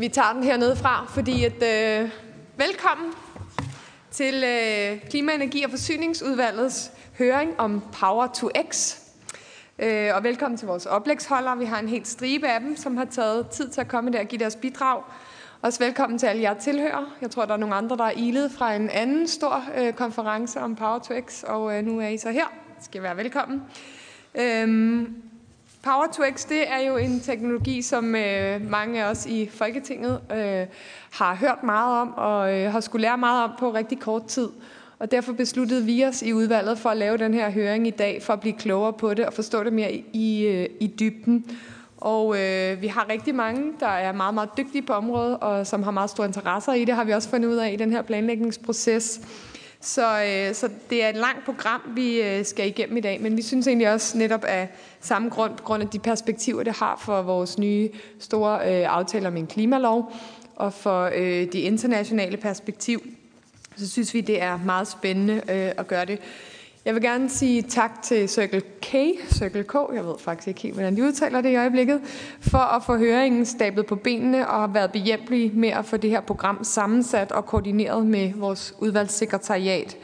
Vi tager den hernede fra, fordi at, øh, velkommen til øh, Klima-, Energi- og Forsyningsudvalgets høring om Power to X. Øh, og velkommen til vores oplægsholdere. Vi har en helt stribe af dem, som har taget tid til at komme der og give deres bidrag. Også velkommen til alle jer tilhører. Jeg tror, der er nogle andre, der er ilet fra en anden stor øh, konference om Power to X, og øh, nu er I så her. I skal være velkommen. Øhm, Power to X, det er jo en teknologi, som øh, mange af os i Folketinget øh, har hørt meget om og øh, har skulle lære meget om på rigtig kort tid. Og derfor besluttede vi os i udvalget for at lave den her høring i dag, for at blive klogere på det og forstå det mere i, i, i dybden. Og øh, vi har rigtig mange, der er meget, meget dygtige på området, og som har meget store interesser i det, har vi også fundet ud af i den her planlægningsproces. Så, øh, så det er et langt program, vi øh, skal igennem i dag, men vi synes egentlig også netop af samme grund, grund af de perspektiver, det har for vores nye store øh, aftale om en klimalov, og for øh, det internationale perspektiv, så synes vi, det er meget spændende øh, at gøre det. Jeg vil gerne sige tak til Circle K, Circle K, jeg ved faktisk ikke helt, hvordan de udtaler det i øjeblikket, for at få høringen stablet på benene og have været behjælpelige med at få det her program sammensat og koordineret med vores udvalgssekretariat.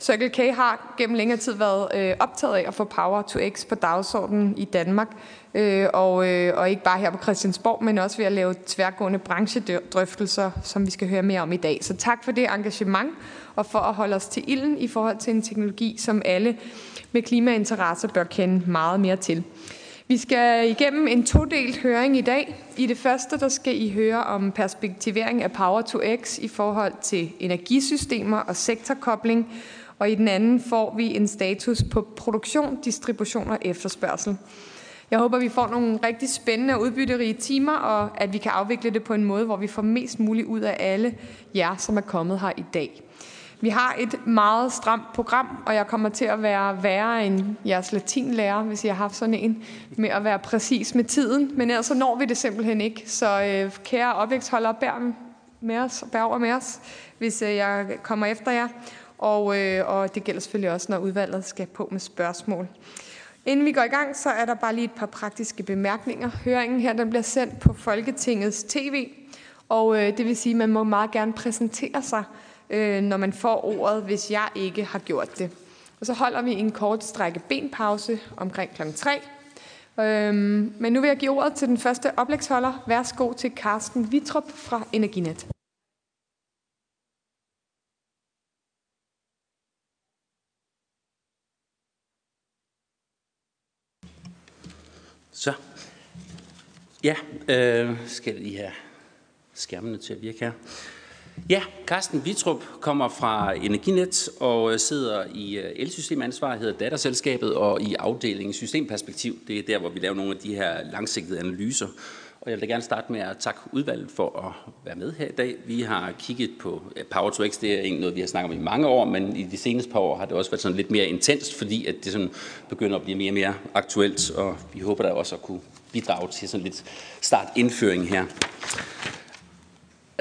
Circle K har gennem længere tid været øh, optaget af at få Power to X på dagsordenen i Danmark, øh, og, øh, og ikke bare her på Christiansborg, men også ved at lave tværgående branchedrøftelser, som vi skal høre mere om i dag. Så tak for det engagement, og for at holde os til ilden i forhold til en teknologi, som alle med klimainteresse bør kende meget mere til. Vi skal igennem en todelt høring i dag. I det første, der skal I høre om perspektivering af Power to X i forhold til energisystemer og sektorkobling, og i den anden får vi en status på produktion, distribution og efterspørgsel. Jeg håber, vi får nogle rigtig spændende og udbytterige timer, og at vi kan afvikle det på en måde, hvor vi får mest muligt ud af alle jer, som er kommet her i dag. Vi har et meget stramt program, og jeg kommer til at være værre end jeres latinlærer, hvis jeg har haft sådan en, med at være præcis med tiden. Men ellers så når vi det simpelthen ikke. Så øh, kære opvækstholdere, bær med os, bær over med os, hvis øh, jeg kommer efter jer. Og, øh, og det gælder selvfølgelig også, når udvalget skal på med spørgsmål. Inden vi går i gang, så er der bare lige et par praktiske bemærkninger. Høringen her den bliver sendt på Folketingets tv, og øh, det vil sige, at man må meget gerne præsentere sig, øh, når man får ordet, hvis jeg ikke har gjort det. Og så holder vi en kort strække benpause omkring kl. 3. Øhm, men nu vil jeg give ordet til den første oplægsholder. Værsgo til Carsten Vitrup fra Energinet. Så. Ja, øh, skal vi have skærmene til at virke her. Ja, Carsten Vitrup kommer fra Energinet og øh, sidder i øh, elsystemansvar, hedder datterselskabet, og i afdelingen systemperspektiv. Det er der, hvor vi laver nogle af de her langsigtede analyser. Og jeg vil da gerne starte med at takke udvalget for at være med her i dag. Vi har kigget på Power to X, det er egentlig noget, vi har snakket om i mange år, men i de seneste par år har det også været sådan lidt mere intenst, fordi at det sådan begynder at blive mere og mere aktuelt, og vi håber da også at kunne bidrage til sådan lidt startindføring her.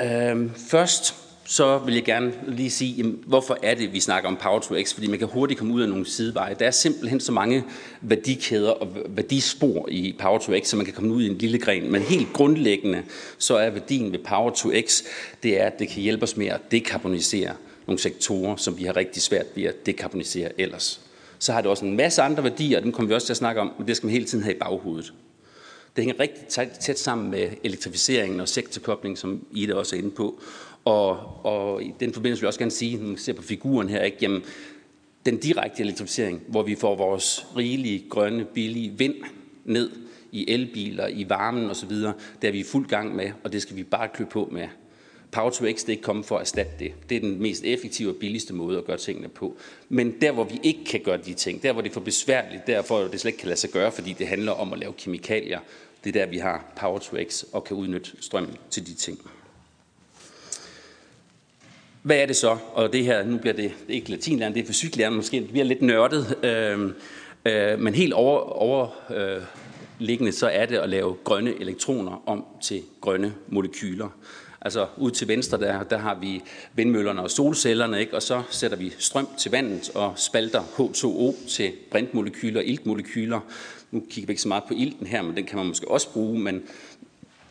Øhm, først så vil jeg gerne lige sige, jamen, hvorfor er det, vi snakker om Power to X? Fordi man kan hurtigt komme ud af nogle sideveje. Der er simpelthen så mange værdikæder og værdispor i Power to X, så man kan komme ud i en lille gren. Men helt grundlæggende, så er værdien ved Power to X, det er, at det kan hjælpe os med at dekarbonisere nogle sektorer, som vi har rigtig svært ved at dekarbonisere ellers. Så har det også en masse andre værdier, og dem kommer vi også til at snakke om, men det skal man hele tiden have i baghovedet. Det hænger rigtig tæt, sammen med elektrificeringen og sektorkobling, som Ida også er inde på. Og, og i den forbindelse vil jeg også gerne sige, når man ser på figuren her, ikke, jamen, den direkte elektrificering, hvor vi får vores rigelige, grønne, billige vind ned i elbiler, i varmen osv., det er vi i fuld gang med, og det skal vi bare klø på med. Power to X, det er ikke kommet for at erstatte det. Det er den mest effektive og billigste måde at gøre tingene på. Men der, hvor vi ikke kan gøre de ting, der, hvor det er for besværligt, derfor det slet ikke kan lade sig gøre, fordi det handler om at lave kemikalier, det er der, vi har Power to X og kan udnytte strømmen til de ting. Hvad er det så? Og det her, nu bliver det, det er ikke latinlæren, det er fysiklæreren måske, det bliver lidt nørdet. Øh, øh, men helt over, overliggende øh, så er det at lave grønne elektroner om til grønne molekyler. Altså ud til venstre, der, der har vi vindmøllerne og solcellerne, ikke? og så sætter vi strøm til vandet og spalter H2O til brintmolekyler og iltmolekyler. Nu kigger vi ikke så meget på ilten her, men den kan man måske også bruge, men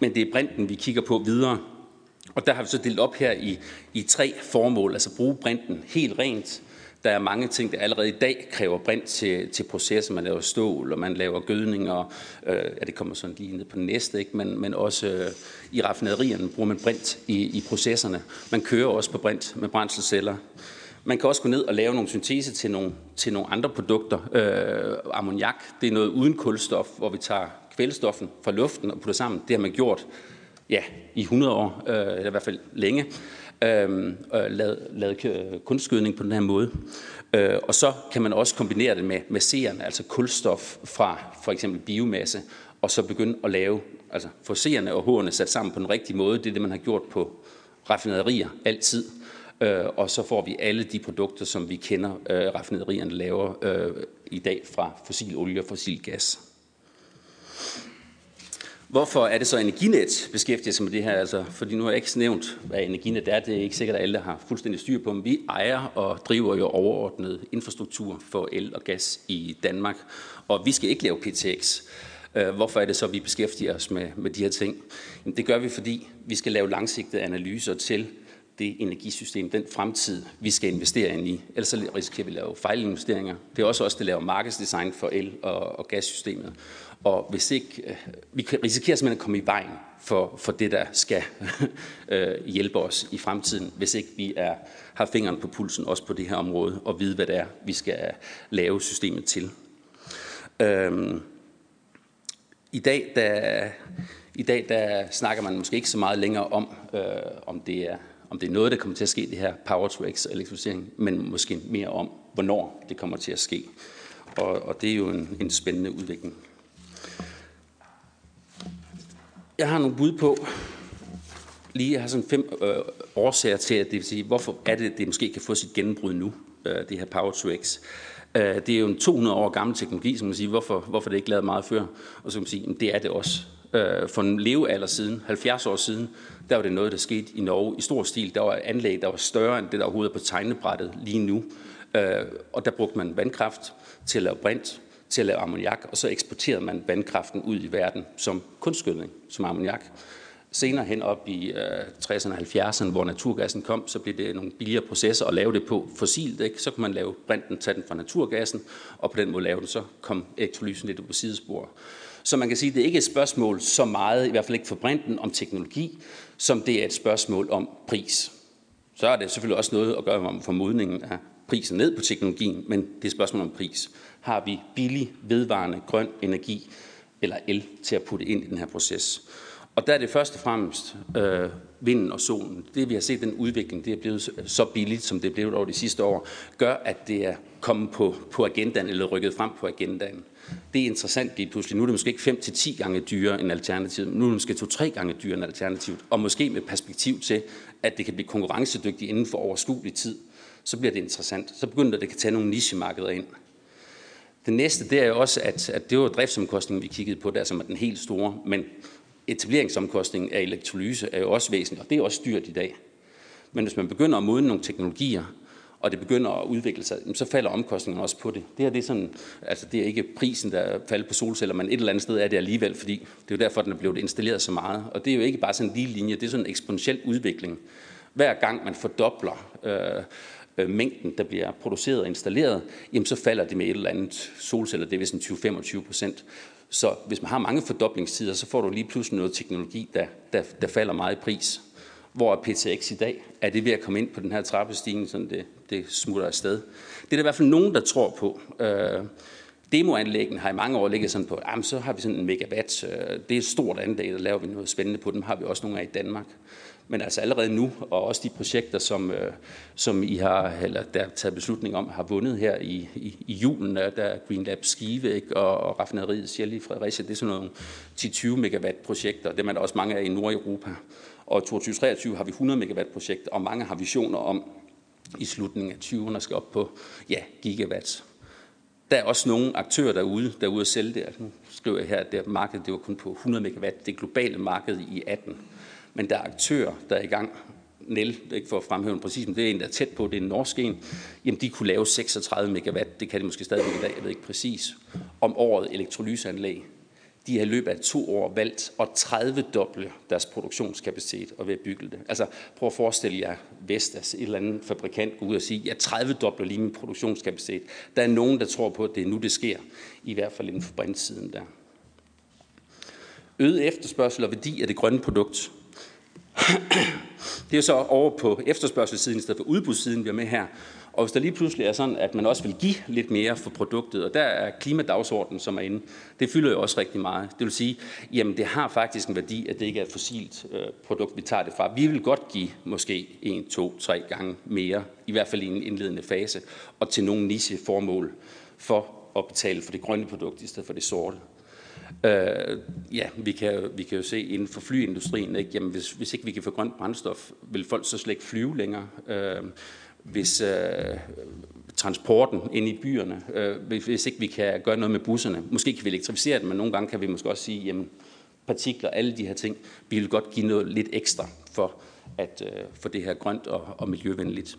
men det er brinten, vi kigger på videre. Og der har vi så delt op her i, i tre formål, altså bruge brinten helt rent. Der er mange ting, der allerede i dag kræver brint til, til processer. Man laver stål, og man laver gødning, og øh, ja, det kommer sådan lige ned på den næste, ikke? Men, men også øh, i raffinaderierne bruger man brint i, i processerne. Man kører også på brint med brændselsceller. Man kan også gå ned og lave nogle syntese til nogle, til nogle andre produkter. Øh, ammoniak, det er noget uden kulstof, hvor vi tager kvælstoffen fra luften og putter sammen. Det har man gjort ja, i 100 år, øh, eller i hvert fald længe, øhm, øh, lavet, lavet kunstgødning på den her måde. Øh, og så kan man også kombinere det med, med seerne, altså kulstof fra for eksempel biomasse, og så begynde at lave, altså få seerne og hårene sat sammen på den rigtige måde. Det er det, man har gjort på raffinaderier altid. Øh, og så får vi alle de produkter, som vi kender, øh, raffinaderierne laver øh, i dag fra fossil olie og fossil gas. Hvorfor er det så Energinet beskæftiger sig med det her? Altså, fordi nu har jeg ikke nævnt, hvad Energinet er. Det er ikke sikkert, at alle har fuldstændig styr på, men vi ejer og driver jo overordnet infrastruktur for el og gas i Danmark. Og vi skal ikke lave PTX. Øh, hvorfor er det så, at vi beskæftiger os med, med de her ting? Det gør vi, fordi vi skal lave langsigtede analyser til det energisystem, den fremtid, vi skal investere ind i. Ellers så risikerer vi at lave fejlinvesteringer. Det er også os, der laver markedsdesign for el- og, og gassystemet. Og hvis ikke, øh, vi risikerer simpelthen at komme i vejen for, for det, der skal øh, hjælpe os i fremtiden, hvis ikke vi er, har fingeren på pulsen også på det her område, og vide, hvad det er, vi skal øh, lave systemet til. Øhm, I dag, der, i dag der snakker man måske ikke så meget længere om, øh, om det er om det er noget, der kommer til at ske, det her power to x elektrificering, men måske mere om, hvornår det kommer til at ske. Og, og det er jo en, en spændende udvikling. Jeg har nogle bud på, lige jeg har sådan fem øh, årsager til, at det vil sige, hvorfor er det, at det måske kan få sit gennembrud nu, øh, det her Power to X. Øh, det er jo en 200 år gammel teknologi, som man siger, hvorfor, hvorfor det ikke lavet meget før? Og så kan man sige, det er det også. Øh, for en levealder siden, 70 år siden, der var det noget, der skete i Norge i stor stil. Der var anlæg, der var større end det, der overhovedet er på tegnebrættet lige nu. Øh, og der brugte man vandkraft til at lave brint, til at lave ammoniak, og så eksporterede man vandkraften ud i verden som kunstgødning, som ammoniak. Senere hen op i øh, 60'erne og 70'erne, hvor naturgassen kom, så blev det nogle billigere processer at lave det på fossilt. Ikke? Så kunne man lave brinten, tage den fra naturgassen, og på den måde lave den, så kom elektrolysen lidt på sidespor. Så man kan sige, at det ikke er et spørgsmål så meget, i hvert fald ikke for brinten, om teknologi, som det er et spørgsmål om pris. Så er det selvfølgelig også noget at gøre om formodningen af prisen ned på teknologien, men det er et spørgsmål om pris. Har vi billig, vedvarende, grøn energi eller el til at putte ind i den her proces? Og der er det først og fremmest øh, vinden og solen. Det vi har set, den udvikling, det er blevet så billigt, som det er blevet over de sidste år, gør, at det er kommet på, på agendaen, eller rykket frem på agendaen. Det er interessant lige pludselig. Nu er det måske ikke 5 til 10 gange dyrere end alternativet. Nu er det måske 2-3 gange dyrere end alternativet. Og måske med perspektiv til, at det kan blive konkurrencedygtigt inden for overskuelig tid. Så bliver det interessant. Så begynder det, at det kan tage nogle nichemarkeder ind. Det næste, det er jo også, at, at det var driftsomkostningen, vi kiggede på der, som er den helt store. Men etableringsomkostningen af elektrolyse er jo også væsentlig, og det er også dyrt i dag. Men hvis man begynder at modne nogle teknologier, og det begynder at udvikle sig, så falder omkostningerne også på det. Det her det er, sådan, altså det er ikke prisen, der falder på solceller, men et eller andet sted er det alligevel, fordi det er jo derfor, den er blevet installeret så meget. Og det er jo ikke bare sådan en lige linje, det er sådan en eksponentiel udvikling. Hver gang man fordobler øh, øh, mængden, der bliver produceret og installeret, jamen så falder det med et eller andet solceller, det er vist 20-25 procent. Så hvis man har mange fordoblingstider, så får du lige pludselig noget teknologi, der, der, der falder meget i pris. Hvor er PTX i dag? Er det ved at komme ind på den her trappestigning, så det, det smutter afsted? Det er der i hvert fald nogen, der tror på. Øh, demoanlæggene har i mange år ligget sådan på, jamen, så har vi sådan en megawatt. Øh, det er et stort anlæg, der laver vi noget spændende på. Dem har vi også nogle af i Danmark. Men altså allerede nu, og også de projekter, som, øh, som I har, eller der er taget beslutning om, har vundet her i, i, i julen, der er Green Lab Skive ikke, og, og raffinaderiet Sjæl i Fredericia, det er sådan nogle 10-20 megawatt projekter. Det er man også mange af i Nordeuropa. Og 2023 har vi 100 megawatt projekt, og mange har visioner om i slutningen af 20'erne skal op på ja, gigawatts. Der er også nogle aktører derude, der er ude at sælge det. Altså, nu skriver jeg her, at det marked det var kun på 100 megawatt, det globale marked i 18. Men der er aktører, der er i gang. Nel, ikke for at fremhæve den præcis, men det er en, der er tæt på, det er en norsk en. Jamen, de kunne lave 36 megawatt, det kan de måske stadigvæk i dag, jeg ved ikke præcis, om året elektrolyseanlæg de har i løbet af to år valgt at 30-doble deres produktionskapacitet og ved at bygge det. Altså prøv at forestille jer Vestas, et eller andet fabrikant, gå ud og sige, jeg 30-dobler lige min produktionskapacitet. Der er nogen, der tror på, at det er nu, det sker. I hvert fald inden for brindsiden der. Øget efterspørgsel og værdi af det grønne produkt. det er så over på efterspørgselssiden i stedet for udbudssiden, vi er med her. Og hvis der lige pludselig er sådan, at man også vil give lidt mere for produktet, og der er klimadagsordenen, som er inde, det fylder jo også rigtig meget. Det vil sige, jamen det har faktisk en værdi, at det ikke er et fossilt øh, produkt, vi tager det fra. Vi vil godt give måske en, to, tre gange mere, i hvert fald i en indledende fase, og til nogle niche-formål for at betale for det grønne produkt i stedet for det sorte. Øh, ja, vi kan, vi kan jo se inden for flyindustrien, ikke? Jamen, hvis, hvis ikke vi kan få grønt brændstof, vil folk så slet ikke flyve længere. Øh, hvis øh, transporten ind i byerne, øh, hvis ikke vi kan gøre noget med busserne. Måske kan vi elektrificere dem, men nogle gange kan vi måske også sige, jamen partikler, alle de her ting, vi vil godt give noget lidt ekstra for at øh, for det her grønt og, og miljøvenligt.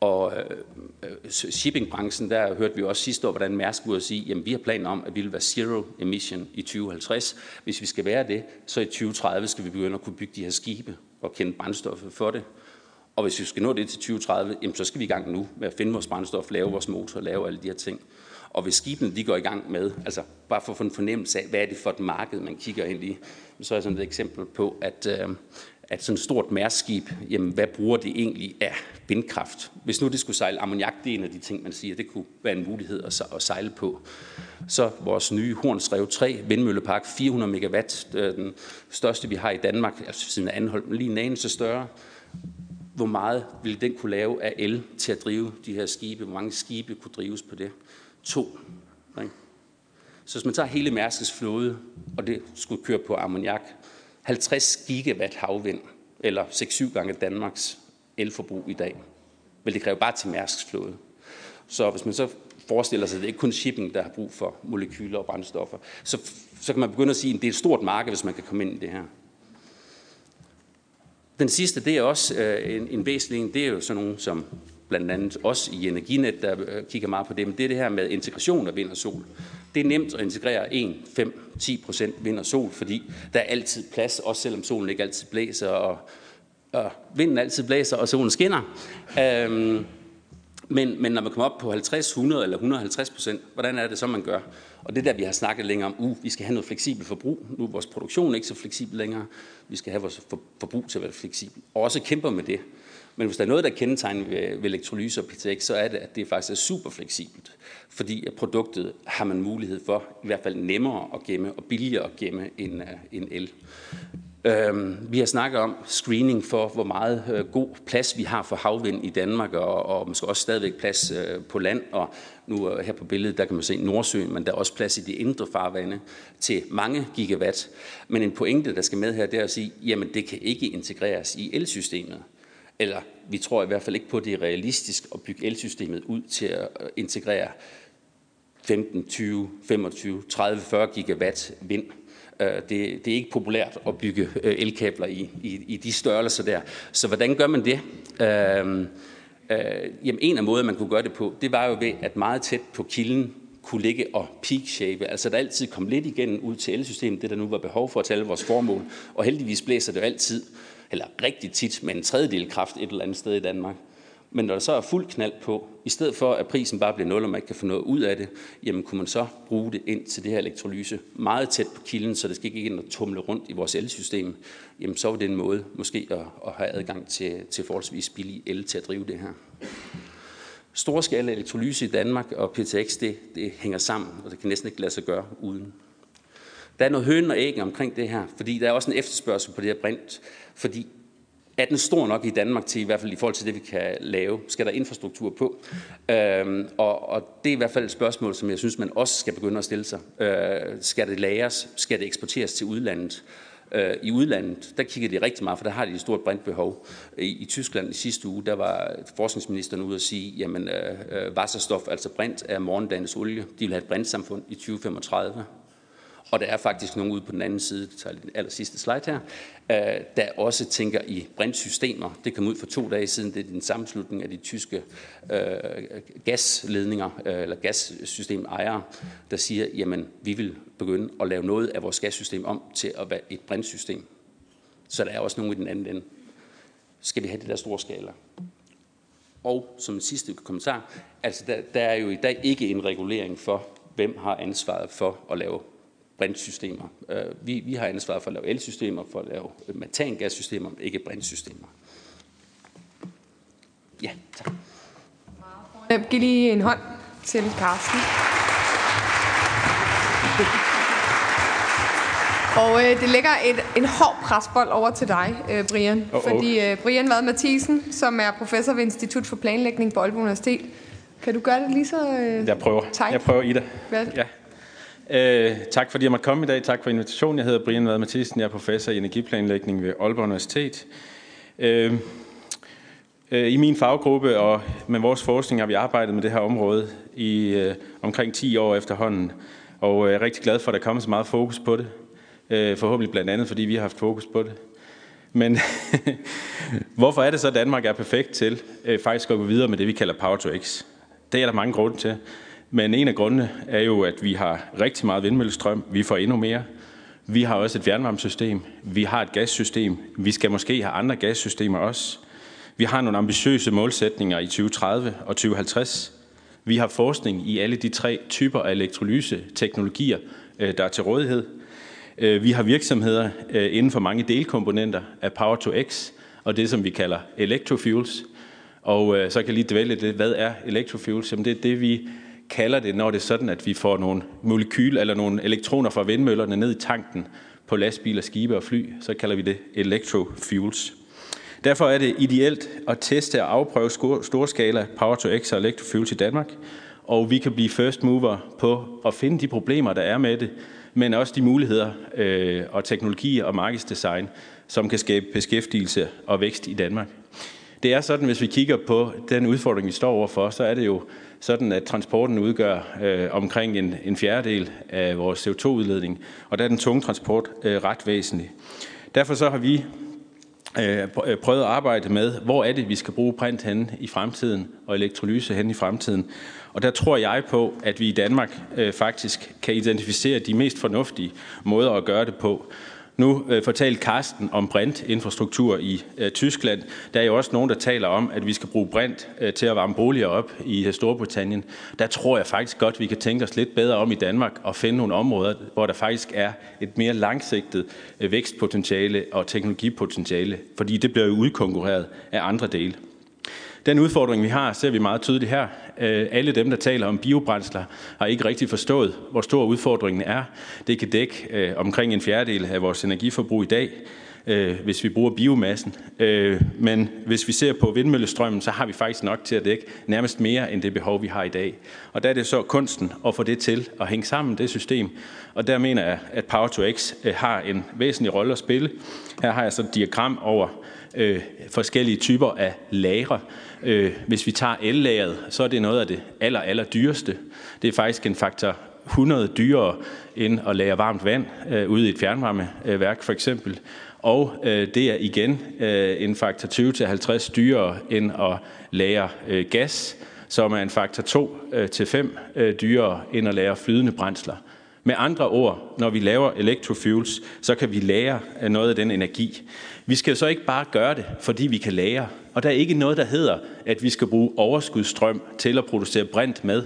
Og øh, øh shippingbranchen, der hørte vi også sidste år, hvordan Mærsk ud at sige, jamen vi har planer om, at vi vil være zero emission i 2050. Hvis vi skal være det, så i 2030 skal vi begynde at kunne bygge de her skibe og kende brændstoffet for det. Og hvis vi skal nå det til 2030, jamen, så skal vi i gang nu med at finde vores brændstof, lave vores motor, lave alle de her ting. Og hvis skibene de går i gang med, altså bare for at få en fornemmelse af, hvad er det for et marked, man kigger ind i, så er sådan et eksempel på, at, øh, at sådan et stort mærskib, jamen hvad bruger det egentlig af vindkraft? Hvis nu det skulle sejle ammoniak, det er en af de ting, man siger, det kunne være en mulighed at, at sejle på. Så vores nye Hornsrev 3 vindmøllepark, 400 megawatt, øh, den største vi har i Danmark, altså siden af Anholm, lige en anelse større, hvor meget ville den kunne lave af el til at drive de her skibe? Hvor mange skibe kunne drives på det? To. Ikke? Så hvis man tager hele Mærskes flåde, og det skulle køre på ammoniak, 50 gigawatt havvind, eller 6-7 gange Danmarks elforbrug i dag, vil det kræve bare til Mærskes flåde. Så hvis man så forestiller sig, at det ikke kun shipping, der har brug for molekyler og brændstoffer, så, så kan man begynde at sige, at det er et stort marked, hvis man kan komme ind i det her. Den sidste, det er også øh, en, en væsentlig en, det er jo sådan nogle som blandt andet os i Energinet, der øh, kigger meget på det, men det er det her med integration af vind og sol. Det er nemt at integrere 1, 5, 10 procent vind og sol, fordi der er altid plads, også selvom solen ikke altid blæser, og, og vinden altid blæser, og solen skinner. Øhm, men, men når man kommer op på 50, 100 eller 150 procent, hvordan er det så, man gør? Og det der, vi har snakket længere om, uh, vi skal have noget fleksibelt forbrug. Nu er vores produktion ikke så fleksibel længere. Vi skal have vores forbrug til at være fleksibel. Og også kæmper med det. Men hvis der er noget, der kendetegner ved, ved elektrolyse og PTX, så er det, at det faktisk er super fleksibelt. Fordi at produktet har man mulighed for, i hvert fald nemmere at gemme og billigere at gemme end, uh, end el. Øh, vi har snakket om screening for, hvor meget øh, god plads vi har for havvind i Danmark, og, og måske også stadigvæk plads øh, på land. Og nu øh, her på billedet, der kan man se Nordsøen, men der er også plads i de indre farvande til mange gigawatt. Men en pointe, der skal med her, det er at sige, jamen det kan ikke integreres i elsystemet. Eller vi tror i hvert fald ikke på, at det er realistisk at bygge elsystemet ud til at øh, integrere 15, 20, 25, 30, 40 gigawatt vind Øh, det, det er ikke populært at bygge øh, elkabler i, i, i de størrelser der. Så hvordan gør man det? Øh, øh, jamen en af måder, man kunne gøre det på, det var jo ved, at meget tæt på kilden kunne ligge og peak shape. Altså der altid kom lidt igen ud til elsystemet, det der nu var behov for at tale vores formål. Og heldigvis blæser det jo altid, eller rigtig tit, med en tredjedel kraft et eller andet sted i Danmark. Men når der så er fuld knald på, i stedet for at prisen bare bliver nul, og man ikke kan få noget ud af det, jamen kunne man så bruge det ind til det her elektrolyse meget tæt på kilden, så det skal ikke ind og tumle rundt i vores elsystem, jamen så var det en måde måske at, at have adgang til, til forholdsvis billig el til at drive det her. Storskala elektrolyse i Danmark og PTX, det, det hænger sammen, og det kan næsten ikke lade sig gøre uden. Der er noget høn og æg omkring det her, fordi der er også en efterspørgsel på det her brint, fordi er den stor nok i Danmark til, i hvert fald i forhold til det, vi kan lave? Skal der infrastruktur på? Øhm, og, og det er i hvert fald et spørgsmål, som jeg synes, man også skal begynde at stille sig. Øh, skal det lagres? Skal det eksporteres til udlandet? Øh, I udlandet, der kigger de rigtig meget, for der har de et stort brintbehov. I, I Tyskland i sidste uge, der var forskningsministeren ude at sige, jamen øh, øh, wasserstof, altså brint, er morgendagens olie. De vil have et brintsamfund i 2035. Og der er faktisk nogen ude på den anden side, det tager den aller sidste slide her, øh, der også tænker i brintsystemer. Det kom ud for to dage siden, det er den sammenslutning af de tyske øh, gasledninger, øh, eller gassystemejere, der siger, jamen vi vil begynde at lave noget af vores gassystem om til at være et brintsystem. Så der er også nogen i den anden ende. Skal vi have det der store skala? Og som en sidste kommentar, altså der, der er jo i dag ikke en regulering for, hvem har ansvaret for at lave brintsystemer. Øh, vi, vi har ansvaret for at lave elsystemer, for at lave metangassystemer, ikke brintsystemer. Ja, tak. Giv lige en hånd til Carsten. Og øh, det lægger et, en hård presbold over til dig, øh, Brian. Oh, oh. Fordi øh, Brian Vad Mathisen, som er professor ved Institut for Planlægning på Aalborg Universitet, kan du gøre det lige så øh, Jeg prøver. tight? Jeg prøver, Ida. Vel? Ja. Øh, tak fordi jeg måtte komme i dag. Tak for invitationen. Jeg hedder Brian Vad Mathisen. Jeg er professor i energiplanlægning ved Aalborg Universitet. Øh, øh, I min faggruppe og med vores forskning har vi arbejdet med det her område i øh, omkring 10 år efterhånden. Og jeg er rigtig glad for, at der kommer så meget fokus på det. Øh, forhåbentlig blandt andet, fordi vi har haft fokus på det. Men hvorfor er det så, at Danmark er perfekt til øh, faktisk at gå videre med det, vi kalder Power to X? Det er der mange grunde til. Men en af grundene er jo, at vi har rigtig meget vindmøllestrøm. Vi får endnu mere. Vi har også et fjernvarmesystem. Vi har et gassystem. Vi skal måske have andre gassystemer også. Vi har nogle ambitiøse målsætninger i 2030 og 2050. Vi har forskning i alle de tre typer af elektrolyse-teknologier, øh, der er til rådighed. Øh, vi har virksomheder øh, inden for mange delkomponenter af Power to X, og det som vi kalder electrofuels. Og så kan jeg lige dvæle lidt, hvad er electrofuels? Jamen det er det, vi kalder det, når det er sådan, at vi får nogle molekyler eller nogle elektroner fra vindmøllerne ned i tanken på lastbiler, skibe og fly, så kalder vi det electrofuels. Derfor er det ideelt at teste og afprøve storskala Power to X og electrofuels i Danmark, og vi kan blive first mover på at finde de problemer, der er med det, men også de muligheder øh, og teknologier og markedsdesign, som kan skabe beskæftigelse og vækst i Danmark. Det er sådan, hvis vi kigger på den udfordring, vi står overfor, så er det jo sådan, at transporten udgør øh, omkring en, en fjerdedel af vores CO2-udledning, og der er den tunge transport øh, ret væsentlig. Derfor så har vi øh, øh prøvet at arbejde med, hvor er det, vi skal bruge print hen i fremtiden, og elektrolyse hen i fremtiden. Og der tror jeg på, at vi i Danmark øh, faktisk kan identificere de mest fornuftige måder at gøre det på. Nu øh, fortalte Karsten om brintinfrastruktur i øh, Tyskland. Der er jo også nogen, der taler om, at vi skal bruge brint øh, til at varme boliger op i øh, Storbritannien. Der tror jeg faktisk godt, vi kan tænke os lidt bedre om i Danmark og finde nogle områder, hvor der faktisk er et mere langsigtet øh, vækstpotentiale og teknologipotentiale, fordi det bliver jo udkonkurreret af andre dele. Den udfordring, vi har, ser vi meget tydeligt her. Øh, alle dem, der taler om biobrændsler, har ikke rigtig forstået, hvor stor udfordringen er. Det kan dække øh, omkring en fjerdedel af vores energiforbrug i dag, øh, hvis vi bruger biomassen. Men hvis vi ser på vindmøllestrømmen, så har vi faktisk nok til at dække nærmest mere end det behov, vi har i dag. Og der er det så kunsten at få det til at hænge sammen, det system. Og der mener jeg, at Power to X har en væsentlig rolle at spille. Her har jeg så et diagram over øh, forskellige typer af lagre. Øh, hvis vi tager el-lageret, så er det noget af det aller, aller dyreste. Det er faktisk en faktor 100 dyrere end at lære varmt vand øh, ude i et fjernvarmeværk for eksempel. Og øh, det er igen øh, en faktor 20-50 dyrere end at lære øh, gas, som er en faktor 2-5 øh, øh, dyrere end at lære flydende brændsler. Med andre ord, når vi laver electrofuels, så kan vi lære øh, noget af den energi. Vi skal jo så ikke bare gøre det, fordi vi kan lære. Og der er ikke noget, der hedder, at vi skal bruge overskudsstrøm til at producere brint med.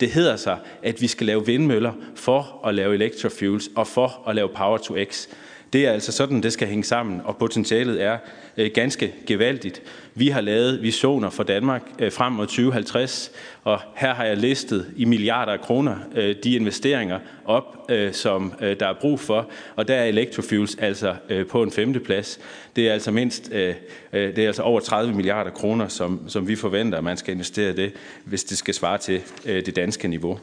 Det hedder sig, at vi skal lave vindmøller for at lave electrofuels og for at lave power to x. Det er altså sådan, det skal hænge sammen, og potentialet er øh, ganske gevaldigt. Vi har lavet visioner for Danmark øh, frem mod 2050, og her har jeg listet i milliarder af kroner øh, de investeringer op, øh, som øh, der er brug for, og der er electrofuels altså øh, på en femteplads. Det er altså mindst øh, øh, det er altså over 30 milliarder kroner, som, som vi forventer, at man skal investere det, hvis det skal svare til øh, det danske niveau.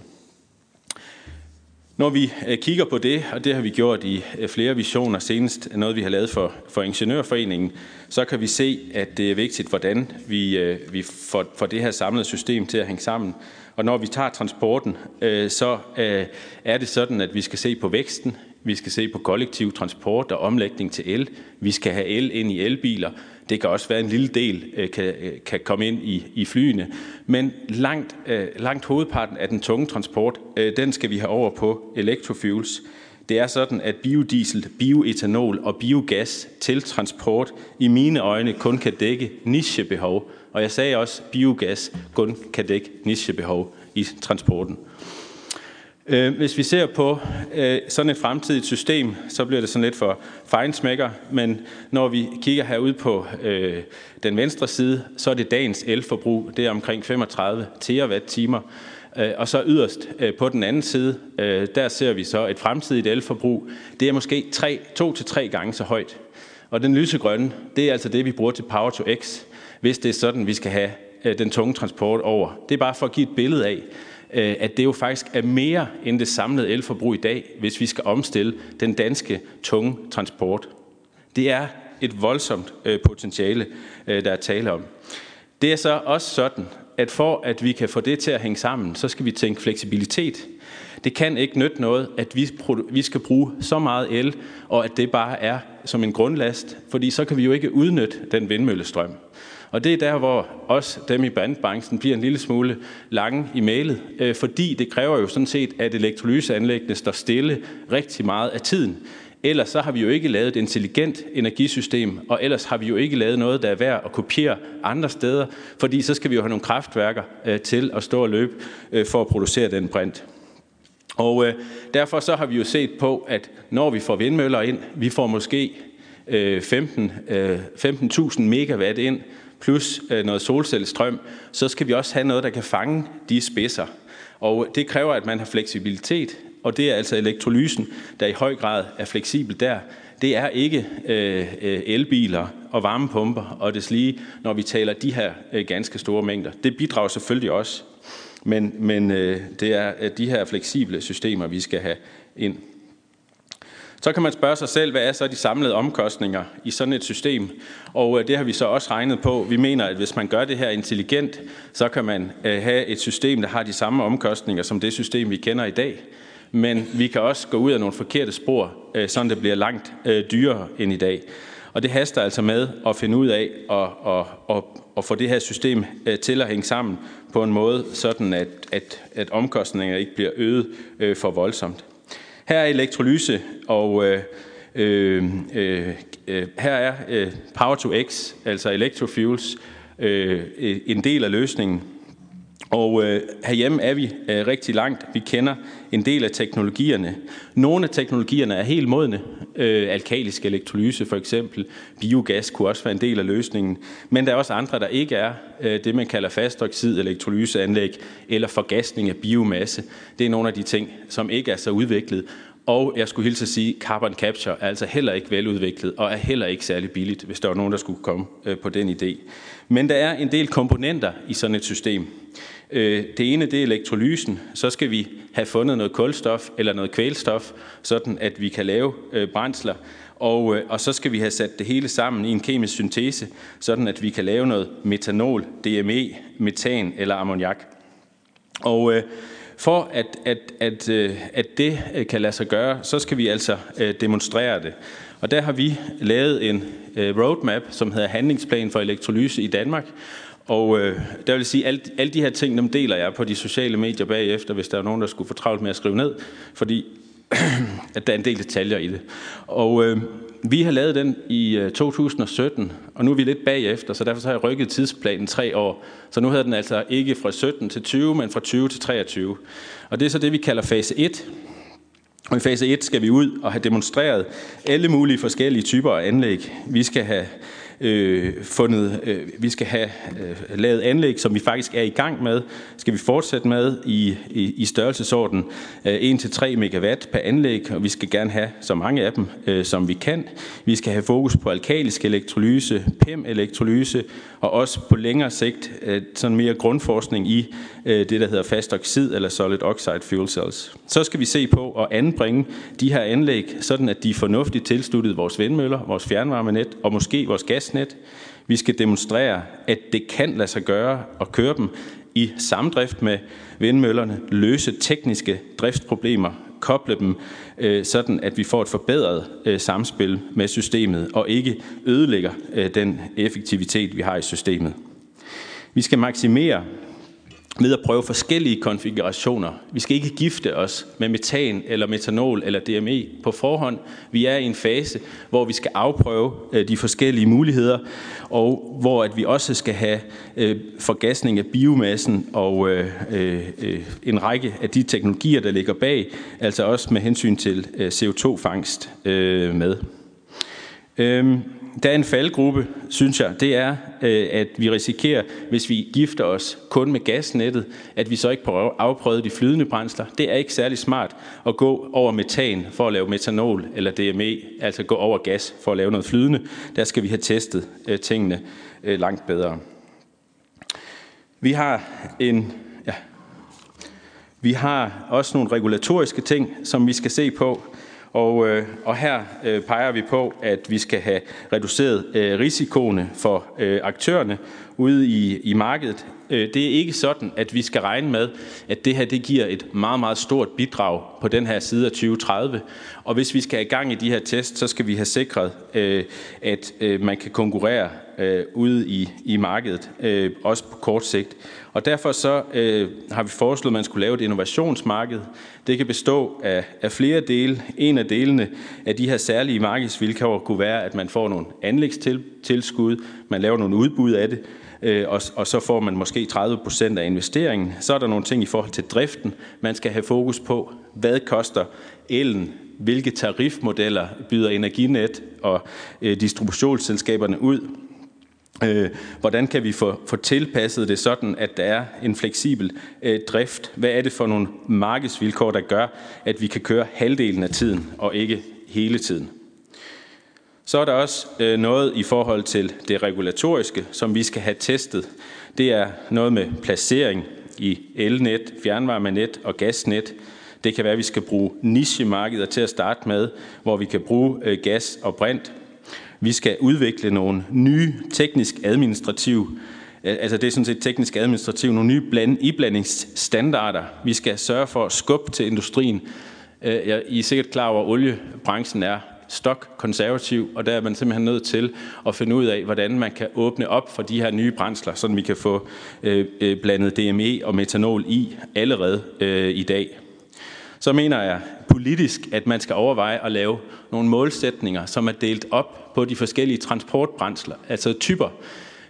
Når vi øh, kigger på det, og det har vi gjort i øh, flere visioner, senest noget vi har lavet for, for Ingeniørforeningen, så kan vi se, at det er vigtigt, hvordan vi, øh, vi får, får det her samlede system til at hænge sammen. Og når vi tager transporten, så er det sådan, at vi skal se på væksten, vi skal se på kollektiv transport og omlægning til el. Vi skal have el ind i elbiler. Det kan også være en lille del øh, kan, øh, kan komme ind i, i flyene. Men langt, øh, langt hovedparten af den tunge transport, den skal vi have over på electrofuels. Det er sådan, at biodiesel, bioetanol og biogas til transport i mine øjne kun kan dække nichebehov. Og jeg sagde også, at biogas kun kan dække nichebehov i transporten. Øh, hvis vi ser på øh, sådan et fremtidigt system, så bliver det sådan lidt for fejnsmækker, men når vi kigger herude på øh, den venstre side, så er det dagens elforbrug, det er omkring 35 terawatt-timer. Øh, og så yderst på den anden side, der ser vi så et fremtidigt elforbrug. Det er måske 3, 2 til tre gange så højt. Og den lysegrønne, det er altså det, vi bruger til Power to X, hvis det er sådan, vi skal have den tunge transport over. Det er bare for at give et billede af, Øh, at det jo faktisk er mere end det samlede elforbrug i dag, hvis vi skal omstille den danske tunge transport. Det er et voldsomt øh, potentiale, øh, der er tale om. Det er så også sådan, at for at vi kan få det til at hænge sammen, så skal vi tænke fleksibilitet. Det kan ikke nytte noget, at vi, vi skal bruge så meget el, og at det bare er som en grundlast, fordi så kan vi jo ikke udnytte den vindmøllestrøm. Og det er der, hvor også dem i bandbranchen bliver en lille smule lange i mailet, øh, fordi det kræver jo sådan set, at elektrolyseanlæggene står stille rigtig meget af tiden. Ellers så har vi jo ikke lavet et intelligent energisystem, og ellers har vi jo ikke lavet noget, der er værd at kopiere andre steder, fordi så skal vi jo have nogle kraftværker øh, til at stå og løbe øh, for at producere den brint. Og øh, derfor så har vi jo set på, at når vi får vindmøller ind, vi får måske øh, 15, øh, 15.000 megawatt ind, plus øh, noget solcellestrøm, så skal vi også have noget, der kan fange de spidser. Og det kræver, at man har fleksibilitet, og det er altså elektrolysen, der i høj grad er fleksibel der. Det er ikke øh, øh elbiler og varmepumper og det lige, når vi taler de her øh, ganske store mængder. Det bidrager selvfølgelig også, men, men øh, det er de her fleksible systemer, vi skal have ind. Så kan man spørge sig selv, hvad er så de samlede omkostninger i sådan et system? Og øh, det har vi så også regnet på. Vi mener, at hvis man gør det her intelligent, så kan man øh, have et system, der har de samme omkostninger som det system, vi kender i dag. Men vi kan også gå ud af nogle forkerte spor, øh, sådan så det bliver langt dyrere end i dag. Og det haster altså med at finde ud af og, og, og, og få det her system til at hænge sammen på en måde, sådan at, at, at omkostningerne ikke bliver øget for voldsomt. Her er elektrolyse, og øh, øh, øh, øh, her er øh, Power to X, altså electrofuels, øh, øh en del af løsningen. Og øh, herhjemme er vi øh, rigtig langt. Vi kender en del af teknologierne. Nogle af teknologierne er helt modne. Øh, alkalisk elektrolyse for eksempel. Biogas kunne også være en del af løsningen. Men der er også andre, der ikke er. Øh, det man kalder fastoxid elektrolyseanlæg eller forgasning af biomasse. Det er nogle af de ting, som ikke er så udviklet. Og jeg skulle hilse at sige, carbon capture er altså heller ikke veludviklet, og er heller ikke særlig billigt, hvis der var nogen, der skulle komme øh, på den idé. Men der er en del komponenter i sådan et system. Øh, det ene det er elektrolysen. Så skal vi have fundet noget kulstof eller noget kvælstof, sådan at vi kan lave øh, brændsler. Og, øh, og så skal vi have sat det hele sammen i en kemisk syntese, sådan at vi kan lave noget metanol, DME, metan eller ammoniak. Og øh, for at, at, at, at det kan lade sig gøre, så skal vi altså demonstrere det. Og der har vi lavet en roadmap, som hedder Handlingsplan for elektrolyse i Danmark. Og øh, der vil sige, at alle de her ting, dem deler jeg på de sociale medier bagefter, hvis der er nogen, der skulle få travlt med at skrive ned, fordi at der er en del detaljer i det. Og øh, vi har lavet den i øh, 2017, og nu er vi lidt bagefter, så derfor så har jeg rykket tidsplanen tre år. Så nu hedder den altså ikke fra 17 til 20, men fra 20 til 23. Og det er så det, vi kalder fase 1. Og i fase 1 skal vi ud og have demonstreret alle mulige forskellige typer af anlæg. Vi skal have øh, fundet, øh, vi skal have øh, lavet anlæg, som vi faktisk er i gang med, skal vi fortsætte med i, i, i størrelsesorden øh, 1-3 megawatt per anlæg, og vi skal gerne have så mange af dem, øh, som vi kan. Vi skal have fokus på alkalisk elektrolyse, PEM-elektrolyse, og også på længere sigt øh, sådan mere grundforskning i øh, det, der hedder fast oxid eller solid oxide fuel cells. Så skal vi se på at anbringe de her anlæg, sådan at de er fornuftigt tilsluttet vores vindmøller, vores fjernvarmenet og måske vores gasnet. Vi skal demonstrere, at det kan lade sig gøre at køre dem i samdrift med vindmøllerne, løse tekniske driftsproblemer, koble dem øh, sådan, at vi får et forbedret øh, samspil med systemet og ikke ødelægger øh, den effektivitet, vi har i systemet. Vi skal maksimere med at prøve forskellige konfigurationer. Vi skal ikke gifte os med metan eller metanol eller DME på forhånd. Vi er i en fase, hvor vi skal afprøve øh, de forskellige muligheder, og hvor at vi også skal have øh, forgasning af biomassen og øh, en række af de teknologier, der ligger bag, altså også med hensyn til CO2-fangst med. Øhm, der er en faldgruppe, synes jeg, det er, øh, at vi risikerer, hvis vi gifter os kun med gasnettet, at vi så ikke prøver afprøve de flydende brændsler. Det er ikke særlig smart at gå over metan for at lave metanol eller DME, altså gå over gas for at lave noget flydende. Der skal vi have testet øh, tingene øh, langt bedre. Vi har en ja, vi har også nogle regulatoriske ting, som vi skal se på. Og, øh, og her øh, peger vi på, at vi skal have reduceret øh, risikoene for øh, aktørerne ude i, i markedet. Øh, det er ikke sådan, at vi skal regne med, at det her det giver et meget, meget stort bidrag på den her side af 2030. Og hvis vi skal have i gang i de her tests, så skal vi have sikret, øh, at øh, man kan konkurrere øh, ude i, i markedet, øh, også på kort sigt. Og derfor så øh, har vi foreslået, at man skulle lave et innovationsmarked. Det kan bestå af, af flere dele. En af delene af de her særlige markedsvilkår kunne være, at man får nogle anlægstilskud, man laver nogle udbud af det, øh, og, og så får man måske 30 procent af investeringen. Så er der nogle ting i forhold til driften, man skal have fokus på. Hvad koster elen? Hvilke tarifmodeller byder Energinet og øh, distributionsselskaberne ud? Øh, hvordan kan vi få, få tilpasset det sådan, at der er en fleksibel øh, drift? Hvad er det for nogle markedsvilkår, der gør, at vi kan køre halvdelen af tiden og ikke hele tiden? Så er der også øh, noget i forhold til det regulatoriske, som vi skal have testet. Det er noget med placering i elnet, fjernvarmenet og gasnet. Det kan være, at vi skal bruge nichemarkeder til at starte med, hvor vi kan bruge øh, gas og brint vi skal udvikle nogle nye teknisk administrative Altså det er sådan set teknisk administrativ, nogle nye bland, iblandingsstandarder. Vi skal sørge for at skubbe til industrien. Øh, I er sikkert klar over, at oliebranchen er stok konservativ, og der er man simpelthen nødt til at finde ud af, hvordan man kan åbne op for de her nye brændsler, så vi kan få øh, øh blandet DME og metanol i allerede øh, i dag. Så mener jeg politisk, at man skal overveje at lave nogle målsætninger, som er delt op på de forskellige transportbrændsler, altså typer.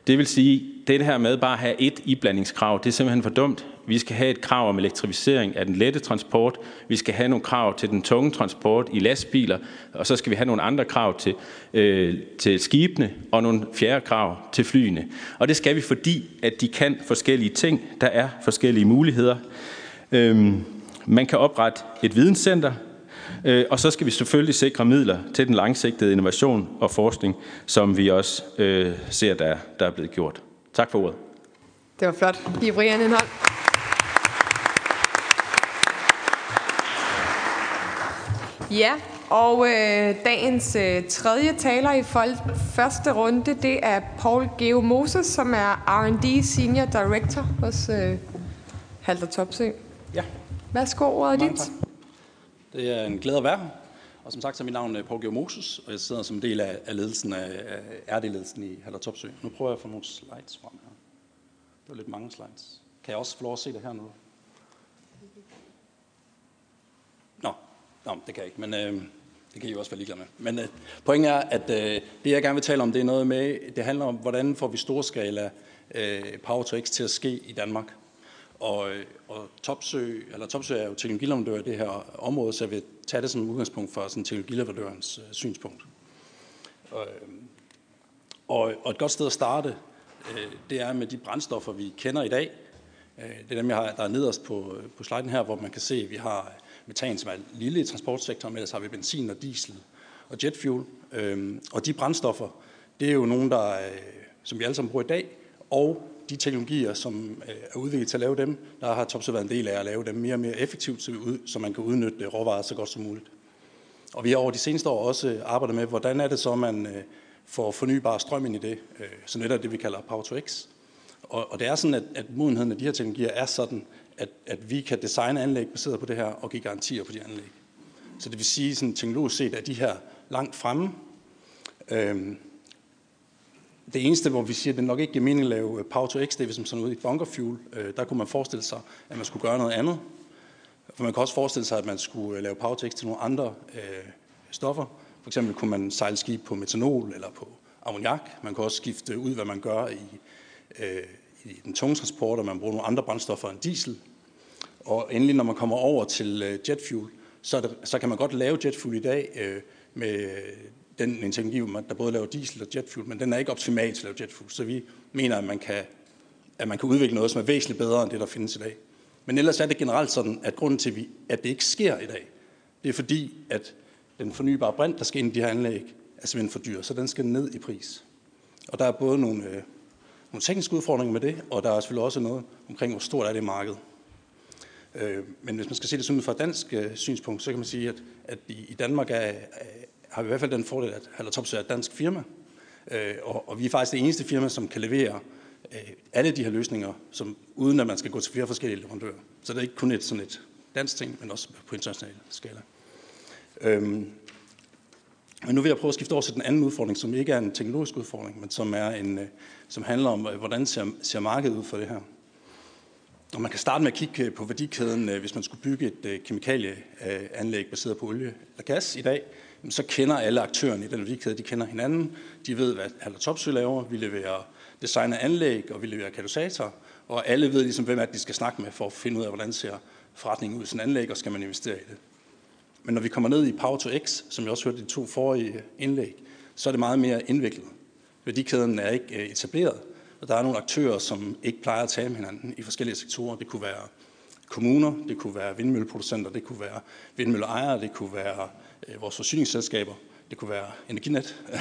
Det vil sige, det her med bare at have et iblandingskrav, det er simpelthen for dumt. Vi skal have et krav om elektrificering af den lette transport. Vi skal have nogle krav til den tunge transport i lastbiler. Og så skal vi have nogle andre krav til, øh, til skibene og nogle fjerde krav til flyene. Og det skal vi, fordi at de kan forskellige ting. Der er forskellige muligheder. Øhm, man kan oprette et videnscenter, og så skal vi selvfølgelig sikre midler til den langsigtede innovation og forskning, som vi også øh, ser, der, der er blevet gjort. Tak for ordet. Det var flot. Giv Brian en hånd. Ja, og øh, dagens øh, tredje taler i første runde, det er Paul Geo Moses, som er R&D Senior Director hos øh, Halter Topsø. Ja. Værsgo, ordet dit. Det er en glæde at være her. Og som sagt så er mit navn øh, Paul Paul Moses, og jeg sidder som del af, af ledelsen af, af RD-ledelsen i Haller Topsø. Nu prøver jeg at få nogle slides frem her. Det var lidt mange slides. Kan jeg også få lov at se det her nu? Nå, Nå det kan jeg ikke, men øh, det kan I også være ligeglade med. Men øh, pointen er, at øh, det jeg gerne vil tale om, det er noget med, det handler om, hvordan får vi storskala øh, Power to X til at ske i Danmark. Og, øh, og Topsø, eller Topsø er jo teknologileverandør i det her område, så jeg vil tage det som udgangspunkt for sådan teknologileverandørens øh, synspunkt. Og, øh, Og, og et godt sted at starte, øh, det er med de brændstoffer, vi kender i dag. Øh, det er dem, jeg har, der er nederst på, øh, på sliden her, hvor man kan se, at vi har metan, som er lille i transportsektoren, men ellers har vi benzin og diesel og jetfuel. Øh, og de brændstoffer, det er jo nogen, der, som vi alle sammen bruger i dag, og de teknologier, som øh, er udviklet til at lave dem, der har Topsø været en del af at lave dem mere og mere effektivt, så man kan udnytte øh, råvarer så godt som muligt. Og vi har over de seneste år også øh, arbejdet med, hvordan er det så, man får fornybar strøm ind i det, så netop det, vi kalder Power to X. Og, og det er sådan, at, at modenheden af de her teknologier er sådan, at, at vi kan designe anlæg baseret på det her og give garantier på de anlæg. Så det vil sige, sådan teknologisk set er de her langt fremme. Øhm, det eneste, hvor vi siger, at det nok ikke giver mening at lave øh, Power to X, det er hvis man sådan ud i bunker fuel. Øh, der kunne man forestille sig, at man skulle gøre noget andet. For man kan også forestille sig, at man skulle øh, lave Power to X til nogle andre øh, stoffer. For eksempel kunne man sejle skib på metanol eller på ammoniak. Man kan også skifte ud, hvad man gør i, øh, i den tunge transport, og man bruger nogle andre brændstoffer end diesel. Og endelig, når man kommer over til øh, jetfuel, så, det, så kan man godt lave jetfuel i dag øh, med den en teknologi, der både laver diesel og jetfuel, men den er ikke optimal til at lave jetfuel. Så vi mener, at man kan, at man kan udvikle noget, som er væsentligt bedre end det, der findes i dag. Men ellers er det generelt sådan, at grunden til, at det ikke sker i dag, det er fordi, at den fornybare brint, der skal ind i de her anlæg, er simpelthen for dyr, så den skal ned i pris. Og der er både nogle, øh, nogle tekniske udfordringer med det, og der er selvfølgelig også noget omkring, hvor stort er det marked. Øh, men hvis man skal se det sådan fra et dansk øh, synspunkt, så kan man sige, at, at i, i Danmark er, har vi i hvert fald den fordel, at Hallertops er et dansk firma, øh, og, og vi er faktisk det eneste firma, som kan levere øh, alle de her løsninger, som, uden at man skal gå til flere forskellige leverandører. Så det er ikke kun et, sådan et dansk ting, men også på international skala. Øhm, men nu vil jeg prøve at skifte over til den anden udfordring, som ikke er en teknologisk udfordring, men som, er en, øh, som handler om, øh, hvordan ser, ser markedet ud for det her. Og man kan starte med at kigge øh, på værdikæden, øh, hvis man skulle bygge et kemikalieanlæg baseret på olie eller gas i dag, så kender alle aktørerne i den værdikæde, de kender hinanden. De ved, hvad Haller Topsø laver. Vi leverer design af anlæg, og vi leverer katalysatorer. Og alle ved ligesom, hvem er det, de skal snakke med for at finde ud af, hvordan ser forretningen ud i sådan anlæg, og skal man investere i det. Men når vi kommer ned i Power to X, som jeg også hørte i de to forrige indlæg, så er det meget mere indviklet. Værdikæden er ikke øh, etableret, og der er nogle aktører, som ikke plejer at tale med hinanden i forskellige sektorer. Det kunne være kommuner, det kunne være vindmølleproducenter, det kunne være vindmølleejere, det kunne være øh, Øh, vores forsyningsselskaber, det kunne være Energinet.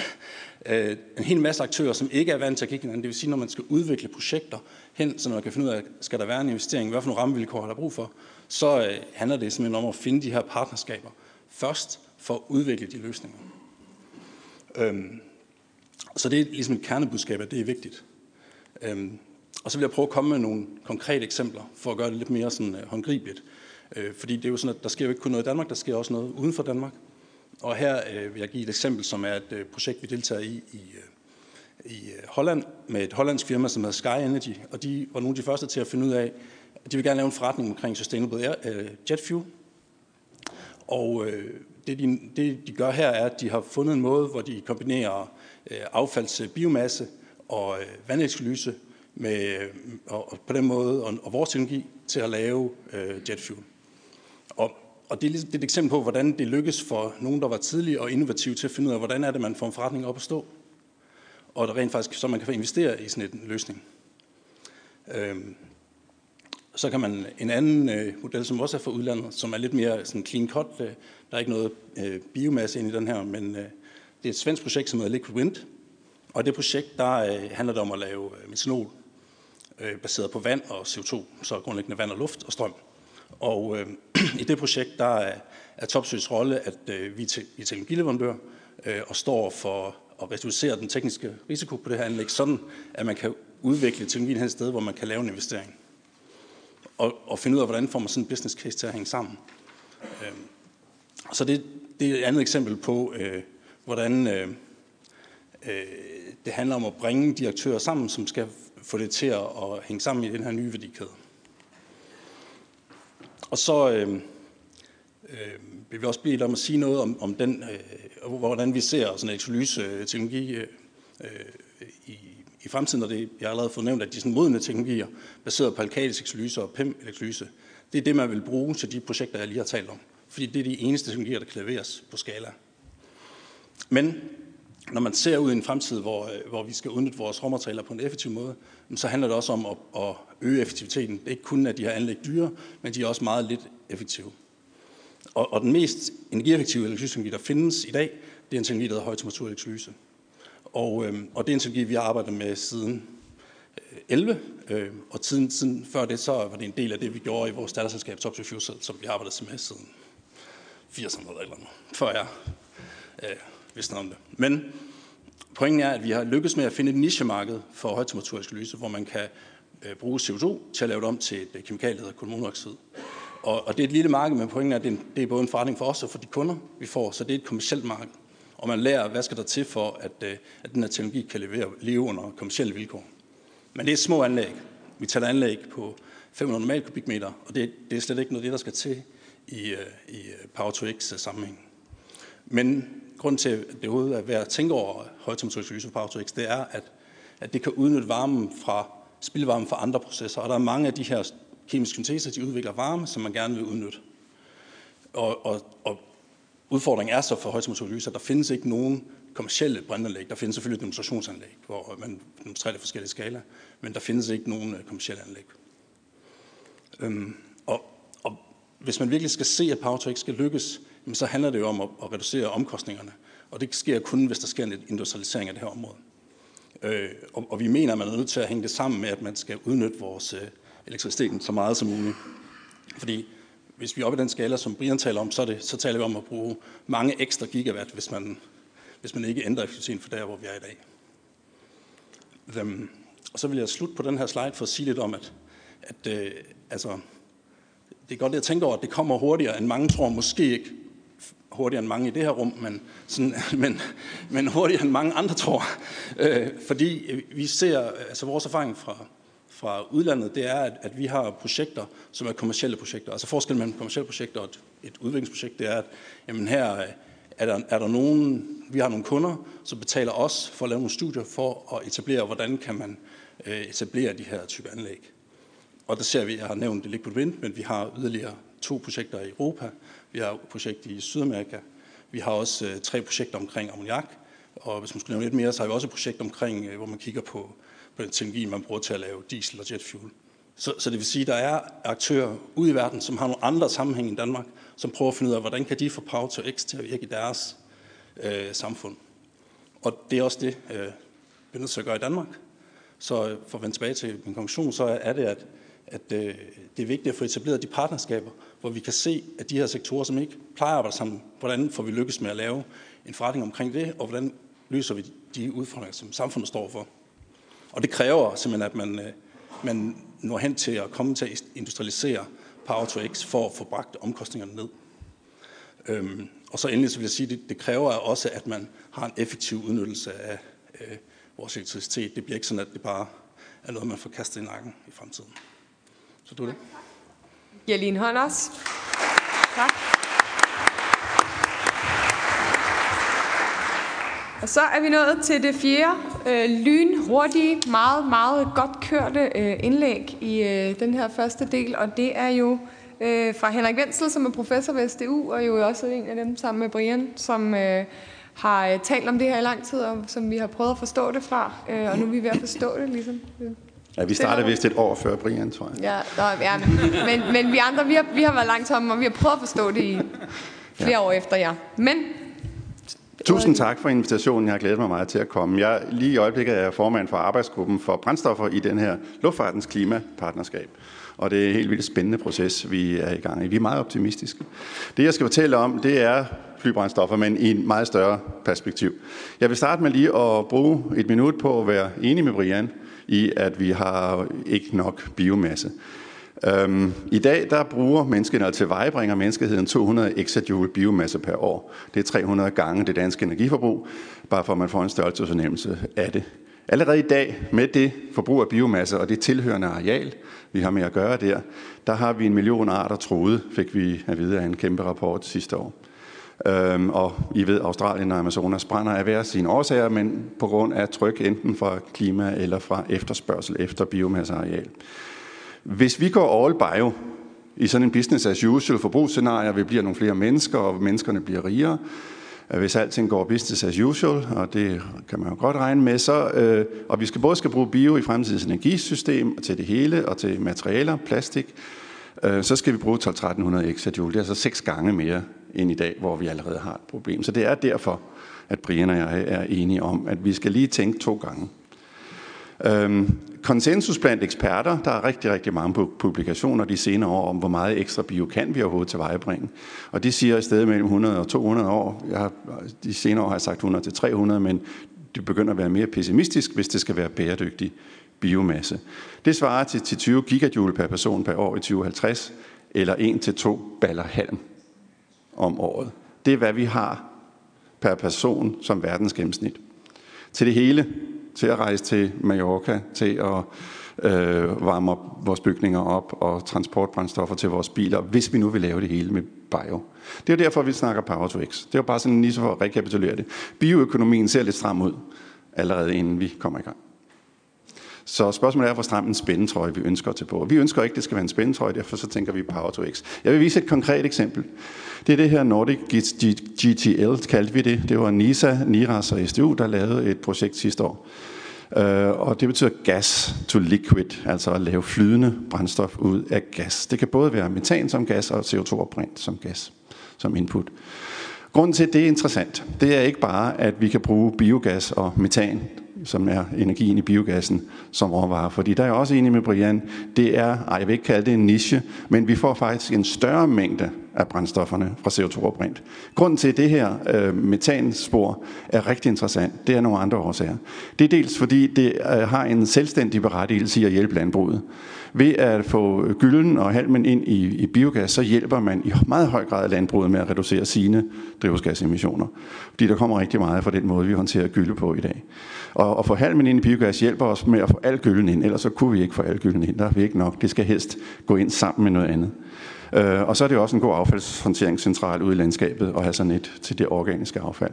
Øh, en hel masse aktører, som ikke er vant til at kigge hinanden. Det vil sige, når man skal udvikle projekter hen, så man kan finde ud af, skal der være en investering, hvad for nogle rammevilkår har der brug for, så øh, handler det simpelthen om at finde de her partnerskaber først for at udvikle de løsninger. Øhm, så det er ligesom et kernebudskab, at det er vigtigt. Øhm, og så vil jeg prøve at komme med nogle konkrete eksempler, for at gøre det lidt mere sådan, håndgribeligt. Fordi det er jo sådan, at der sker jo ikke kun noget i Danmark, der sker også noget uden for Danmark. Og her øh, vil jeg give et eksempel, som er et øh, projekt, vi deltager i i, øh, i øh, Holland, med et hollandsk firma, som hedder Sky Energy. Og de var nogle af de første til at finde ud af, at de vil gerne lave en forretning omkring sustainable air, øh, jet fuel. Og øh, det, de, det, de gør her, er, at de har fundet en måde, hvor de kombinerer øh, affaldsbiomasse øh, og øh, vandekskelyse med, øh, og, og, på den måde, og, og vores teknologi til at lave øh, jet fuel. Og, og det, er, ligesom, det er et eksempel på, hvordan det lykkes for nogen, der var tidlige og innovative til at finde ud af, hvordan er det, man får en forretning op at stå. Og der rent faktisk, så man kan investere i sådan en løsning. Øhm, så kan man en anden øh, model, som også er fra udlandet, som er lidt mere sådan clean cut. Øh, der er ikke noget øh, biomasse ind i den her, men øh, det er et svensk projekt, som hedder Liquid Wind. Og det projekt, der øh, handler det om at lave øh, metanol øh, baseret på vand og CO2, så grundlæggende vand og luft og strøm. Og øh, i det projekt, der er, er Topsøs rolle, at øh, vi er teknologileverandør øh, og står for at reducere den tekniske risiko på det her anlæg, sådan at man kan udvikle teknologien et sted, hvor man kan lave en investering og, og finde ud af, hvordan får man sådan en business case til at hænge sammen. Øh, så det, det er et andet eksempel på, øh, hvordan øh, øh, det handler om at bringe de aktører sammen, som skal få det til at hænge sammen i den her nye værdikæde. Og så øh, øh, vil vi også blive om at sige noget om, om den, øh, hvordan vi ser sådan en elektrolyse-teknologi øh, øh, i, i fremtiden, og det, jeg har allerede fået nævnt, at de sådan modne teknologier, baseret på alkalisk elektrolyse og PEM-elektrolyse, det er det, man vil bruge til de projekter, jeg lige har talt om. Fordi det er de eneste teknologier, der kan leveres på skala. Men når man ser ud i en fremtid, hvor, øh, hvor vi skal udnytte vores råmaterialer på en effektiv måde, så handler det også om at, at øge effektiviteten. Det er ikke kun, at de her anlæg dyre, men de er også meget lidt effektive. Og, og den mest energieffektive elektrolyseteknologi, der findes i dag, det er en teknologi, der hedder højtemperaturelektrolyse. Og, øh, og det er en teknologi, vi har arbejdet med siden øh, 11, øh, og tiden, siden før det, så var det en del af det, vi gjorde i vores datterselskab Top Fuel som vi har arbejdet med siden 80'erne eller noget, før jeg øh, vidste om det. Men pointen er, at vi har lykkes med at finde et nichemarked for højtemperaturelektrolyse, lyse, hvor man kan øh, bruge CO2 til at lave det om til et øh, kemikalie, der hedder kulmonoxid. Og, og det er et lille marked, men pointen er, at det er, det er både en forretning for os og for de kunder, vi får, så det er et kommersielt marked. Og man lærer, hvad skal der til for, at, øh, at den her teknologi kan levere, leve under kommersielle vilkår. Men det er små anlæg. Vi taler anlæg på 500 normal kubikmeter, og det, det er slet ikke noget det, der skal til i, øh, i øh, Power to X sammenhæng. Men grund til, at det overhovedet er værd at tænke over højtemperaturlyse på Power det er, at, at det kan udnytte varmen fra spildvarme fra andre processer. Og der er mange af de her kemiske synteser, de udvikler varme, som man gerne vil udnytte. Og, og, og udfordringen er så for højtemperaturlyse, at der findes ikke nogen kommersielle brændanlæg. Der findes selvfølgelig et demonstrationsanlæg, hvor man demonstrerer det forskellige skala, men der findes ikke nogen øh, kommersielle anlæg. Øhm, og, og hvis man virkelig skal se, at Power skal lykkes, så handler det jo om at, at reducere omkostningerne. Og det sker kun, hvis der sker en industrialisering af det her område. Øh, og, og vi mener, at man er nødt til at hænge det sammen med, at man skal udnytte vores øh, elektricitet så meget som muligt. Fordi hvis vi er oppe i den skala, som Brian taler om, så, det, så taler vi om at bruge mange ekstra gigawatt, hvis man, hvis man ikke ændrer effektiviteten for der, hvor vi er i dag. Øhm, og så vil jeg slutte på den her slide for at sige lidt om, at, at øh, altså, det er godt at tænke over, at det kommer hurtigere, end mange tror. Måske ikke hurtigere end mange i det her rum, men, sådan, men, men hurtigere end mange andre tror. Øh, fordi vi ser, altså vores erfaring fra, fra udlandet, det er, at, at vi har projekter, som er kommersielle projekter. Altså forskellen mellem kommersielle projekter og et, et udviklingsprojekt, det er, at jamen her øh, er der, er der nogen, vi har nogle kunder, som betaler os for at lave nogle studier for at etablere, hvordan kan man øh, etablere de her type anlæg. Og der ser vi, jeg har nævnt det Liquid Wind, men vi har yderligere to projekter i Europa, vi har et projekt i Sydamerika, vi har også øh, tre projekter omkring ammoniak, og hvis man skulle nævne lidt mere, så har vi også et projekt omkring, øh, hvor man kigger på, på den teknologi, man bruger til at lave diesel og jetfuel. Så, så det vil sige, at der er aktører ude i verden, som har nogle andre sammenhæng i Danmark, som prøver at finde ud af, hvordan kan de få Power to X til at virke i deres øh, samfund. Og det er også det, øh, vi er nødt til at gøre i Danmark. Så øh, for at vende tilbage til min konklusion, så er det, at, at øh, det er vigtigt at få etableret de partnerskaber, hvor vi kan se, at de her sektorer, som ikke plejer at arbejde sammen, hvordan får vi lykkes med at lave en forretning omkring det, og hvordan løser vi de udfordringer, som samfundet står for. Og det kræver simpelthen, at man, øh, man når hen til at komme til at industrialisere Power to X for at få bragt omkostningerne ned. Øhm, og så endelig så vil jeg sige, at det, det kræver også, at man har en effektiv udnyttelse af øh, vores elektricitet. Det bliver ikke sådan, at det bare er noget, man får kastet i nakken i fremtiden. Så du er det. Giver lige en hånd også. Tak. Og så er vi nået til det fjerde øh, lynhurtige, meget, meget godt kørte øh, indlæg i øh, den her første del, og det er jo øh, fra Henrik Wenzel, som er professor ved SDU, og jo også en af dem sammen med Brian, som øh, har øh, talt om det her i lang tid, og som vi har prøvet at forstå det fra, øh, og nu er vi ved at forstå det ligesom. Ja, vi startede vist et år før Brian, tror jeg. Ja, der, ja men, men vi andre, vi har, vi har været langt om, og vi har prøvet at forstå det i flere ja. år efter jer. Men Tusind tak for invitationen. Jeg har glædet mig meget til at komme. Jeg lige i øjeblikket er jeg formand for arbejdsgruppen for brændstoffer i den her luftfartens klimapartnerskab. Og det er en helt vildt spændende proces, vi er i gang i. Vi er meget optimistiske. Det, jeg skal fortælle om, det er flybrændstoffer, men i en meget større perspektiv. Jeg vil starte med lige at bruge et minut på at være enig med Brian i, at vi har ikke nok biomasse. Øhm, I dag der bruger menneskene, altså vejbringer menneskeheden 200 exajoule biomasse per år. Det er 300 gange det danske energiforbrug, bare for at man får en størrelsesfornemmelse af det. Allerede i dag med det forbrug af biomasse og det tilhørende areal, vi har med at gøre der, der har vi en million arter troet, fik vi at vide af en kæmpe rapport sidste år. Øhm, og I ved, Australien og Amazonas brænder af hver sine årsager, men på grund af tryk enten fra klima eller fra efterspørgsel efter biomasseareal. Hvis vi går all bio i sådan en business as usual forbrugsscenarie, vi bliver nogle flere mennesker, og menneskerne bliver rigere, øh, Hvis alting går business as usual, og det kan man jo godt regne med, så, øh, og vi skal både skal bruge bio i fremtidens energisystem til det hele, og til materialer, plastik, øh, så skal vi bruge 12-1300 exajoule. Det er altså seks gange mere end i dag, hvor vi allerede har et problem. Så det er derfor, at Brian og jeg er enige om, at vi skal lige tænke to gange. Øhm, konsensus blandt eksperter, der er rigtig, rigtig mange publikationer de senere år om, hvor meget ekstra bio kan vi overhovedet til vejebringe. Og de siger i stedet mellem 100 og 200 år. Jeg har, de senere år har jeg sagt 100 til 300, men det begynder at være mere pessimistisk, hvis det skal være bæredygtig biomasse. Det svarer til, til 20 gigajoule per person per år i 2050, eller 1 til 2 baller halm om året. Det er, hvad vi har per person som verdens gennemsnit. Til det hele, til at rejse til Mallorca, til at øh, varme op vores bygninger op og transportbrændstoffer til vores biler, hvis vi nu vil lave det hele med bio. Det er derfor, vi snakker Power to X. Det er jo bare sådan lige så for at rekapitulere det. Bioøkonomien ser lidt stram ud, allerede inden vi kommer i gang. Så spørgsmålet er, hvor stram en spændetrøje vi ønsker til på. Vi ønsker ikke, at det skal være en spændetrøje, derfor så tænker vi Power to X. Jeg vil vise et konkret eksempel. Det er det her Nordic GTL, kaldte vi det. Det var NISA, NIRAS og SDU, der lavede et projekt sidste år. Uh, og det betyder gas to liquid, altså at lave flydende brændstof ud af gas. Det kan både være metan som gas og CO2-opbrændt som gas, som input. Grunden til, at det er interessant, det er ikke bare, at vi kan bruge biogas og metan som er energien i biogassen, som råvarer. Fordi der er jeg også enig med Brian, det er, ej, jeg vil ikke kalde det en niche, men vi får faktisk en større mængde af brændstofferne fra CO2-opbrændt. Grunden til, at det her øh, metanspor er rigtig interessant, det er nogle andre årsager. Det er dels fordi, det øh, har en selvstændig berettigelse i at hjælpe landbruget. Ved at få gylden og halmen ind i, i biogas, så hjælper man i meget høj grad landbruget med at reducere sine drivhusgasemissioner. Fordi der kommer rigtig meget fra den måde, vi håndterer gylde på i dag. Og at få halmen ind i biogas hjælper os med at få al gylden ind, ellers så kunne vi ikke få al gylden ind. Der er vi ikke nok. Det skal helst gå ind sammen med noget andet. Øh, og så er det også en god affaldshåndteringscentral ude i landskabet at have sådan et til det organiske affald.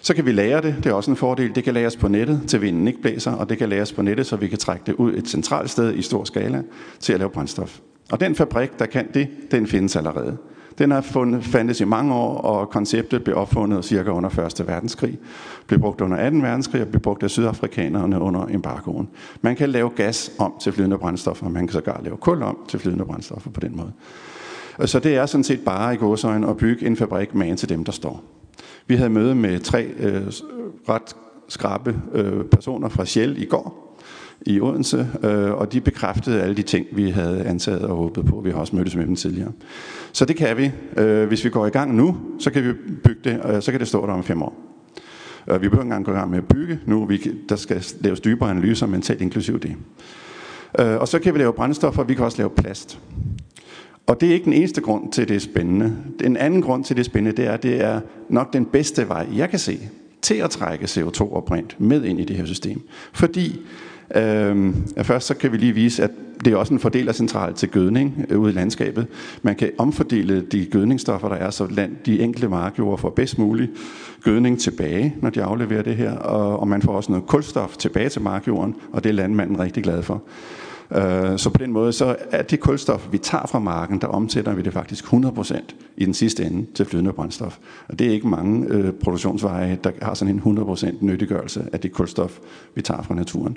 Så kan vi lære det. Det er også en fordel. Det kan læres på nettet, til vinden ikke blæser, og det kan læres på nettet, så vi kan trække det ud et centralt sted i stor skala til at lave brændstof. Og den fabrik, der kan det, den findes allerede. Den har fundet, fandtes i mange år, og konceptet blev opfundet cirka under 1. verdenskrig. Blev brugt under 2. verdenskrig og blev brugt af sydafrikanerne under embargoen. Man kan lave gas om til flydende brændstoffer, man kan sågar lave kul om til flydende brændstoffer på den måde. Så det er sådan set bare i gåsøjne at bygge en fabrik med til dem, der står. Vi havde møde med tre øh, ret skrabe øh, personer fra Shell i går i Odense, øh, og de bekræftede alle de ting, vi havde antaget og håbet på. Vi har også mødtes med dem tidligere. Så det kan vi. Øh, hvis vi går i gang nu, så kan vi bygge det, og så kan det stå der om fem år. Øh, vi behøver engang gå i gang med at bygge nu. Vi, der skal laves dybere analyser, mentalt inklusiv det. Øh, og så kan vi lave brændstoffer, og vi kan også lave plast. Og det er ikke den eneste grund til, at det er spændende. Den anden grund til, at det er spændende, det er, at det er nok den bedste vej, jeg kan se, til at trække CO2 oprindt med ind i det her system. Fordi Øhm, først så kan vi lige vise, at det er også en fordelercentral til gødning øh, ude i landskabet. Man kan omfordele de gødningsstoffer, der er, så land, de enkelte markjord får bedst mulig gødning tilbage, når de afleverer det her. Og, og man får også noget kulstof tilbage til markjorden, og det er landmanden rigtig glad for. Øh, så på den måde, så er det kulstof, vi tager fra marken, der omsætter vi det faktisk 100% i den sidste ende til flydende brændstof. Og det er ikke mange øh, produktionsveje, der har sådan en 100% nyttiggørelse af det kulstof, vi tager fra naturen.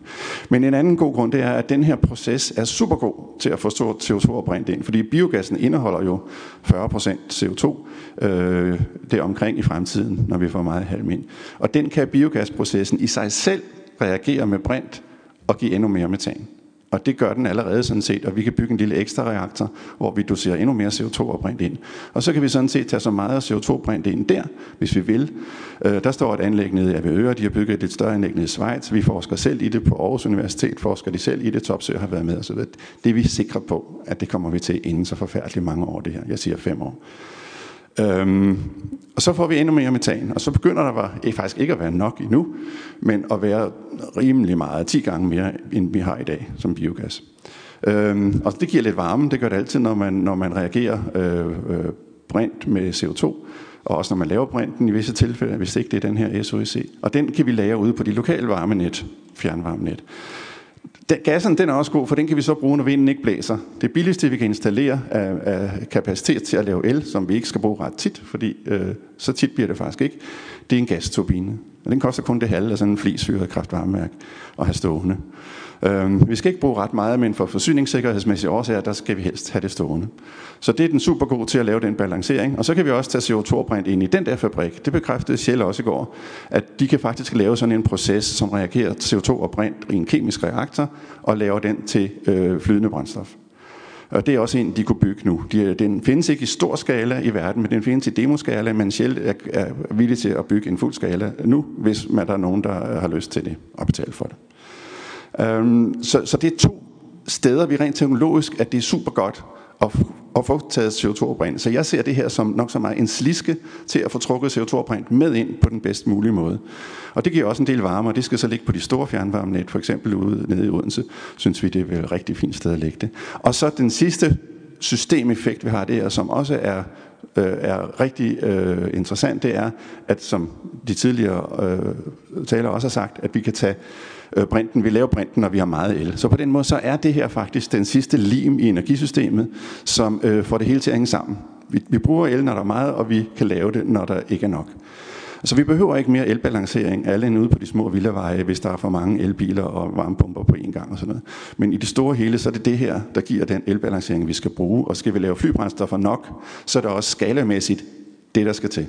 Men en anden god grund, det er, at den her proces er super god til at få CO2 opbrændt ind, fordi biogassen indeholder jo 40% CO2 øh, der omkring i fremtiden, når vi får meget halm ind. Og den kan biogasprocessen i sig selv reagere med brint og give endnu mere metan. Og det gør den allerede sådan set, og vi kan bygge en lille ekstra reaktor, hvor vi doserer endnu mere CO2 og brint ind. Og så kan vi sådan set tage så meget CO2 brint ind der, hvis vi vil. Øh, der står et anlæg nede i Avedøre, de har bygget et lidt større anlæg nede i Schweiz. Vi forsker selv i det på Aarhus Universitet, forsker de selv i det, Topsø har været med osv. Det er vi sikre på, at det kommer vi til inden så forfærdeligt mange år det her. Jeg siger fem år. Øhm, og så får vi endnu mere metan, og så begynder der var, eh, faktisk ikke at være nok endnu, men at være rimelig meget, 10 gange mere, end vi har i dag som biogas. Øhm, og det giver lidt varme, det gør det altid, når man, når man reagerer øh, øh, brint med CO2, og også når man laver brinten i visse tilfælde, hvis ikke det er den her SOEC. Og den kan vi lagre ude på de lokale varmenet, fjernvarmenet. Den, gassen den er også god, for den kan vi så bruge, når vinden ikke blæser. Det billigste, vi kan installere er, er kapacitet til at lave el, som vi ikke skal bruge ret tit, fordi øh, så tit bliver det faktisk ikke, det er en gasturbine. Og den koster kun det halve af sådan en flisyret kraftvarmeværk at have stående. Øh, vi skal ikke bruge ret meget, men for forsyningssikkerhedsmæssige årsager, der skal vi helst have det stående. Så det er den super god til at lave den balancering. Og så kan vi også tage CO2-brint ind i den der fabrik. Det bekræftede Shell også i går, at de kan faktisk lave sådan en proces, som reagerer CO2 og brint i en kemisk reaktor, og laver den til øh, flydende brændstof. Og det er også en, de kunne bygge nu. De, den findes ikke i stor skala i verden, men den findes i demoskala, men Shell er, er villig til at bygge en fuld skala nu, hvis man der er nogen, der har lyst til det og betale for det. Øhm, så, så det er to steder, vi rent teknologisk, at det er super godt at, at få taget CO2-oprindelse. Så jeg ser det her som nok så meget en sliske til at få trukket CO2-oprindelse med ind på den bedst mulige måde. Og det giver også en del varme, og det skal så ligge på de store fjernvarmenet, for eksempel ude nede i Odense, synes vi, det er et rigtig fint sted at lægge det. Og så den sidste systemeffekt, vi har der, som også er øh, er rigtig øh, interessant, det er, at som de tidligere øh, talere også har sagt, at vi kan tage øh, brinten, vi laver brinten, når vi har meget el. Så på den måde, så er det her faktisk den sidste lim i energisystemet, som øh, får det hele til at hænge sammen. Vi, vi bruger el, når der er meget, og vi kan lave det, når der ikke er nok. Så vi behøver ikke mere elbalancering, alle end ude på de små villaveje, hvis der er for mange elbiler og varmepumper på én gang og sådan noget. Men i det store hele, så er det det her, der giver den elbalancering, vi skal bruge. Og skal vi lave flybrændstoffer nok, så er det også skalamæssigt det, der skal til.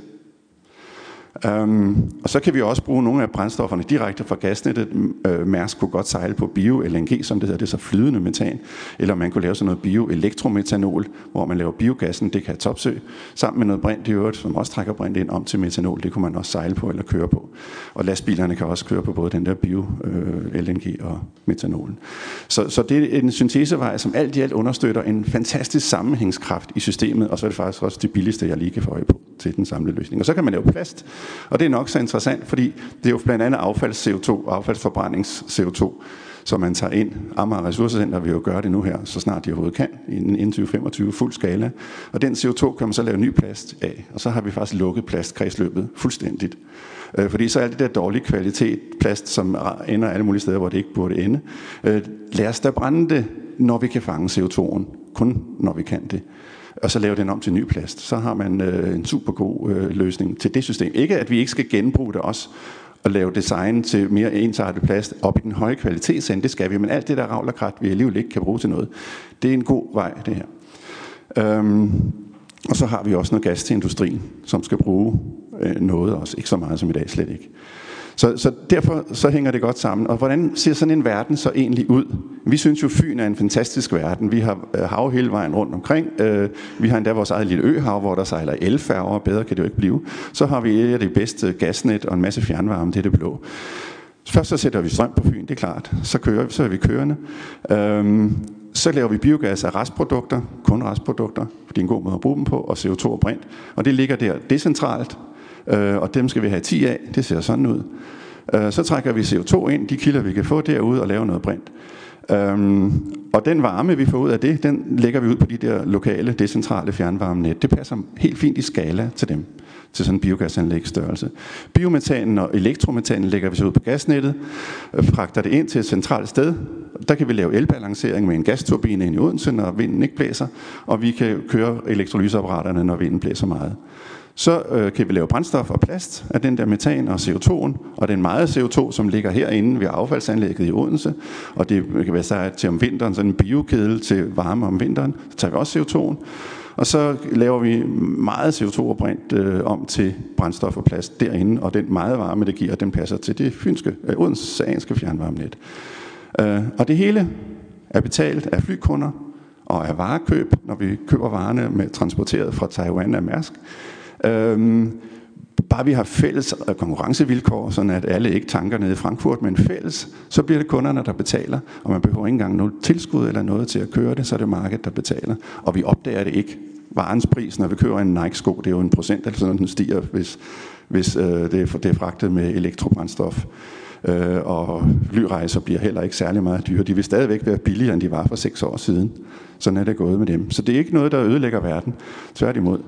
Um, og så kan vi også bruge nogle af brændstofferne direkte fra gasnettet. Uh, Mærsk kunne godt sejle på bio-LNG, som det hedder, det er så flydende metan. Eller man kunne lave sådan noget bioelektrometanol, hvor man laver biogassen, det kan topsø, sammen med noget brint i øvrigt, som også trækker brint ind om til metanol. Det kunne man også sejle på eller køre på. Og lastbilerne kan også køre på både den der bio-LNG øh, uh, og metanolen. Så, så det er en syntesevej, som alt i alt understøtter en fantastisk sammenhængskraft i systemet, og så er det faktisk også det billigste, jeg lige kan få øje på til den samlede løsning. Og så kan man lave plast, og det er nok så interessant, fordi det er jo blandt andet affalds-CO2, affaldsforbrændings-CO2, som man tager ind. Amager Ressourcecenter vil jo gøre det nu her, så snart de overhovedet kan, inden 2025 fuld skala. Og den CO2 kan man så lave ny plast af, og så har vi faktisk lukket plastkredsløbet fuldstændigt. Øh, fordi så er det der dårlige kvalitet plast, som ender alle mulige steder, hvor det ikke burde ende. Øh, lad os da brænde det, når vi kan fange CO2'en. Kun når vi kan det og så lave den om til ny plast. Så har man øh, en super god øh, løsning til det system. Ikke at vi ikke skal genbruge det også, og lave design til mere ensartet plast op i den høje kvalitetsende, det skal vi, men alt det der ravlerkrat, vi alligevel ikke kan bruge til noget, det er en god vej, det her. Øhm, og så har vi også noget gas til industrien, som skal bruge øh, noget også, ikke så meget som i dag, slet ikke. Så, så derfor så hænger det godt sammen. Og hvordan ser sådan en verden så egentlig ud? Vi synes jo, Fyn er en fantastisk verden. Vi har øh, hav hele vejen rundt omkring. Øh, vi har endda vores eget lille øhav, hvor der sejler elfærger. Bedre kan det jo ikke blive. Så har vi et af de bedste gasnet og en masse fjernvarme. Det er det blå. Først så sætter vi strøm på Fyn, det er klart. Så kører vi, så er vi kørende. Øhm, så laver vi biogas af restprodukter, kun restprodukter, for det er en god måde at bruge dem på, og CO2 og brint. Og det ligger der decentralt, øh, og dem skal vi have 10 af. Det ser sådan ud. Øh, så trækker vi CO2 ind, de kilder vi kan få derude, og laver noget brint. Øhm, og den varme, vi får ud af det, den lægger vi ud på de der lokale, decentrale fjernvarmenet. Det passer helt fint i skala til dem, til sådan en biogasanlægsstørrelse. Biometanen og elektrometanen lægger vi så ud på gasnettet, fragter det ind til et centralt sted. Der kan vi lave elbalancering med en gasturbine ind i Odense, når vinden ikke blæser, og vi kan køre elektrolyseapparaterne, når vinden blæser meget så øh, kan vi lave brændstof og plast af den der metan og CO2'en, og den meget CO2, som ligger herinde ved affaldsanlægget i Odense, og det øh, kan være så til om vinteren, sådan en biokedel til varme om vinteren, så tager vi også CO2'en, og så laver vi meget CO2-oprint øh, om til brændstof og plast derinde, og den meget varme, det giver, den passer til det fynske, øh, odenseanske fjernvarmenet. Øh, og det hele er betalt af flykunder og af varekøb, når vi køber varerne med transporteret fra Taiwan af Mærsk. Øhm, bare vi har fælles øh, konkurrencevilkår, sådan at alle ikke tanker nede i Frankfurt, men fælles, så bliver det kunderne, der betaler, og man behøver ikke engang noget tilskud eller noget til at køre det, så er det markedet, der betaler. Og vi opdager det ikke. Varens pris, når vi kører en Nike-sko, det er jo en procent, eller sådan, den stiger, hvis, hvis øh, det, er, det er fragtet med elektrobrændstof. Øh, og flyrejser bliver heller ikke særlig meget dyre. De vil stadigvæk være billigere, end de var for seks år siden. Sådan er det gået med dem. Så det er ikke noget, der ødelægger verden. Tværtimod.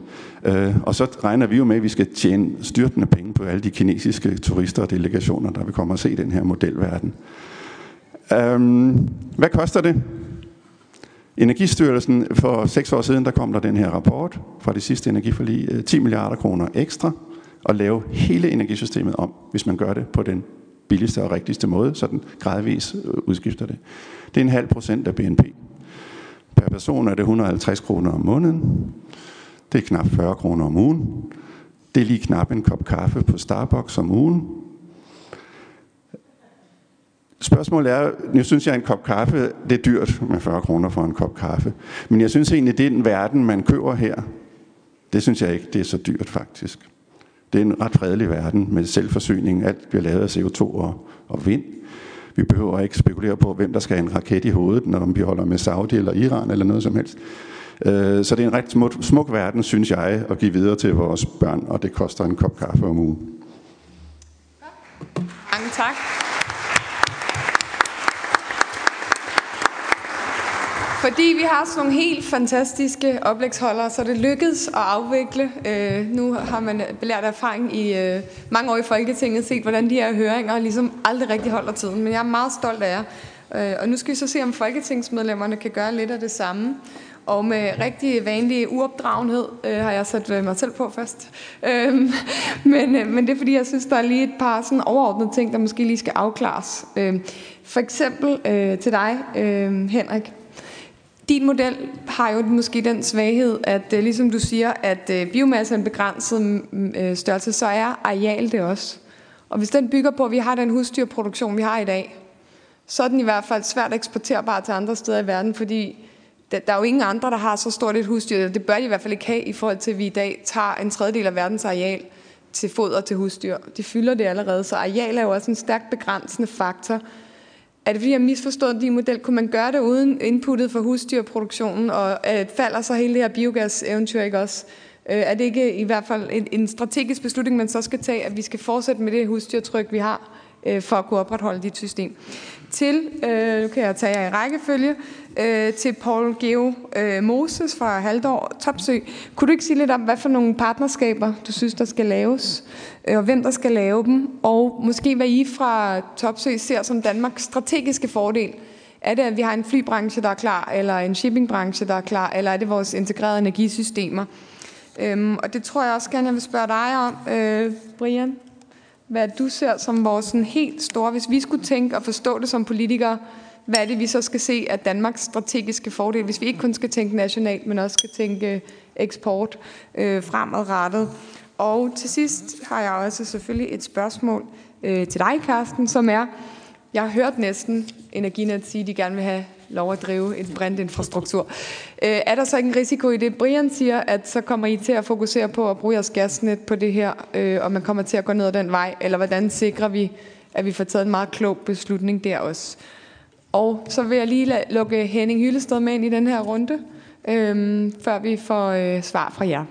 Øh, og så regner vi jo med, at vi skal tjene styrtende penge på alle de kinesiske turister og delegationer, der vil komme og se den her modelverden. Øhm, hvad koster det? Energistyrelsen for seks år siden, der kom der den her rapport fra det sidste energiforlig, øh, 10 milliarder kroner ekstra at lave hele energisystemet om, hvis man gør det på den billigste og rigtigste måde, så den gradvis øh, udskifter det. Det er en halv procent af BNP. Per person er det 150 kroner om måneden. Det er knap 40 kroner om ugen. Det er lige knap en kop kaffe på Starbucks om ugen. Spørgsmålet er, nu synes jeg, at en kop kaffe, det er dyrt med 40 kroner for en kop kaffe. Men jeg synes egentlig, det er den verden, man køber her. Det synes jeg ikke, det er så dyrt faktisk. Det er en ret fredelig verden med selvforsyning. Alt bliver lavet af CO2 og, og vind. Vi behøver ikke spekulere på, hvem der skal have en raket i hovedet, når vi holder med Saudi eller Iran eller noget som helst. Øh, så det er en ret smuk, smuk verden, synes jeg, at give videre til vores børn, og det koster en kop kaffe om ugen. Mange tak. Fordi vi har sådan nogle helt fantastiske oplægsholdere, så det lykkedes at afvikle. Øh, nu har man belært erfaring i øh, mange år i Folketinget, set hvordan de her høringer ligesom aldrig rigtig holder tiden. Men jeg er meget stolt af jer. Øh, og nu skal vi så se, om folketingsmedlemmerne kan gøre lidt af det samme. Og med rigtig vanlig uopdragenhed øh, har jeg sat øh, mig selv på først. Øhm, men, øh, men det er fordi, jeg synes, der er lige et par sådan overordnede ting, der måske lige skal afklares. Øhm, for eksempel øh, til dig, øh, Henrik. Din model har jo måske den svaghed, at øh, ligesom du siger, at øh, biomasse er en begrænset mm, mm, øh, størrelse, så er areal det også. Og hvis den bygger på, at vi har den husdyrproduktion, vi har i dag, så er den i hvert fald svært eksporterbar til andre steder i verden, fordi der er jo ingen andre, der har så stort et husdyr. Det bør de i hvert fald ikke have, i forhold til, at vi i dag tager en tredjedel af verdens areal til foder til husdyr. De fylder det allerede, så areal er jo også en stærkt begrænsende faktor er det fordi, jeg har misforstået din model? Kunne man gøre det uden inputtet for husdyrproduktionen, og øh, falder så hele det her biogas-eventyr ikke også? Øh, er det ikke i hvert fald en, en strategisk beslutning, man så skal tage, at vi skal fortsætte med det husdyrtryk, vi har, øh, for at kunne opretholde dit system? Til, øh, nu kan jeg tage jer i rækkefølge, øh, til Paul Geo øh, Moses fra Haldor Topsø. Kunne du ikke sige lidt om, hvad for nogle partnerskaber, du synes, der skal laves, øh, og hvem der skal lave dem, og måske hvad I fra Topsø ser som Danmarks strategiske fordel? Er det, at vi har en flybranche, der er klar, eller en shippingbranche, der er klar, eller er det vores integrerede energisystemer? Øhm, og det tror jeg også gerne, jeg vil spørge dig om, øh, Brian. Hvad du ser som vores sådan helt store, hvis vi skulle tænke og forstå det som politikere, hvad er det, vi så skal se af Danmarks strategiske fordel, hvis vi ikke kun skal tænke nationalt, men også skal tænke øh, eksport øh, fremadrettet. Og til sidst har jeg også selvfølgelig et spørgsmål øh, til dig, Karsten, som er, jeg har hørt næsten Energinet sige, at de gerne vil have lov at drive en brintinfrastruktur. Øh, er der så ikke en risiko i det, Brian siger, at så kommer I til at fokusere på at bruge jeres gasnet på det her, øh, og man kommer til at gå ned ad den vej, eller hvordan sikrer vi, at vi får taget en meget klog beslutning der også? Og så vil jeg lige lukke Henning Hyllested med ind i den her runde, øh, før vi får øh, svar fra jer.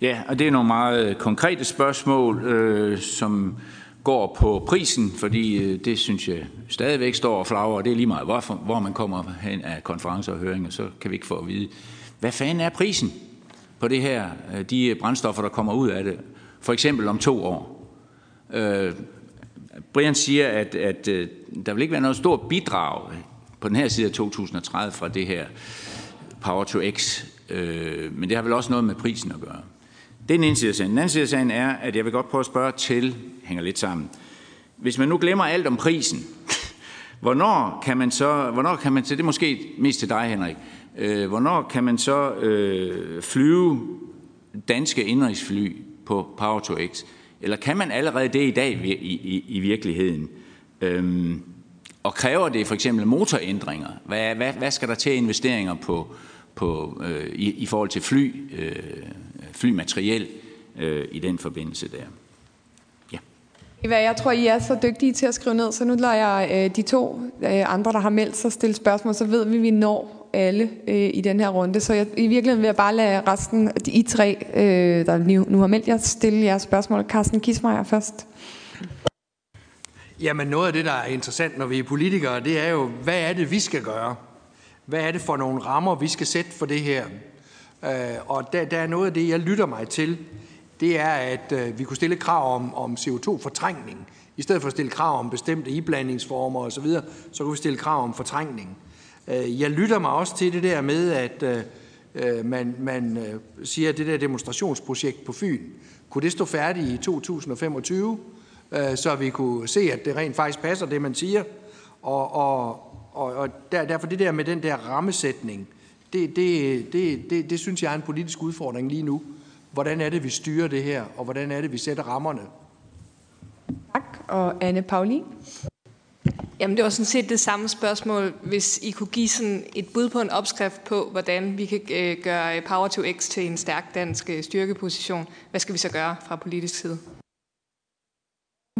Ja, og det er nogle meget øh, konkrete spørgsmål, øh, som går på prisen, fordi øh, det synes jeg stadigvæk står og flager, og det er lige meget, hvor, hvor man kommer hen af konferencer og høringer, så kan vi ikke få at vide, hvad fanden er prisen på det her, øh, de brændstoffer, der kommer ud af det, for eksempel om to år. Øh, Brian siger, at, at øh, der vil ikke være noget stort bidrag på den her side af 2030 fra det her Power to X, øh, men det har vel også noget med prisen at gøre. Det er den ene side af sagen. Den anden side af sagen er, at jeg vil godt prøve at spørge til, hænger lidt sammen, hvis man nu glemmer alt om prisen, hvornår kan man så, hvornår kan man, så det er måske mest til dig, Henrik, øh, hvornår kan man så øh, flyve danske indrigsfly på Power to X? Eller kan man allerede det i dag i, i, i virkeligheden? Øhm, og kræver det for eksempel motorændringer? Hvad, hvad, hvad skal der til investeringer på, på, øh, i, i forhold til fly, øh, flymateriel øh, i den forbindelse der? Ja. Eva, jeg tror, I er så dygtige til at skrive ned, så nu lader jeg øh, de to øh, andre, der har meldt sig, stille spørgsmål, så ved vi, at vi når alle øh, i den her runde. Så jeg, i virkeligheden vil jeg bare lade resten, de I tre, øh, der nu, nu har meldt jer, stille jeres spørgsmål. Carsten Kismeier først. Jamen noget af det, der er interessant, når vi er politikere, det er jo, hvad er det, vi skal gøre? Hvad er det for nogle rammer, vi skal sætte for det her? Øh, og der, der er noget af det, jeg lytter mig til, det er, at øh, vi kunne stille krav om, om CO2-fortrængning I stedet for at stille krav om bestemte iblandingsformer osv., så, så kunne vi stille krav om fortrængning. Øh, Øh, jeg lytter mig også til det der med, at øh, øh, man, man siger, at det der demonstrationsprojekt på Fyn, kunne det stå færdigt i 2025, så vi kunne se, at det rent faktisk passer, det man siger. Og, og, og, og der, derfor det der med den der rammesætning, det, det, det, det, det synes jeg er en politisk udfordring lige nu. Hvordan er det, vi styrer det her, og hvordan er det, vi sætter rammerne? Tak. Og Anne Paulin? Jamen, det var sådan set det samme spørgsmål. Hvis I kunne give sådan et bud på en opskrift på, hvordan vi kan øh, gøre Power to X til en stærk dansk øh, styrkeposition, hvad skal vi så gøre fra politisk side?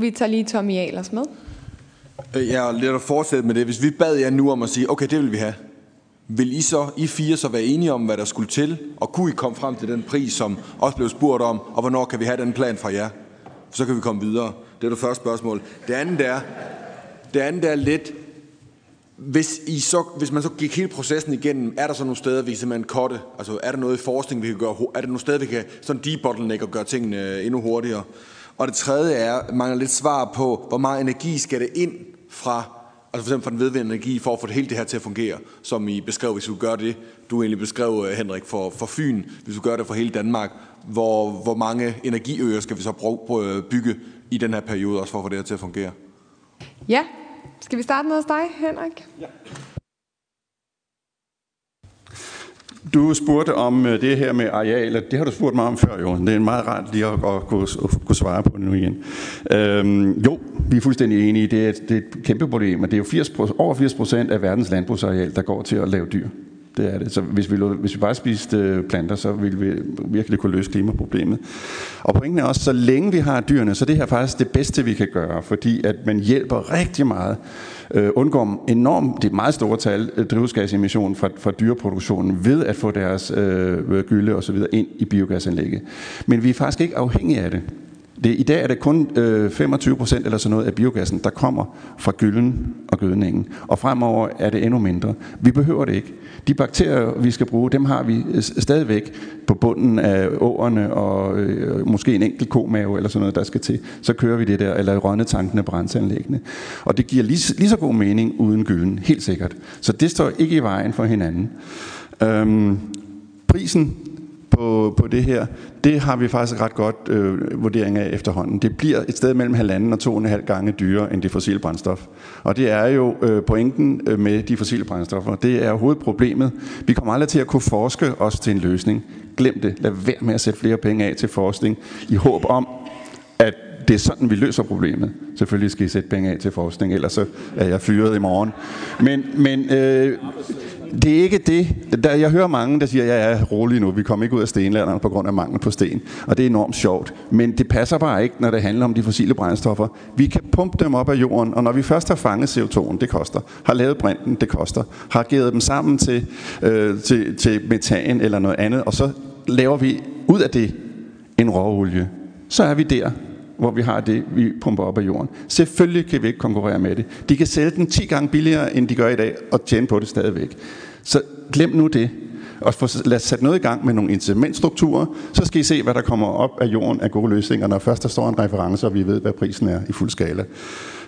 Vi tager lige Tommy Ahlers med. Øh, jeg er lidt at fortsætte med det. Hvis vi bad jer nu om at sige, okay, det vil vi have. Vil I så, I fire så være enige om, hvad der skulle til? Og kunne I komme frem til den pris, som også blev spurgt om? Og hvornår kan vi have den plan fra jer? Så kan vi komme videre. Det er det første spørgsmål. Det andet er, det andet er lidt, hvis, I så, hvis man så gik hele processen igennem, er der så nogle steder, vi simpelthen kotte? Altså er der noget i forskning, vi kan gøre? Er der nogle steder, vi kan sådan debottleneck og gøre tingene endnu hurtigere? Og det tredje er, mangler lidt svar på, hvor meget energi skal det ind fra, altså for eksempel fra den vedvendende energi, for at få det hele det her til at fungere, som I beskrev, hvis du gør det, du egentlig beskrev, øh, Henrik, for, for Fyn, hvis du gør det for hele Danmark, hvor, hvor mange energiøer skal vi så bruge, øh, bygge i den her periode, også for at få det her til at fungere? Ja, skal vi starte med hos dig, Henrik? Ja. Du spurgte om øh, det her med arealer. Det har du spurgt mig om før, jo. Det er meget rart lige at, at, kunne, at kunne svare på det nu igen. Øhm, jo, vi er fuldstændig enige. Det er, det er et kæmpe problem, og det er jo 80, over 80 procent af verdens landbrugsareal, der går til at lave dyr. Det er det. Så hvis vi, hvis vi bare spiste øh, planter, så ville vi virkelig kunne løse klimaproblemet. Og pointen er også, så længe vi har dyrene, så det her er faktisk det bedste, vi kan gøre, fordi at man hjælper rigtig meget, øh, undgår enormt, det meget store tal, øh, drivhusgasemission fra, fra dyreproduktionen, ved at få deres øh, øh, gylde og så videre ind i biogasanlægget. Men vi er faktisk ikke afhængige af det. Det, I dag er det kun øh, 25 procent eller sådan noget af biogassen, der kommer fra gylden og gødningen. Og fremover er det endnu mindre. Vi behøver det ikke. De bakterier, vi skal bruge, dem har vi stadigvæk på bunden af åerne og øh, måske en enkelt komave eller sådan noget, der skal til. Så kører vi det der, eller i rønnetankene brændsanlæggene. Og det giver lige, lige så god mening uden gylden, helt sikkert. Så det står ikke i vejen for hinanden. Øhm, prisen på, på det her, det har vi faktisk ret godt øh, vurdering af efterhånden. Det bliver et sted mellem halvanden og to og en halv gange dyrere end det fossile brændstof. Og det er jo øh, pointen øh, med de fossile brændstoffer. Det er hovedproblemet. Vi kommer aldrig til at kunne forske os til en løsning. Glem det. Lad være med at sætte flere penge af til forskning i håb om, at det er sådan, vi løser problemet. Selvfølgelig skal I sætte penge af til forskning, ellers så er jeg fyret i morgen. Men, men øh, det er ikke det. Der, jeg hører mange, der siger, ja, jeg er rolig nu, vi kommer ikke ud af stenlanderne på grund af mangel på sten. Og det er enormt sjovt. Men det passer bare ikke, når det handler om de fossile brændstoffer. Vi kan pumpe dem op af jorden, og når vi først har fanget CO2'en, det koster. Har lavet brinten, det koster. Har givet dem sammen til, øh, til, til metan eller noget andet, og så laver vi ud af det en råolie. Så er vi der, hvor vi har det, vi pumper op af jorden. Selvfølgelig kan vi ikke konkurrere med det. De kan sælge den 10 gange billigere, end de gør i dag, og tjene på det stadigvæk. Så glem nu det. Og få, lad os sætte noget i gang med nogle incitamentstrukturer, så skal I se, hvad der kommer op af jorden af gode løsninger, når først der står en reference, og vi ved, hvad prisen er i fuld skala.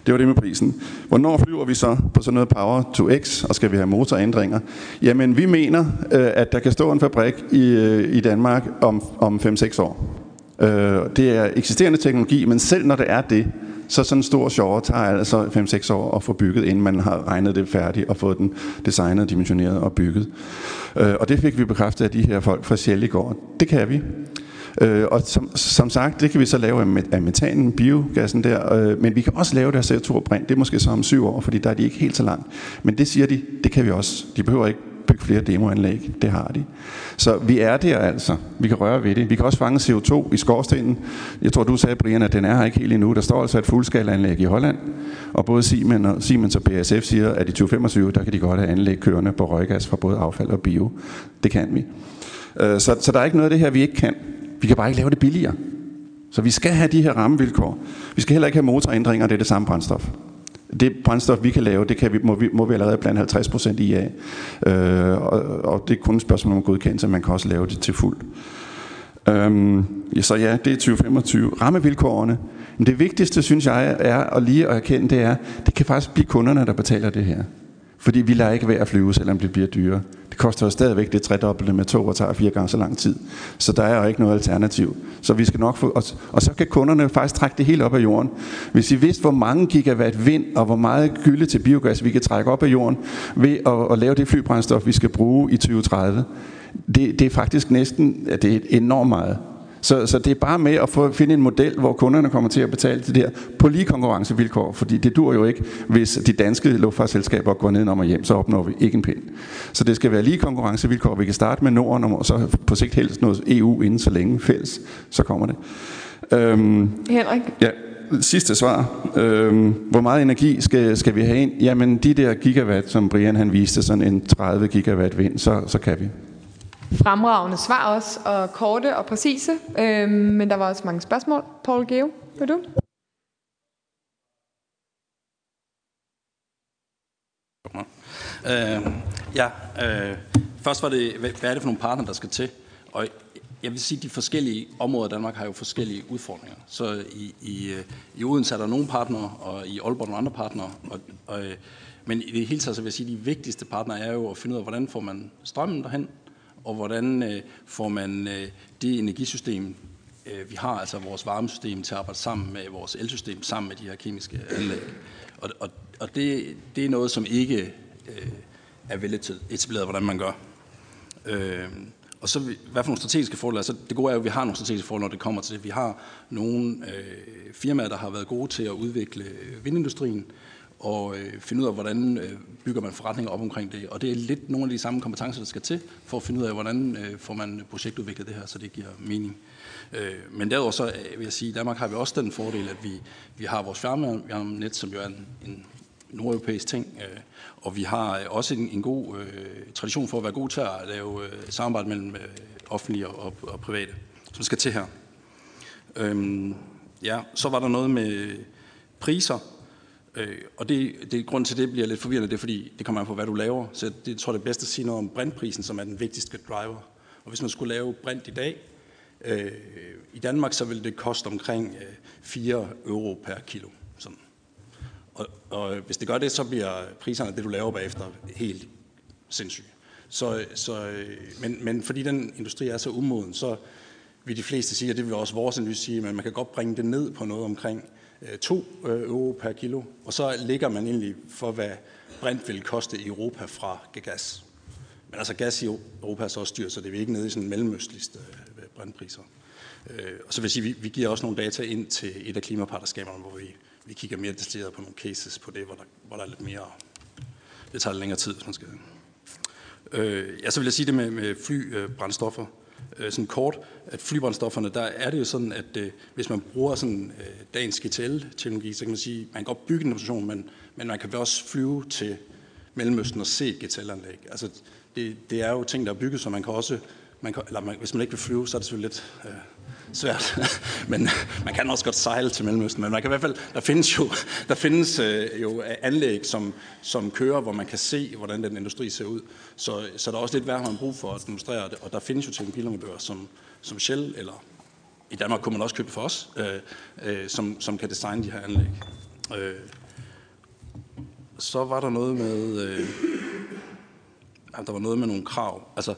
Det var det med prisen. Hvornår flyver vi så på sådan noget Power to X, og skal vi have motorændringer? Jamen, vi mener, øh, at der kan stå en fabrik i, øh, i Danmark om, om 5-6 år. Øh, det er eksisterende teknologi, men selv når det er det, så sådan en stor sjov tager altså 5-6 år at få bygget, inden man har regnet det færdigt og fået den designet, dimensioneret og bygget. Øh, og det fik vi bekræftet af de her folk fra Shell i går. Det kan vi. Øh, og som, som sagt, det kan vi så lave af metanen, biogassen der, øh, men vi kan også lave det af CO2 brint. Det er måske så om syv år, fordi der er de ikke helt så langt. Men det siger de, det kan vi også. De behøver ikke bygge flere demoanlæg. Det har de. Så vi er der altså. Vi kan røre ved det. Vi kan også fange CO2 i skorstenen. Jeg tror, du sagde, Brian, at den er her ikke helt endnu. Der står altså et fuldskalaanlæg i Holland. Og både Siemens og, Siemens og BASF siger, at i 2025, der kan de godt have anlæg kørende på røggas fra både affald og bio. Det kan vi. Øh, så, så der er ikke noget af det her, vi ikke kan. Vi kan bare ikke lave det billigere. Så vi skal have de her rammevilkår. Vi skal heller ikke have motorændringer, det er det samme brændstof det brændstof, vi kan lave, det kan vi, må, vi, må vi allerede blande 50 procent i af. Øh, og, og det er kun et spørgsmål om godkendelse, man kan også lave det til fuld. Øhm, så ja, det er 2025. Rammevilkårene. Men det vigtigste, synes jeg, er at lige at erkende, det er, det kan faktisk blive kunderne, der betaler det her. Fordi vi lader ikke være at flyve, selvom det bliver dyrere. Det koster jo stadigvæk det tredobbelte med tog og tager fire gange så lang tid. Så der er jo ikke noget alternativ. Så vi skal nok få, og, og så kan kunderne faktisk trække det helt op af jorden. Hvis I vidste, hvor mange gigawatt vind og hvor meget gylde til biogas vi kan trække op af jorden ved at, at lave det flybrændstof, vi skal bruge i 2030, det, det er faktisk næsten det er enormt meget. Så, så det er bare med at få, finde en model, hvor kunderne kommer til at betale det der på lige konkurrencevilkår, fordi det dur jo ikke, hvis de danske luftfartsselskaber går ned og hjem, så opnår vi ikke en pind. Så det skal være lige konkurrencevilkår. Vi kan starte med Norden, og så på sigt helst noget EU inden så længe fælles, så kommer det. Øhm, Henrik? Ja, sidste svar. Øhm, hvor meget energi skal, skal vi have ind? Jamen de der gigawatt, som Brian han viste, sådan en 30 gigawatt vind, så, så kan vi fremragende svar også, og korte og præcise. Øh, men der var også mange spørgsmål. Paul Geo, vil du? Øh, ja, øh, først var det, hvad er det for nogle partner, der skal til? Og jeg vil sige, at de forskellige områder i Danmark har jo forskellige udfordringer. Så i, i, øh, i Odense er der nogle partnere, og i Aalborg nogle andre partnere. Og, og, øh, men i det hele taget så vil jeg sige, at de vigtigste partnere er jo at finde ud af, hvordan får man strømmen derhen, og hvordan øh, får man øh, det energisystem, øh, vi har, altså vores varmesystem, til at arbejde sammen med vores elsystem, sammen med de her kemiske anlæg. Og, og, og det, det er noget, som ikke øh, er etableret, hvordan man gør. Øh, og så hvad for nogle strategiske forhold? Altså, det gode er jo, at vi har nogle strategiske forhold, når det kommer til det. Vi har nogle øh, firmaer, der har været gode til at udvikle vindindustrien, og øh, finde ud af, hvordan øh, bygger man forretninger op omkring det. Og det er lidt nogle af de samme kompetencer, der skal til, for at finde ud af, hvordan øh, får man projektudviklet det her, så det giver mening. Øh, men derudover så øh, vil jeg sige, at i Danmark har vi også den fordel, at vi, vi har vores fjernvarmenet, som jo er en, en nordeuropæisk ting, øh, og vi har øh, også en, en god øh, tradition for at være god til at lave øh, samarbejde mellem øh, offentlige og, og private, som skal til her. Øhm, ja, så var der noget med priser, Øh, og det, det grunden til, det bliver lidt forvirrende, det er fordi, det kommer an på, hvad du laver. Så det tror jeg, det er bedst at sige noget om brintprisen, som er den vigtigste driver. Og hvis man skulle lave brint i dag, øh, i Danmark, så ville det koste omkring øh, 4 euro per kilo. Sådan. Og, og hvis det gør det, så bliver priserne af det, du laver bagefter, helt sindssygt. Så, så, øh, men, men fordi den industri er så umoden, så vil de fleste sige, og det vil også vores industri sige, men man kan godt bringe det ned på noget omkring Øh, 2 øh, euro per kilo, og så ligger man egentlig for, hvad brint vil koste i Europa fra gas. Men altså gas i Europa er så også dyrt, så det er ikke nede i sådan en mellemøstligste øh, brintpriser. Og så vil jeg sige, vi, vi giver også nogle data ind til et af klimapartnerskaberne, hvor vi, vi kigger mere detaljeret på nogle cases på det, hvor der, hvor der er lidt mere... Det tager lidt længere tid, hvis man skal... Øh, ja, så vil jeg sige det med, med flybrændstoffer øh, sådan kort, at flybrændstofferne, der er det jo sådan, at øh, hvis man bruger sådan øh, dagens GTL-teknologi, så kan man sige, man kan godt bygge en demonstration, men, men man kan også flyve til Mellemøsten og se et GTL-anlæg. Altså, det, det er jo ting, der er bygget, så man kan også, man kan, eller man, hvis man ikke vil flyve, så er det selvfølgelig lidt øh, svært. men man kan også godt sejle til Mellemøsten. Men man kan i hvert fald, der findes jo, der findes, øh, jo øh, anlæg, som, som kører, hvor man kan se, hvordan den industri ser ud. Så, så der er også lidt værd, man brug for at demonstrere det. Og der findes jo teknologileverandører som, som Shell, eller i Danmark kunne man også købe for os, øh, øh, som, som kan designe de her anlæg. Øh, så var der noget med... Øh, der var noget med nogle krav. Altså,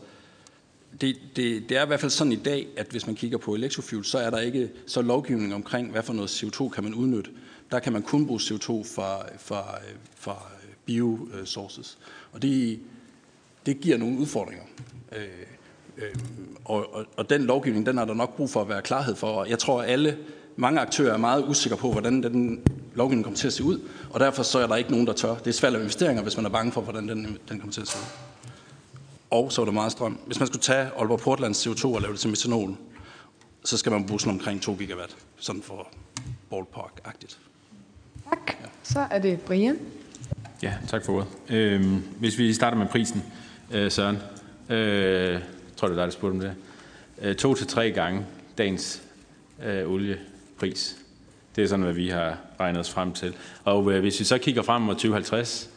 det, det, det er i hvert fald sådan i dag, at hvis man kigger på electrofuel, så er der ikke så lovgivning omkring, hvad for noget CO2 kan man udnytte. Der kan man kun bruge CO2 fra, fra, fra biosources. Og det, det giver nogle udfordringer. Øh, øh, og, og, og den lovgivning, den er der nok brug for at være klarhed for. Og jeg tror, at alle, mange aktører er meget usikre på, hvordan den lovgivning kommer til at se ud. Og derfor så er der ikke nogen, der tør. Det er svært at investeringer, hvis man er bange for, hvordan den, den kommer til at se ud og så var der meget strøm. Hvis man skulle tage Aalborg Portlands CO2 og lave det til metanol, så skal man bruge sådan omkring 2 gigawatt, sådan for ballpark-agtigt. Tak. Ja. Så er det Brian. Ja, tak for ordet. Øhm, hvis vi starter med prisen, øh, Søren. Øh, jeg tror, det er dig, der spurgte om det. Øh, to til tre gange dagens øh, oliepris. Det er sådan, hvad vi har regnet os frem til. Og øh, hvis vi så kigger frem mod 2050,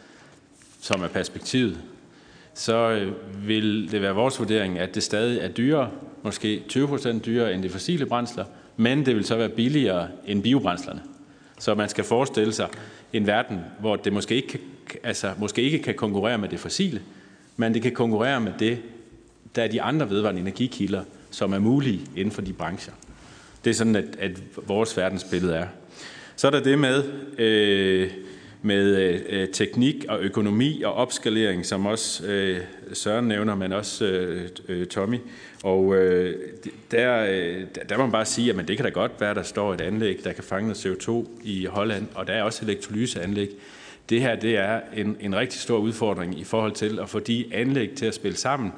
som er perspektivet, så øh, vil det være vores vurdering, at det stadig er dyrere, måske 20% dyrere end de fossile brændsler, men det vil så være billigere end biobrændslerne. Så man skal forestille sig en verden, hvor det måske ikke kan, altså, måske ikke kan konkurrere med det fossile, men det kan konkurrere med det, der er de andre vedvarende energikilder, som er mulige inden for de brancher. Det er sådan, at, at vores verdensbillede er. Så er der det med, øh, med øh, teknik og økonomi og opskalering, som også øh, Søren nævner, men også øh, øh Tommy. Og øh, der, øh, der må man bare sige, at det kan da godt være, at der står et anlæg, der kan fange noget CO2 i Holland, og der er også elektrolyseanlæg. Det her det er en, en rigtig stor udfordring i forhold til at få de anlæg til at spille sammen,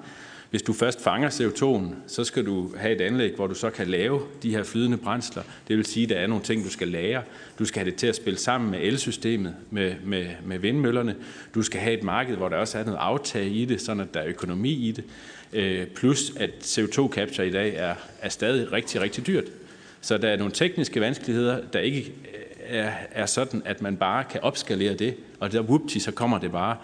hvis du først fanger CO2'en, så skal du have et anlæg, hvor du så kan lave de her flydende brændsler. Det vil sige, at der er nogle ting, du skal lære. Du skal have det til at spille sammen med elsystemet, med, med, med vindmøllerne. Du skal have et marked, hvor der også er noget aftag i det, sådan at der er økonomi i det. Øh, plus at CO2-capture i dag er, er stadig rigtig, rigtig dyrt. Så der er nogle tekniske vanskeligheder, der ikke øh, er, er sådan, at man bare kan opskalere det, og der whoopty, så kommer det bare.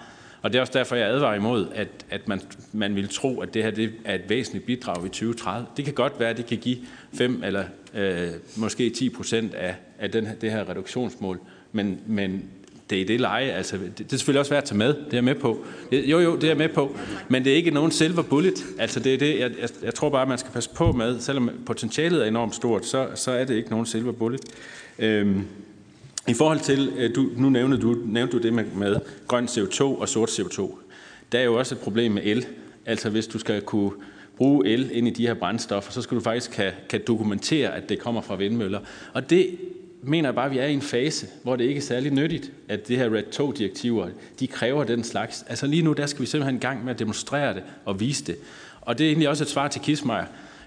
Og det er også derfor, jeg advarer imod, at, at man, man vil tro, at det her det er et væsentligt bidrag i 2030. Det kan godt være, at det kan give 5 eller øh, måske 10 procent af, af den, det her reduktionsmål, men, men det er det leje. Altså, det, det er selvfølgelig også værd at tage med, det er jeg med på. Det, jo, jo, det er jeg med på, men det er ikke nogen silver bullet. Altså, det er det, jeg, jeg, jeg tror bare, at man skal passe på med, selvom potentialet er enormt stort, så, så er det ikke nogen silver bullet. Øhm, i forhold til, øh, du, nu nævnte du, nævnte du det med, med grøn CO2 og sort CO2. Der er jo også et problem med el. Altså hvis du skal kunne bruge el ind i de her brændstoffer, så skal du faktisk kan, kan dokumentere, at det kommer fra vindmøller. Og det mener jeg bare, at vi er i en fase, hvor det ikke er særlig nyttigt, at det her Red 2-direktiver, de kræver den slags. Altså lige nu, der skal vi simpelthen i gang med at demonstrere det og vise det. Og det er egentlig også et svar til Kismeier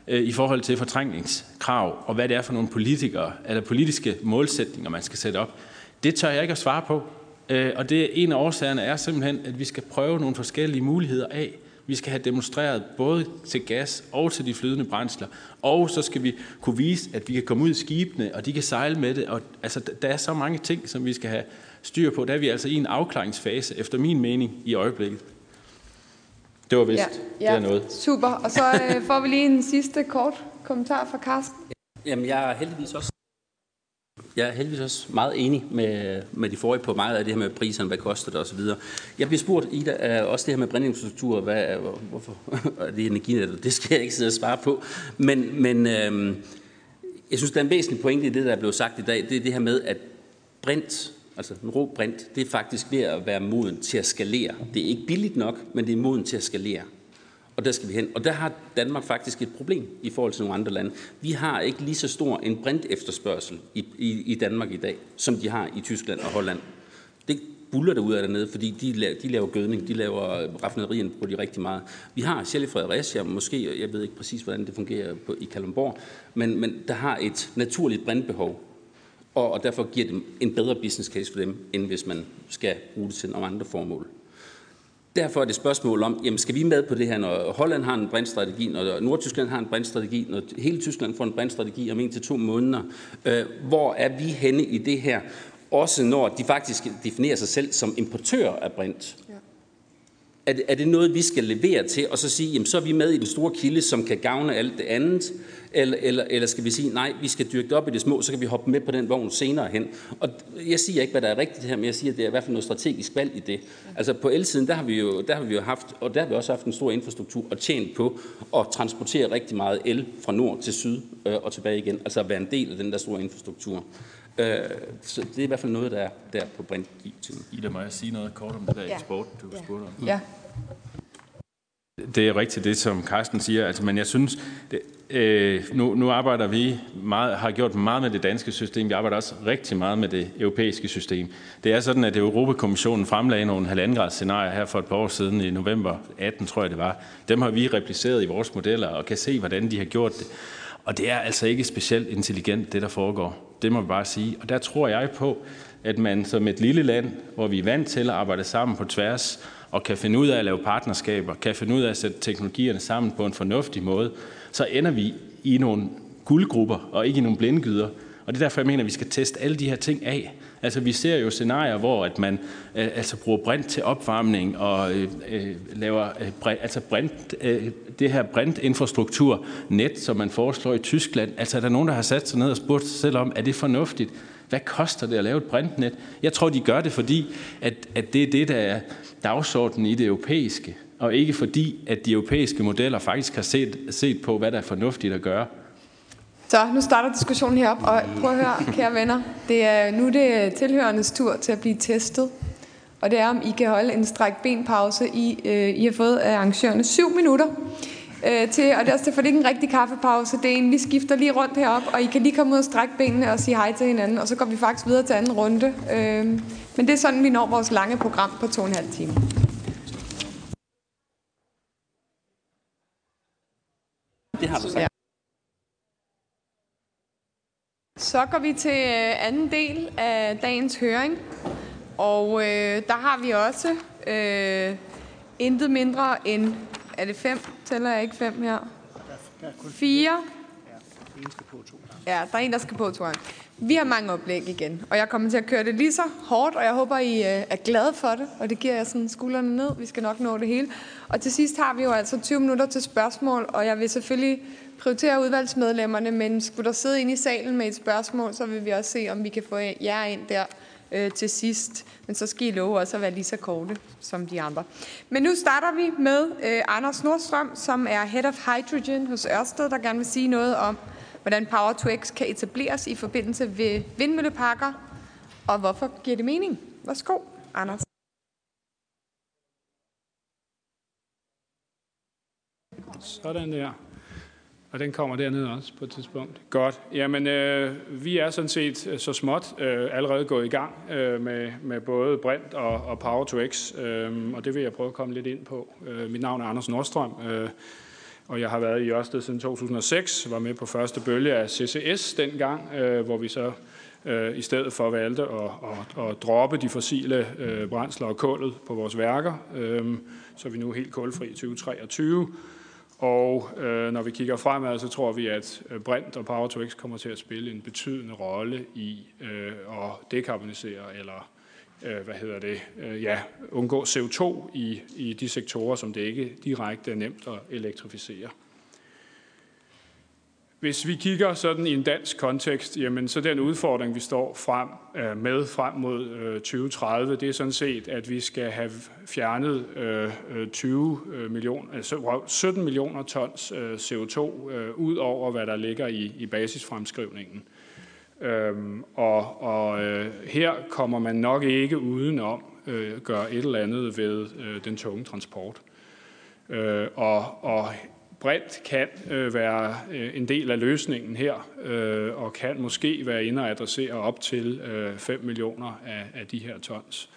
Øh, i forhold til fortrængningskrav, og hvad det er for nogle politikere, eller politiske målsætninger, man skal sætte op. Det tør jeg ikke at svare på. Øh, og det er en af årsagerne er simpelthen, at vi skal prøve nogle forskellige muligheder af. Vi skal have demonstreret både til gas og til de flydende brændsler. Og så skal vi kunne vise, at vi kan komme ud i skibene, og de kan sejle med det. Og, altså, der er så mange ting, som vi skal have styr på. Der er vi altså i en afklaringsfase, efter min mening, i øjeblikket. Det var vist, ja, ja, det er noget. Super, og så øh, får vi lige en sidste kort kommentar fra Carsten. Jamen, jeg er heldigvis også jeg er heldigvis også meget enig med, med de forrige på meget af det her med priserne, hvad koster det osv. Jeg bliver spurgt, Ida, også det her med brændinfrastruktur, hvad, hvorfor er det energinet, det skal jeg ikke sidde og svare på. Men, men øh, jeg synes, der er en væsentlig pointe i det, der er blevet sagt i dag, det er det her med, at brint altså en rå brint, det er faktisk ved at være moden til at skalere. Det er ikke billigt nok, men det er moden til at skalere. Og der skal vi hen. Og der har Danmark faktisk et problem i forhold til nogle andre lande. Vi har ikke lige så stor en brint efterspørgsel i, i, i Danmark i dag, som de har i Tyskland og Holland. Det buller der ud af dernede, fordi de laver, de laver gødning, de laver raffinerien på de rigtig meget. Vi har selv i Fredericia, måske, jeg ved ikke præcis, hvordan det fungerer på, i Kalundborg, men, men der har et naturligt brintbehov, og, og derfor giver det en bedre business case for dem, end hvis man skal bruge det til nogle andre formål. Derfor er det et spørgsmål om, jamen skal vi med på det her, når Holland har en brændstrategi, når Nordtyskland har en brændstrategi, når hele Tyskland får en brændstrategi om en til to måneder. Øh, hvor er vi henne i det her? Også når de faktisk definerer sig selv som importør af brint. Er det, er det noget, vi skal levere til, og så sige, jamen så er vi med i den store kilde, som kan gavne alt det andet? Eller, eller, eller skal vi sige, nej, vi skal dyrke det op i det små, så kan vi hoppe med på den vogn senere hen. Og jeg siger ikke, hvad der er rigtigt her, men jeg siger, at det er i hvert fald noget strategisk valg i det. Altså på elsiden, der har vi jo, der har vi jo haft, og der har vi også haft en stor infrastruktur og tjent på at transportere rigtig meget el fra nord til syd øh, og tilbage igen. Altså at være en del af den der store infrastruktur. Øh, så det er i hvert fald noget, der er der på brint. Ida, må jeg sige noget kort om det der ja. eksport, du ja. spurgte om? Ja. Det er rigtigt, det som Carsten siger, altså, men jeg synes, det, øh, nu, nu arbejder vi meget, har gjort meget med det danske system, vi arbejder også rigtig meget med det europæiske system. Det er sådan, at Europakommissionen fremlagde nogle halvandengrads scenarier her for et par år siden, i november 18 tror jeg det var. Dem har vi repliceret i vores modeller og kan se, hvordan de har gjort det. Og det er altså ikke specielt intelligent, det der foregår. Det må vi bare sige. Og der tror jeg på, at man som et lille land, hvor vi er vant til at arbejde sammen på tværs, og kan finde ud af at lave partnerskaber, kan finde ud af at sætte teknologierne sammen på en fornuftig måde, så ender vi i nogle guldgrupper og ikke i nogle blindgyder. Og det er derfor, jeg mener, at vi skal teste alle de her ting af. Altså, vi ser jo scenarier, hvor at man øh, altså bruger brint til opvarmning og øh, øh laver øh, brint, altså brint, øh, det her brintinfrastruktur net, som man foreslår i Tyskland. Altså, er der nogen, der har sat sig ned og spurgt sig selv om, er det fornuftigt? Hvad koster det at lave et brintnet? Jeg tror, de gør det, fordi at, at det er det, der er dagsordenen i det europæiske, og ikke fordi, at de europæiske modeller faktisk har set, set på, hvad der er fornuftigt at gøre. Så nu starter diskussionen herop, og prøv at høre, kære venner. Det er, nu det tilhørendes tur til at blive testet. Og det er, om I kan holde en stræk benpause. I, øh, I har fået af arrangørerne syv minutter øh, til, og det er også derfor, det er ikke en rigtig kaffepause. Det er en, vi skifter lige rundt herop, og I kan lige komme ud og strække benene og sige hej til hinanden, og så går vi faktisk videre til anden runde. Øh, men det er sådan, vi når vores lange program på to og en halv time. Det har du sagt. Ja. Så går vi til øh, anden del af dagens høring, og øh, der har vi også øh, intet mindre end, er det fem? Tæller jeg ikke fem her? Fire? Ja, der er en, der skal på, tror jeg. Vi har mange oplæg igen, og jeg kommer til at køre det lige så hårdt, og jeg håber, I øh, er glade for det, og det giver jeg sådan skuldrene ned. Vi skal nok nå det hele. Og til sidst har vi jo altså 20 minutter til spørgsmål, og jeg vil selvfølgelig prioritere udvalgsmedlemmerne, men skulle der sidde inde i salen med et spørgsmål, så vil vi også se, om vi kan få jer ind der øh, til sidst. Men så skal I love også at være lige så korte som de andre. Men nu starter vi med øh, Anders Nordstrøm, som er Head of Hydrogen hos Ørsted, der gerne vil sige noget om, hvordan Power to X kan etableres i forbindelse ved vindmølleparker, og hvorfor giver det mening? Værsgo, Anders. Sådan der. Og den kommer dernede også på et tidspunkt. Godt. Jamen, øh, vi er sådan set øh, så småt øh, allerede gået i gang øh, med, med både Brint og, og Power to X, øh, og det vil jeg prøve at komme lidt ind på. Øh, mit navn er Anders Nordstrøm, øh, og jeg har været i Ørsted siden 2006, var med på første bølge af CCS dengang, øh, hvor vi så øh, i stedet for valgte at, at, at droppe de fossile øh, brændsler og kullet på vores værker, øh, så vi nu helt kulfri i 2023. Og øh, når vi kigger fremad, så tror vi, at øh, brint og Power to X kommer til at spille en betydende rolle i øh, at dekarbonisere eller øh, hvad hedder det, øh, ja, undgå CO2 i, i de sektorer, som det ikke direkte er nemt at elektrificere. Hvis vi kigger sådan i en dansk kontekst, jamen så den udfordring, vi står frem øh, med frem mod øh, 2030, det er sådan set, at vi skal have fjernet 20 millioner, altså 17 millioner tons øh, CO2 ud over, hvad der ligger i, i basisfremskrivningen. Øhm, og og her kommer man nok ikke uden om gøre et eller andet ved den tunge transport. og, og brint kan øh, være øh, en del af løsningen her, øh, og kan måske være inde og adressere op til øh, 5 millioner af, af de her tons.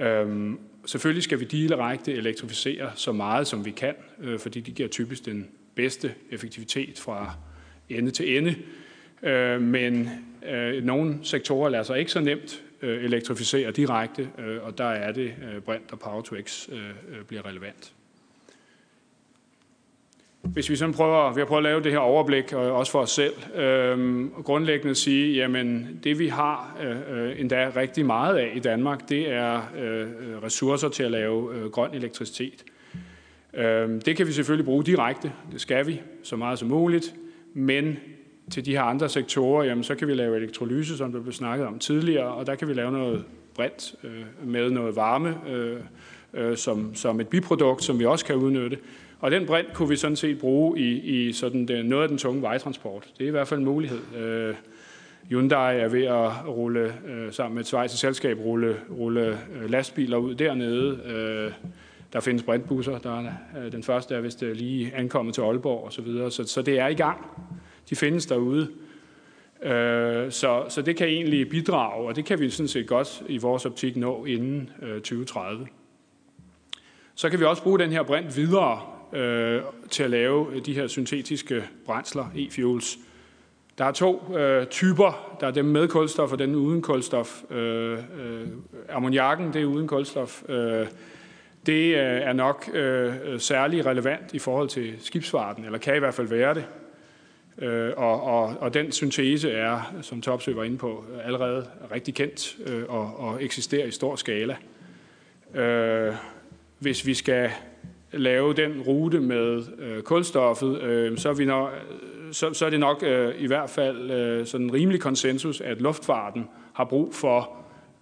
Øhm, selvfølgelig skal vi direkte elektrificere så meget, som vi kan, øh, fordi det giver typisk den bedste effektivitet fra ende til ende. Øh, men øh, nogle sektorer lader sig ikke så nemt øh, elektrificere direkte, øh, og der er det øh, brint og Power to X øh, øh bliver relevant. Hvis vi sådan prøver, vi har prøvet at lave det her overblik, og også for os selv, øh, grundlæggende sige, jamen det vi har øh, øh, endda rigtig meget af i Danmark, det er øh, ressourcer til at lave øh, grøn elektricitet. Øh, det kan vi selvfølgelig bruge direkte, det skal vi, så meget som muligt, men til de her andre sektorer, jamen så kan vi lave elektrolyse, som der blev snakket om tidligere, og der kan vi lave noget brint øh, med noget varme øh, øh, som, som et biprodukt, som vi også kan udnytte. Og den brint kunne vi sådan set bruge i, i sådan den, noget af den tunge vejtransport. Det er i hvert fald en mulighed. Øh, Hyundai er ved at rulle, øh, sammen med et svejsisk selskab, rulle, rulle øh, lastbiler ud dernede. Øh, der findes brintbusser. Der er, øh, den første er vist øh, lige ankommet til Aalborg osv. Så, videre. så, så det er i gang. De findes derude. Øh, så, så det kan egentlig bidrage, og det kan vi sådan set godt i vores optik nå inden øh, 2030. Så kan vi også bruge den her brint videre øh, til at lave de her syntetiske brændsler, e-fuels. Der er to øh, typer. Der er dem med kulstof og den uden kulstof. Øh, øh, ammoniakken, det er uden kulstof. Øh, det øh, er nok øh, særlig relevant i forhold til skibsfarten, eller kan i hvert fald være det. Øh, og, og, og den syntese er, som Topsø var inde på, allerede rigtig kendt øh, og, og eksisterer i stor skala. Øh, hvis vi skal lave den rute med øh, kulstoffet, øh, så, er vi nok, så, så er det nok øh, i hvert fald øh, sådan en rimelig konsensus, at luftfarten har brug for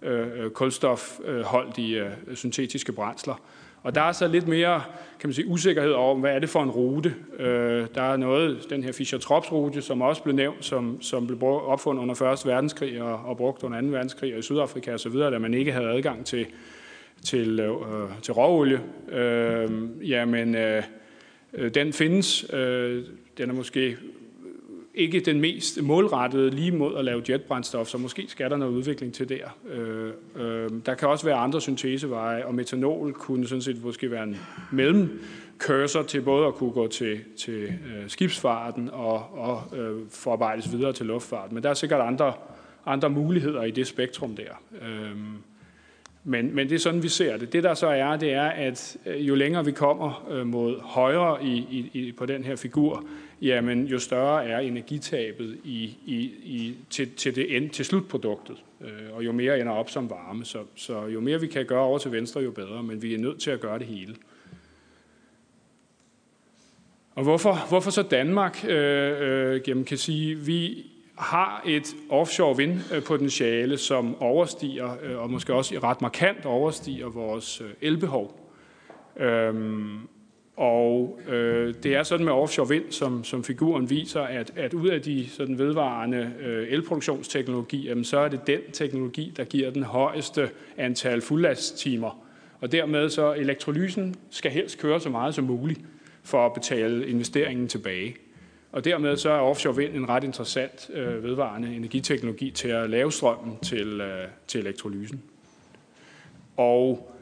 øh, øh, kulstofholdige øh, syntetiske brændsler. Og der er så lidt mere kan man sige, usikkerhed over, hvad er det for en rute. Øh, der er noget, den her Fischer-Tropsch-rute, som også blev nævnt, som, som blev opfundet under 1. verdenskrig og, og brugt under 2. verdenskrig og i Sydafrika osv., da man ikke havde adgang til, til, øh, til råolie. Øh, jamen, øh, den findes. Øh, den er måske ikke den mest målrettede lige mod at lave jetbrændstof, så måske skal der noget udvikling til der. Øh, øh, der kan også være andre synteseveje, og metanol kunne sådan set måske være en mellemcursor til både at kunne gå til, til øh, skibsfarten og, og øh, forarbejdes videre til luftfarten. Men der er sikkert andre, andre muligheder i det spektrum der. Øh, men, men det er sådan, vi ser det. Det der så er, det er, at øh, jo længere vi kommer øh, mod højre i, i, på den her figur, jamen jo større er energitabet i, i, i, til, til, det end, til slutproduktet, øh, og jo mere ender op som varme. Så, så jo mere vi kan gøre over til venstre, jo bedre, men vi er nødt til at gøre det hele. Og hvorfor, hvorfor så Danmark? Øh, øh, jamen kan sige, vi har et offshore vindpotentiale, som overstiger, øh, og måske også ret markant overstiger vores øh, elbehov. Øhm, og øh, det er sådan med offshore vind, som, som figuren viser, at, at ud af de sådan vedvarende øh, elproduktionsteknologi, jamen, så er det den teknologi, der giver den højeste antal fuldlasttimer. Og dermed så elektrolysen skal helst køre så meget som muligt for at betale investeringen tilbage. Og dermed så er offshore vind en ret interessant øh, vedvarende energiteknologi til at lave strømmen til, øh, til elektrolysen. Og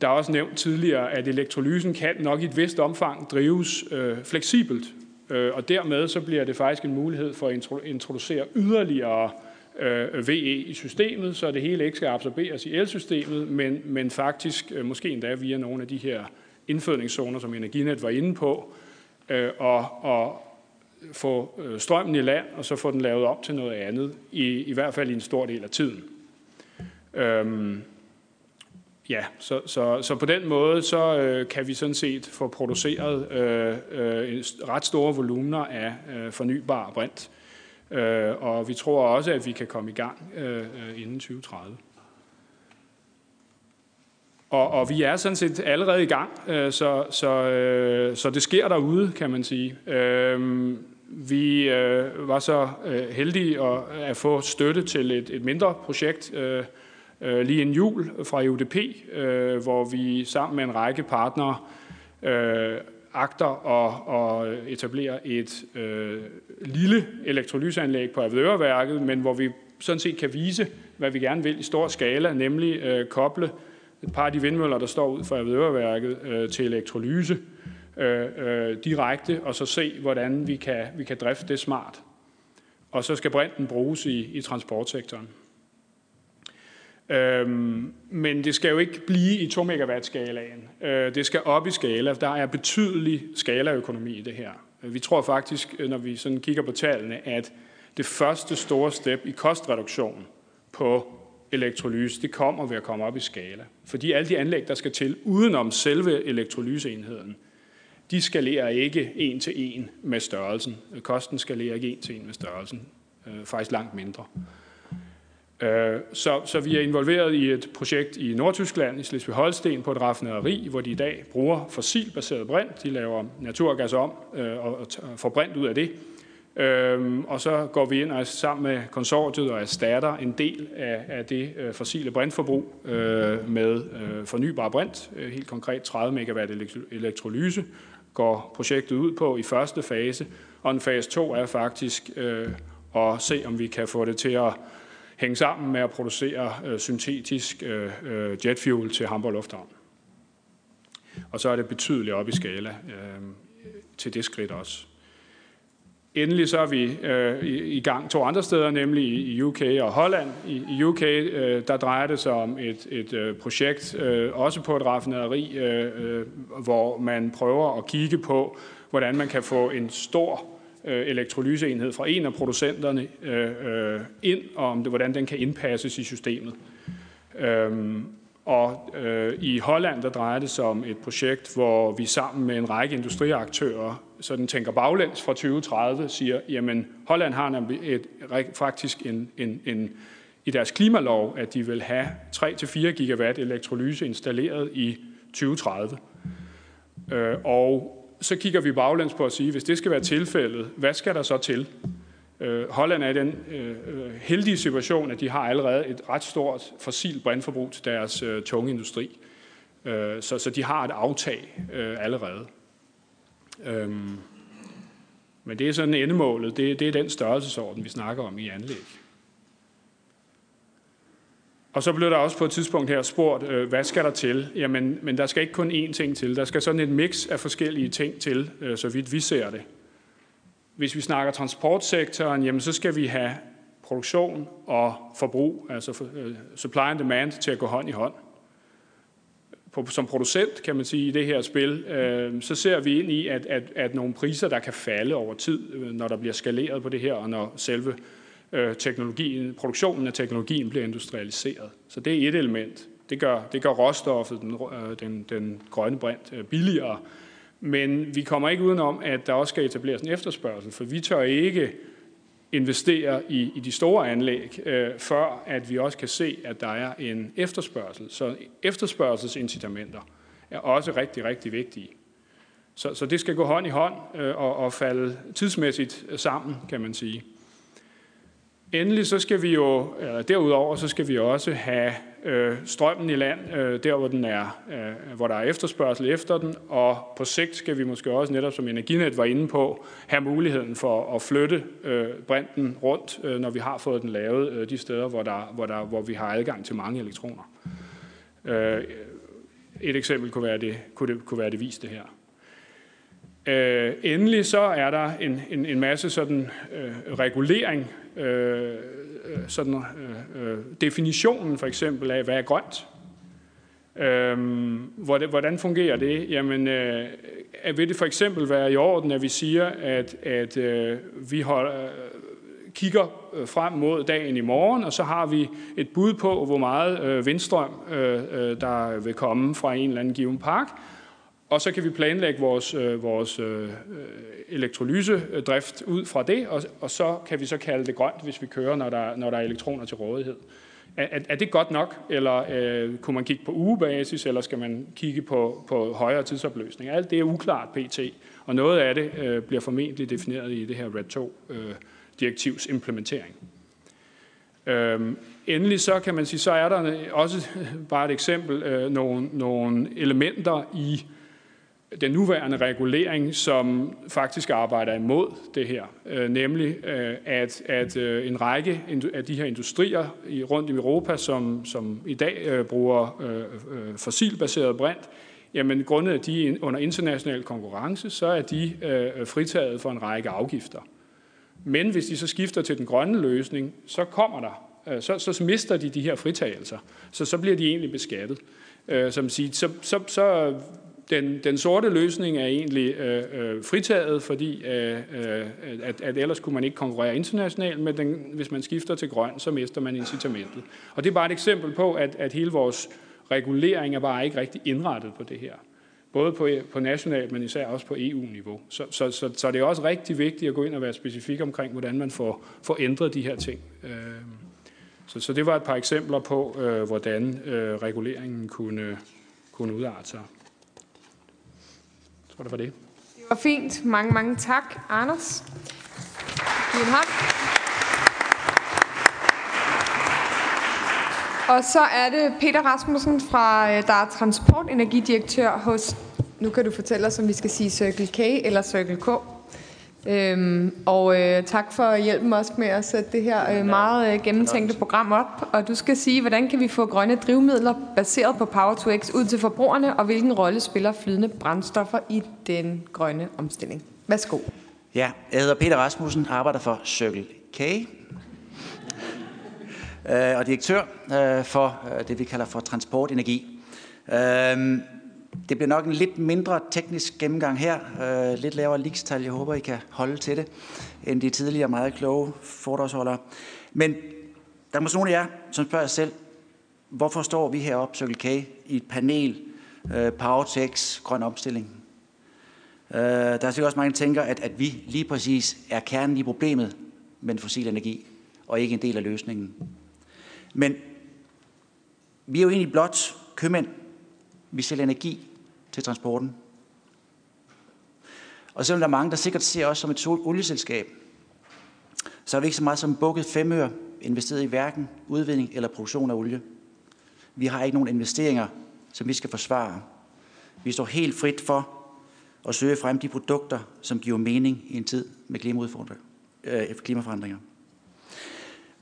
der er også nævnt tidligere, at elektrolysen kan nok i et vist omfang drives øh, fleksibelt, øh, og dermed så bliver det faktisk en mulighed for at introducere yderligere øh, VE i systemet, så det hele ikke skal absorberes i elsystemet, men, men faktisk øh, måske endda via nogle af de her indfødningszoner, som Energinet var inde på, øh, og, og få øh, strømmen i land, og så få den lavet op til noget andet, i, i hvert fald i en stor del af tiden. Øhm, Ja, så, så, så på den måde så øh, kan vi sådan set få produceret øh, øh, ret store volumener af øh, fornybar brint. Øh, og vi tror også, at vi kan komme i gang øh, øh inden 2030. Og, og vi er sådan set allerede i gang, øh, så, så, øh, så det sker derude, kan man sige. Øh, vi øh, var så øh, heldige at, at få støtte til et, et mindre projekt, øh, øh, lige en jul fra UDP, øh, hvor vi sammen med en række partnere øh, agter at, at etablere et øh, lille elektrolyseanlæg på Avedøreværket, men hvor vi sådan set kan vise, hvad vi gerne vil i stor skala, nemlig øh, koble et par af de vindmøller, der står ud for Avedøreværket, øh, til elektrolyse. øh, Øh, øh, direkte, og så se, hvordan vi kan, vi kan drifte det smart. Og så skal brinten bruges i, i transportsektoren. Øhm, men det skal jo ikke blive i 2 megawatt skalaen. Øh, det skal op i skala. Der er betydelig skalaøkonomi i det her. Vi tror faktisk, øh, når vi sådan kigger på tallene, at det første store step i kostreduktion på elektrolyse, det kommer ved at komme op i skala. Fordi alle de anlæg, der skal til udenom selve elektrolyseenheden, de skalerer ikke en til en med størrelsen. Kosten skalerer ikke en til en med størrelsen. Øh, faktisk langt mindre. Øh, så, så vi er involveret i et projekt i Nordtyskland, i Slesvig-Holsten, på et raffinaderi, hvor de i dag bruger fossilbaseret brint. De laver naturgas om øh, og får brint ud af det. Øhm, og så går vi ind og sammen med konsortiet og erstatter en del af, af det øh, fossile brintforbrug øh, med øh, fornybar brint. Øh, helt konkret 30 megawatt elektrolyse går projektet ud på i første fase. Og en fase 2 er faktisk øh, at se, om vi kan få det til at hænge sammen med at producere øh, syntetisk øh, øh jetfuel til Hamburg Lufthavn. Og så er det betydeligt op i skala øh, til det skridt også. Endelig så er vi øh, i, i gang to andre steder, nemlig i UK og Holland. I, i UK øh, der drejer det sig om et, et øh, projekt, øh, også på et raffinaderi, øh, øh, hvor man prøver at kigge på, hvordan man kan få en stor øh, elektrolyseenhed fra en af producenterne øh, øh ind, og om det, hvordan den kan indpasses i systemet. Øhm, og øh, i Holland, der drejer det sig om et projekt, hvor vi sammen med en række industriaktører sådan tænker baglæns fra 2030, siger, jamen Holland har et, et, faktisk en, en, en, i deres klimalov, at de vil have 3-4 gigawatt elektrolyse installeret i 2030. Øh, og så kigger vi baglæns på at sige, hvis det skal være tilfældet, hvad skal der så til? Øh, Holland er i den øh, øh, heldige situation, at de har allerede et ret stort fossil brændforbrug til deres øh, tunge industri. Øh, så, så de har et aftag øh, allerede. Øh, men det er sådan endemålet. Det, det er den størrelsesorden, vi snakker om i anlæg. Og så blev der også på et tidspunkt her spurgt, øh, hvad skal der til? Jamen, men der skal ikke kun én ting til. Der skal sådan et mix af forskellige ting til, øh, så vidt vi ser det. Hvis vi snakker transportsektoren, jamen så skal vi have produktion og forbrug, altså øh, supply and demand, til at gå hånd i hånd. Som producent, kan man sige, i det her spil, øh, så ser vi ind i, at, at, at nogle priser, der kan falde over tid, øh, når der bliver skaleret på det her, og når selve øh, teknologien, produktionen af teknologien bliver industrialiseret. Så det er et element. Det gør, det gør råstoffet, den, den, den grønne brint, billigere. Men vi kommer ikke udenom, at der også skal etableres en efterspørgsel, for vi tør ikke investere i, i de store anlæg, øh, før at vi også kan se, at der er en efterspørgsel. Så efterspørgselsincitamenter er også rigtig, rigtig vigtige. Så, så det skal gå hånd i hånd øh, og, og falde tidsmæssigt sammen, kan man sige. Endelig så skal vi jo, eller derudover så skal vi også have øh, strømmen i land, øh, der hvor, den er, øh, hvor der er efterspørgsel efter den, og på sigt skal vi måske også, netop som Energinet var inde på, have muligheden for at flytte øh, brinten rundt, øh, når vi har fået den lavet øh, de steder, hvor, der, hvor, der, hvor vi har adgang til mange elektroner. Øh, et eksempel kunne være det, kunne det, kunne være det viste her. Øh, endelig så er der en, en, en masse sådan øh, regulering Øh, øh, sådan, øh, øh, definitionen for eksempel af, hvad er grønt. Øh, hvordan fungerer det? Jamen, øh, øh, vil det for eksempel være i orden, at vi siger, at, at øh, vi holder, øh, kigger frem mod dagen i morgen, og så har vi et bud på, hvor meget øh, vindstrøm, øh, der vil komme fra en eller anden given park, og så kan vi planlægge vores, øh, vores øh, øh, elektrolysedrift ud fra det, og, og så kan vi så kalde det grønt, hvis vi kører, når der, når der er elektroner til rådighed. Er, er det godt nok, eller øh, kunne man kigge på ugebasis, eller skal man kigge på, på højere tidsopløsning? Alt det er uklart pt, og noget af det øh, bliver formentlig defineret i det her RED 2-direktivs øh, implementering. Øhm, endelig så kan man sige, så er der også bare et eksempel, øh, nogle, nogle elementer i den nuværende regulering, som faktisk arbejder imod det her, øh, nemlig øh, at, at øh, en række af de her industrier i, rundt i Europa, som, som i dag øh, bruger øh, øh fossilbaseret brint, jamen grundet af de under international konkurrence, så er de øh, fritaget for en række afgifter. Men hvis de så skifter til den grønne løsning, så kommer der, øh, så, så mister de de her fritagelser, så så bliver de egentlig beskattet. Øh, som siger, så, så, så den, den sorte løsning er egentlig øh, øh, fritaget, fordi øh, øh, at, at ellers kunne man ikke konkurrere internationalt, men den, hvis man skifter til grøn, så mister man incitamentet. Og det er bare et eksempel på, at, at hele vores regulering er bare ikke rigtig indrettet på det her. Både på, på nationalt, men især også på EU-niveau. Så, så, så, så det er også rigtig vigtigt at gå ind og være specifik omkring, hvordan man får, får ændret de her ting. Øh, så, så det var et par eksempler på, øh, hvordan øh, reguleringen kunne, kunne udarte sig tror, det var det. Det var fint. Mange, mange tak, Anders. Giv en hånd. Og så er det Peter Rasmussen fra, øh, der er transportenergidirektør hos, nu kan du fortælle os, om vi skal sige Circle K eller Circle K. Øhm, og øh, tak for hjælpen også med at sætte det her øh, meget øh, gennemtænkte program op. Og du skal sige, hvordan kan vi få grønne drivmidler baseret på Power-to-X ud til forbrugerne, og hvilken rolle spiller flydende brændstoffer i den grønne omstilling? Værsgo. Ja, jeg hedder Peter Rasmussen, arbejder for Circle K, øh, og direktør øh, for øh, det, vi kalder for transportenergi. Øh, det bliver nok en lidt mindre teknisk gennemgang her. Øh, lidt lavere ligestal. Jeg håber, I kan holde til det, end de tidligere meget kloge fordragsholdere. Men der er måske nogle af jer, som spørger jer selv, hvorfor står vi heroppe, Circle K, i et panel, øh, Powertex, grøn omstilling? Øh, der er sikkert også mange, der tænker, at, at vi lige præcis er kernen i problemet med den fossile energi, og ikke en del af løsningen. Men vi er jo egentlig blot købmænd. Vi sælger energi til transporten. Og selvom der er mange, der sikkert ser os som et olieselskab, så har vi ikke så meget som bukket femøre investeret i hverken udvinding eller produktion af olie. Vi har ikke nogen investeringer, som vi skal forsvare. Vi står helt frit for at søge frem de produkter, som giver mening i en tid med øh, klimaforandringer.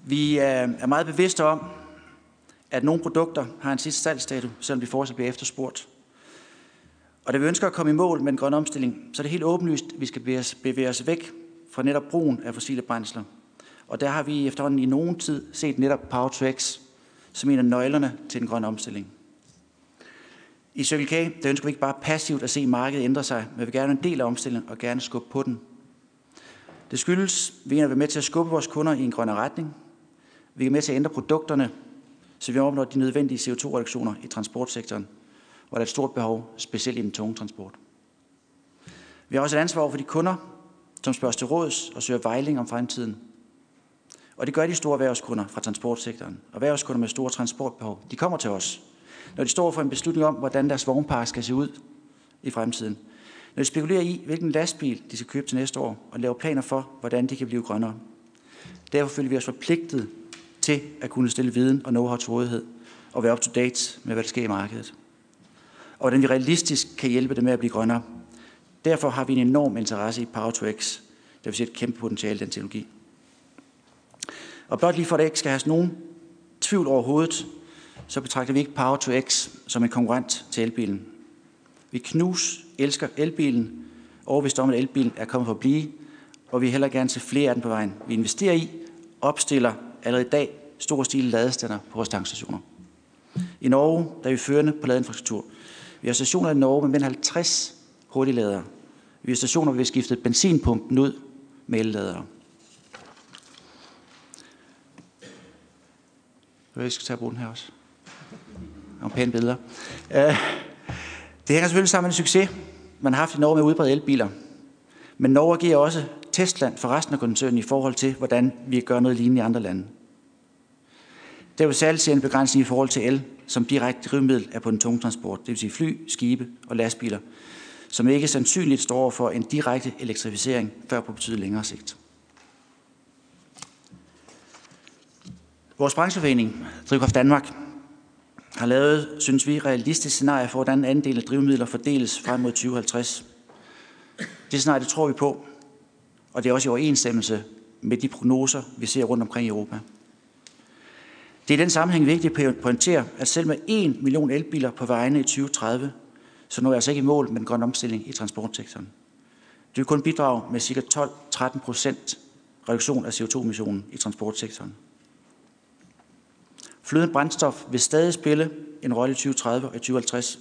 Vi øh, er meget bevidste om, at nogle produkter har en sidste salgsdato, selvom de fortsat bliver efterspurgt. Og da vi ønsker at komme i mål med en grøn omstilling, så er det helt åbenlyst, at vi skal bevæge os væk fra netop brugen af fossile brændsler. Og der har vi efterhånden i nogen tid set netop Power to X som en af nøglerne til den grønne omstilling. I Circle K der ønsker vi ikke bare passivt at se markedet ændre sig, men vi vil gerne en del af omstillingen og gerne skubbe på den. Det skyldes, at vi er med til at skubbe vores kunder i en grønnere retning. Vi er med til at ændre produkterne, så vi opnår de nødvendige CO2-reduktioner i transportsektoren, hvor der er et stort behov, specielt i den tunge transport. Vi har også et ansvar over for de kunder, som spørger til råds og søger vejling om fremtiden. Og det gør de store erhvervskunder fra transportsektoren. Og erhvervskunder med store transportbehov, de kommer til os, når de står for en beslutning om, hvordan deres vognpark skal se ud i fremtiden. Når de spekulerer i, hvilken lastbil de skal købe til næste år, og laver planer for, hvordan de kan blive grønnere. Derfor føler vi os forpligtet til at kunne stille viden og know-how til rådighed, og være up to date med, hvad der sker i markedet. Og hvordan vi realistisk kan hjælpe dem med at blive grønnere. Derfor har vi en enorm interesse i Power to X, der vil ser et kæmpe potentiale i den teknologi. Og blot lige for at det ikke skal have nogen tvivl overhovedet, så betragter vi ikke Power to X som en konkurrent til elbilen. Vi knus elsker elbilen, overvist om, at elbilen er kommet for at blive, og vi heller gerne til flere af den på vejen. Vi investerer i, opstiller allerede i dag stor stil ladestander på vores tankstationer. I Norge der er vi førende på ladeinfrastruktur. Vi har stationer i Norge med mere 50 hurtigladere. Vi har stationer, hvor vi har skiftet benzinpumpen ud med elladere. Jeg skal tage at bruge den her også. Nogle pæne billeder. Øh, det hænger selvfølgelig sammen med en succes, man har haft i Norge med at udbrede elbiler. Men Norge giver også testland for resten af koncernen i forhold til, hvordan vi gør noget lignende i andre lande. Der vil særligt se en begrænsning i forhold til el, som direkte drivmiddel er på den tunge transport, det vil sige fly, skibe og lastbiler, som ikke sandsynligt står for en direkte elektrificering før på betydeligt længere sigt. Vores brancheforening, Drivkraft Danmark, har lavet, synes vi, realistisk scenarie for, hvordan andel af drivmidler fordeles frem mod 2050. Det scenarie det tror vi på, og det er også i overensstemmelse med de prognoser, vi ser rundt omkring i Europa. Det er i den sammenhæng vigtigt at pointere, at selv med 1 million elbiler på vejene i 2030, så når jeg altså ikke i mål med den grønne omstilling i transportsektoren. Det vil kun bidrage med ca. 12-13 procent reduktion af CO2-emissionen i transportsektoren. Flydende brændstof vil stadig spille en rolle i 2030 og 2050.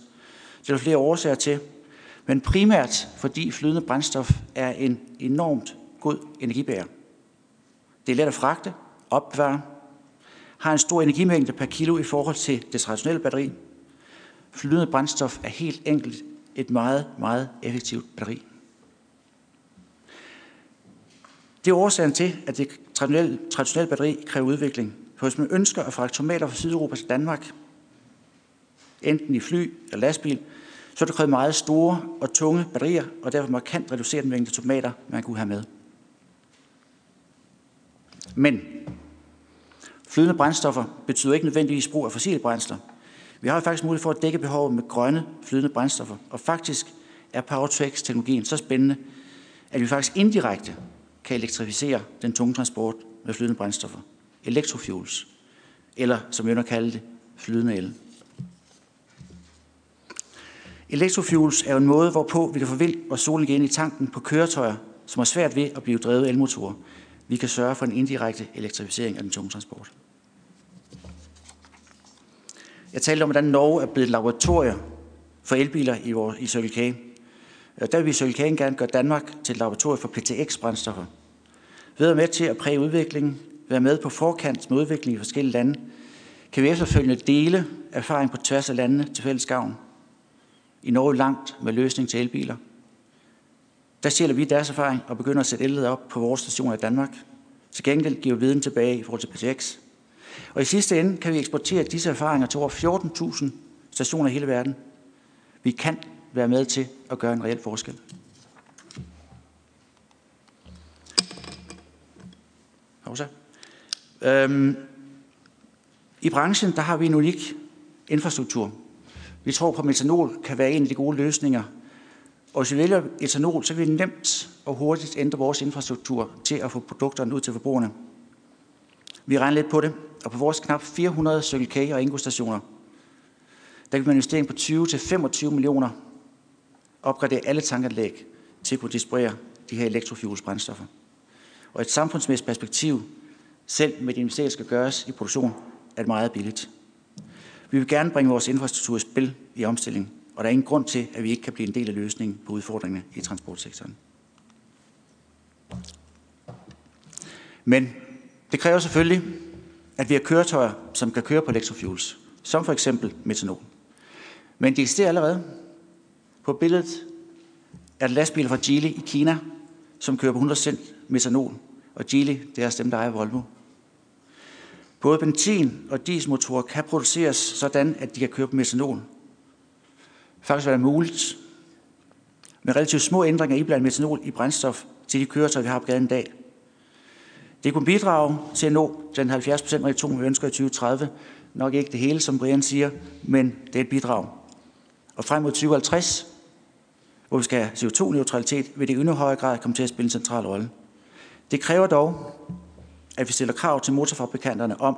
Det er der flere årsager til, men primært fordi flydende brændstof er en enormt god energibærer. Det er let at fragte, opbevare, har en stor energimængde per kilo i forhold til det traditionelle batteri. Flydende brændstof er helt enkelt et meget, meget effektivt batteri. Det er årsagen til, at det traditionelle, traditionelle batteri kræver udvikling. For hvis man ønsker at fragte tomater fra Sydeuropa til Danmark, enten i fly eller lastbil, så er det krævet meget store og tunge batterier, og derfor markant reducere den mængde tomater, man kunne have med. Men flydende brændstoffer betyder ikke nødvendigvis brug af fossile brændsler. Vi har faktisk mulighed for at dække behovet med grønne flydende brændstoffer, og faktisk er Power to teknologien så spændende, at vi faktisk indirekte kan elektrificere den tunge transport med flydende brændstoffer. Electrofuels, eller som vi jeg kalde det, flydende el. Electrofuels er jo en måde, hvorpå vi kan få vind og sol ind i tanken på køretøjer, som har svært ved at blive drevet elmotorer. Vi kan sørge for en indirekte elektrificering af den tunge transport. Jeg talte om, hvordan Norge er blevet laboratorier for elbiler i, vores, i Circle K. Øh, der vil vi i Circle K gerne gøre Danmark til et laboratorium for PTX-brændstoffer. Ved at være med til at præge udviklingen, være med på forkant med udviklingen i forskellige lande, kan vi efterfølgende dele erfaring på tværs af landene til fælles gavn. I Norge langt med løsning til elbiler. Der stjæler vi deres erfaring og begynder at sætte elledet op på vores stationer i Danmark. Til gengæld giver vi viden tilbage i forhold til PTX. Og i sidste ende kan vi eksportere disse erfaringer til over 14.000 stationer i hele verden. Vi kan være med til at gøre en reel forskel. Hovsa. Øhm, I branchen der har vi en unik infrastruktur. Vi tror på, at metanol kan være en af de gode løsninger. Og hvis vi vælger etanol, så kan vi nemt og hurtigt ændre vores infrastruktur til at få produkterne ud til forbrugerne. Vi regner lidt på det, og på vores knap 400 Circle K og Ingo-stationer, der kan man investering på 20-25 millioner opgradere alle tankanlæg til at kunne distribuere de her elektrofuels brændstoffer. Og et samfundsmæssigt perspektiv, selv med de investeringer, skal gøres i produktion, er det meget billigt. Vi vil gerne bringe vores infrastruktur i spil i omstillingen, og der er ingen grund til, at vi ikke kan blive en del af løsningen på udfordringerne i transportsektoren. Men det kræver selvfølgelig, at vi har køretøjer, som kan køre på elektrofuels, som for eksempel metanol. Men det eksisterer allerede. På billedet er det lastbiler fra Geely i Kina, som kører på 100% metanol. Og Geely, det er dem, der ejer Volvo. Både benzin- og dieselmotorer kan produceres sådan, at de kan køre på metanol. Faktisk er det muligt med relativt små ændringer i blandt metanol i brændstof til de køretøjer, vi har på gaden i dag. Det kunne bidrage til at nå den 70% reduktion, vi ønsker i 2030. Nok ikke det hele, som Brian siger, men det er et bidrag. Og frem mod 2050, hvor vi skal have CO2-neutralitet, vil det i endnu højere grad komme til at spille en central rolle. Det kræver dog, at vi stiller krav til motorfabrikanterne om,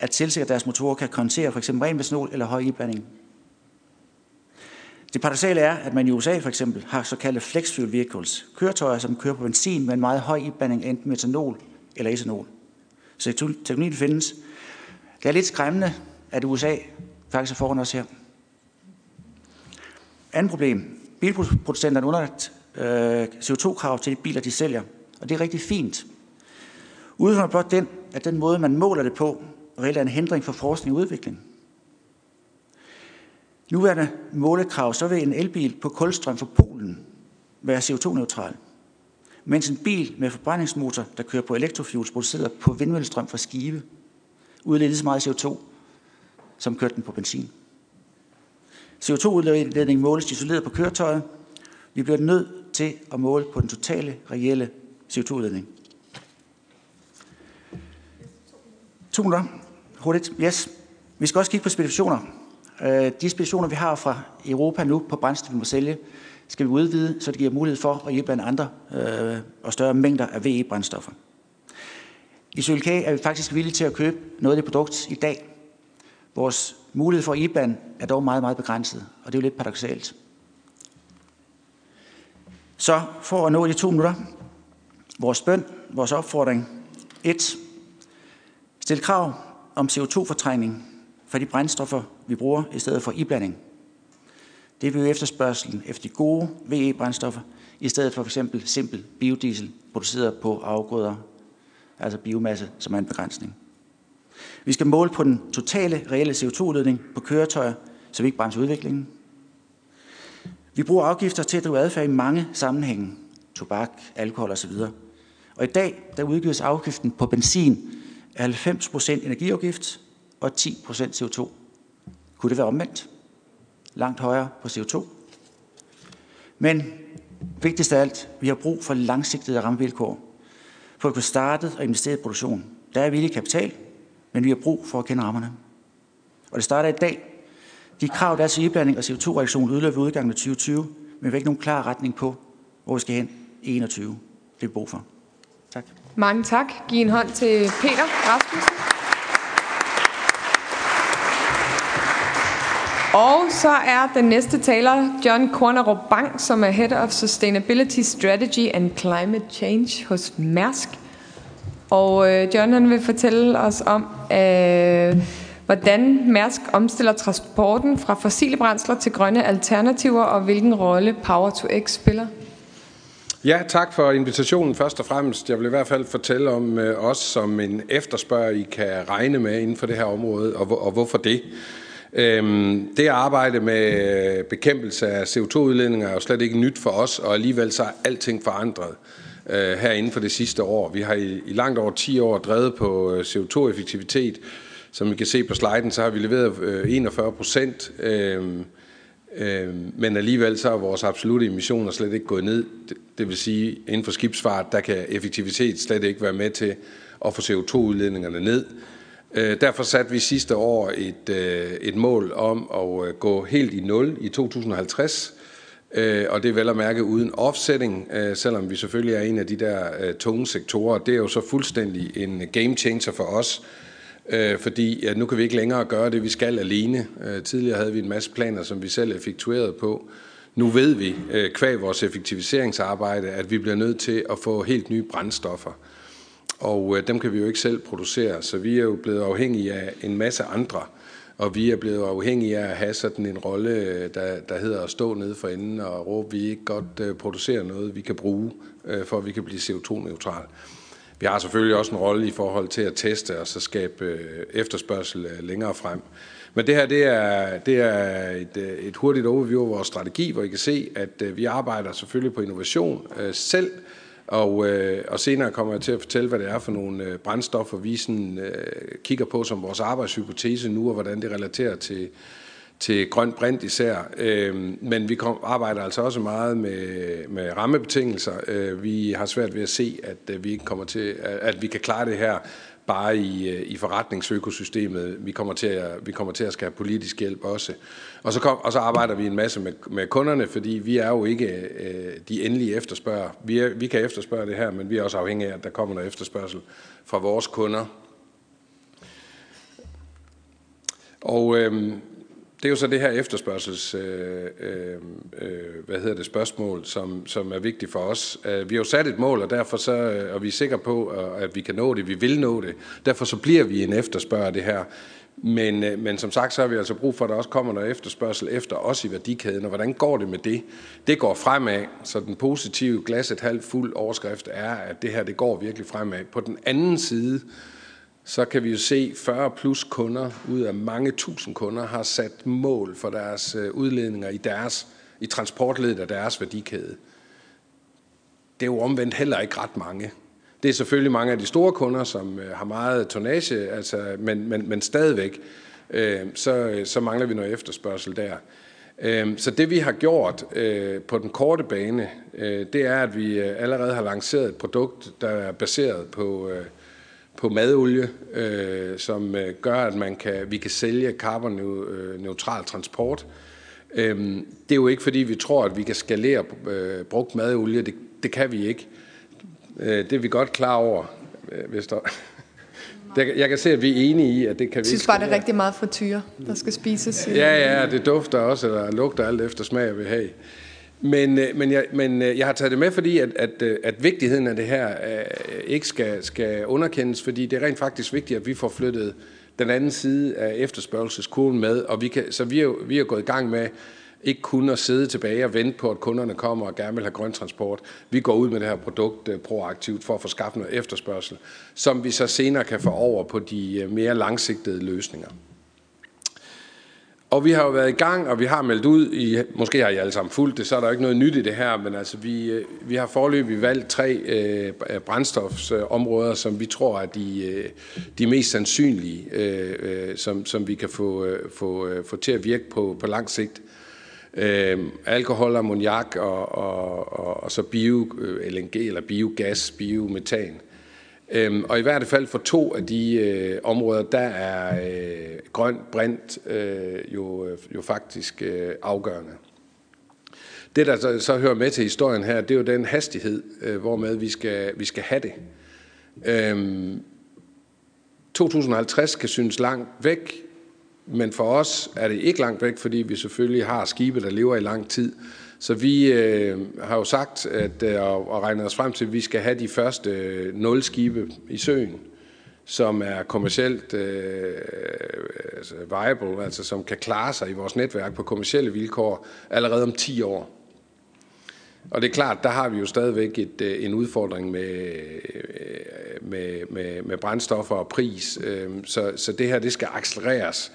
at tilsikre deres motorer kan kontere f.eks. ren metanol eller høj iblanding. Det paradoxale er, at man i USA for eksempel har såkaldte flex fuel vehicles, køretøjer, som kører på benzin med en meget høj iblanding af enten metanol eller etanol. Så teknologien findes. Det er lidt skræmmende, at USA faktisk er foran os her. Andet problem. Bilproducenterne underlagt øh, CO2-krav til de biler, de sælger. Og det er rigtig fint. Udfordringen er blot den, at den måde, man måler det på, reelt er en hindring for forskning og udvikling. Nuværende målekrav, så vil en elbil på kulstrøm fra Polen være CO2-neutral, mens en bil med forbrændingsmotor, der kører på elektrofuels, produceret på vindmøllestrøm fra Skive, udleder lige så meget CO2, som kørte den på benzin. CO2-udledning måles isoleret på køretøjet. Vi bliver nødt til at måle på den totale, reelle CO2-udledning. To minutter. Hurtigt. Yes. Vi skal også kigge på specifikationer. Øh, de specifikationer, vi har fra Europa nu på brændstof, vi må sælge, skal vi udvide, så det giver mulighed for at hjælpe andre øh, og større mængder af VE-brændstoffer. I Sølk er vi faktisk villige til at købe noget af det produkt i dag. Vores mulighed for IBAN er dog meget, meget begrænset, og det er jo lidt paradoxalt. Så for at nå de to minutter, vores bøn, vores opfordring. 1. Stil krav om CO2-fortrængning for de brændstoffer, vi bruger i stedet for iblanding. Det vil jo efterspørgselen efter de gode VE-brændstoffer, i stedet for f.eks. simpel biodiesel produceret på afgrøder, altså biomasse, som er en begrænsning. Vi skal måle på den totale reelle CO2-udledning på køretøjer, så vi ikke bremser udviklingen. Vi bruger afgifter til at drive adfærd i mange sammenhænge. Tobak, alkohol osv. Og i dag der udgives afgiften på benzin af 90% energiafgift og 10% CO2. Kunne det være omvendt? Langt højere på CO2. Men vigtigst af alt, vi har brug for langsigtede rammevilkår for at kunne starte og investere i produktion. Der er villig kapital, men vi har brug for at kende rammerne. Og det starter i dag. De krav, der er til iblanding og CO2-reduktion, udløber ved udgangen af 2020, men vi har ikke nogen klar retning på, hvor vi skal hen i 21. Det er brug for. Tak. Mange tak. Giv en hånd til Peter Rasmussen. Og så er den næste taler John Kornerup Bang, som er Head of Sustainability Strategy and Climate Change hos Mærsk. Og øh, John han vil fortælle os om, øh, hvordan Mærsk omstiller transporten fra fossile brændsler til grønne alternativer, og hvilken rolle Power to X spiller? Ja, tak for invitationen først og fremmest. Jeg vil i hvert fald fortælle om øh, os som en efterspørger, I kan regne med inden for det her område, og, og hvorfor det. Øhm, det arbejde med øh, bekæmpelse af CO2-udledninger er jo slet ikke nyt for os, og alligevel så er alting forandret øh, her inden for det sidste år. Vi har i, i langt over 10 år drevet på øh, CO2-effektivitet. Som I kan se på sliden, så har vi leveret øh, 41 procent. Øh, Øh, men alligevel så er vores absolute emissioner slet ikke gået ned. Det, det vil sige, inden for skibsfart, der kan effektivitet slet ikke være med til at få CO2-udledningerne ned. Øh, derfor satte vi sidste år et, øh, et mål om at øh, gå helt i nul i 2050. Og det er vel at mærke uden offsetting, selvom vi selvfølgelig er en af de der tunge sektorer. Det er jo så fuldstændig en game changer for os, fordi nu kan vi ikke længere gøre det, vi skal alene. Tidligere havde vi en masse planer, som vi selv effektuerede på. Nu ved vi, kvæg vores effektiviseringsarbejde, at vi bliver nødt til at få helt nye brændstoffer. Og øh, dem kan vi jo ikke selv producere, så vi er jo blevet afhængige af en masse andre. Og vi er blevet afhængige af at have sådan en rolle, øh, der, der hedder at stå nede for enden og råbe, vi ikke godt øh, producerer noget, vi kan bruge, for at vi kan blive CO2-neutral. Vi har selvfølgelig også en rolle i forhold til at teste og så skabe efterspørgsel længere frem. Men det her det er, det er et, et hurtigt overview af vores strategi, hvor I kan se, at vi arbejder selvfølgelig på innovation selv, og, øh, og senere kommer jeg til at fortælle, hvad det er for nogle øh, brændstoffer, vi sådan, øh, kigger på som vores arbejdshypotese nu, og hvordan det relaterer til, til grøn brint især. Øh, men vi kom, arbejder altså også meget med, med rammebetingelser. Øh, vi har svært ved at se, at at vi ikke kommer til, at vi kan klare det her bare i, øh, i forretningsøkosystemet. Vi kommer til at, vi kommer til at skal have politisk hjælp også. Og så, kom, og så arbejder vi en masse med, med kunderne, fordi vi er jo ikke øh, de endelige efterspørger. Vi, er, vi kan efterspørge det her, men vi er også afhængige af, at der kommer noget efterspørgsel fra vores kunder. Og øh, det er jo så det her efterspørgsels, øh, øh, hvad hedder det, spørgsmål, som, som er vigtigt for os. Øh, vi har jo sat et mål, og derfor så, øh, og vi er sikre på, øh, at vi kan nå det, vi vil nå det. Derfor så bliver vi en efterspørger det her. Men, men som sagt, så har vi altså brug for, at der også kommer noget efterspørgsel efter os i værdikæden, og hvordan går det med det? Det går fremad, så den positive glasset halvt fuld overskrift er, at det her det går virkelig fremad. På den anden side, så kan vi jo se 40 plus kunder ud af mange tusind kunder har sat mål for deres øh, udledninger i, deres, i transportledet af deres værdikæde. Det er jo omvendt heller ikke ret mange. Det er selvfølgelig mange af de store kunder, som øh, har meget tonnage, altså, men, men, men stadigvæk, øh, så, øh, så mangler vi noget efterspørgsel der. Øh, så det vi har gjort øh, på den korte bane, øh, det er, at vi allerede har lanceret et produkt, der er baseret på... Øh, på madolie, øh, som øh, gør, at man kan, vi kan sælge karbonneutral transport. Øh, det er jo ikke, fordi vi tror, at vi kan skalere øh, brugt madolie. Det, det kan vi ikke. Øh, det er vi godt klar over, øh, hvis der... Jeg kan se, at vi er enige i, at det kan vi synes bare, det er rigtig meget frityre, der skal spises. Ja, ja, det dufter også, eller lugter alt efter smag og behag. Men, øh, men, jeg, men øh, jeg har taget det med, fordi at, at, øh, at vigtigheden af det her ikke skal, skal underkendes, fordi det er rent faktisk vigtigt, at vi får flyttet den anden side af efterspørgelseskurven med, og vi kan, så vi er, vi er gået i gang med ikke kun at sidde tilbage og vente på, at kunderne kommer og gerne vil have grøn transport. Vi går ud med det her produkt proaktivt for at få skabt noget efterspørgsel, som vi så senere kan få over på de mere langsigtede løsninger. Og vi har jo været i gang, og vi har meldt ud, i, måske har I alle sammen fulgt det, så er der ikke noget nyt i det her, men altså vi, øh, vi har forløbig valgt tre øh, brændstofsområder, som vi tror er de, øh, de mest sandsynlige, øh, øh, som, som vi kan få, øh, få, øh, få til at virke på, på lang sigt. Øh, alkohol, ammoniak og, og, og, og så bio-LNG øh, eller biogas, biometan. Øhm, og i hvert fald for to af de øh, områder, der er øh, grøn brint øh, jo, øh, jo faktisk øh, afgørende. Det, der så, så hører med til historien her, det er jo den hastighed, øh, hvormed vi skal, vi skal have det. Øhm, 2050 kan synes langt væk, men for os er det ikke langt væk, fordi vi selvfølgelig har skibe, der lever i lang tid. Så vi øh, har jo sagt at, øh, og regnet os frem til, at vi skal have de første øh, nul skibe i søen som er kommercielt øh, altså viable, altså som kan klare sig i vores netværk på kommercielle vilkår allerede om 10 år. Og det er klart, der har vi jo stadigvæk et, øh, en udfordring med, øh, med, med, med brændstoffer og pris. Øh, så, så det her, det skal accelereres.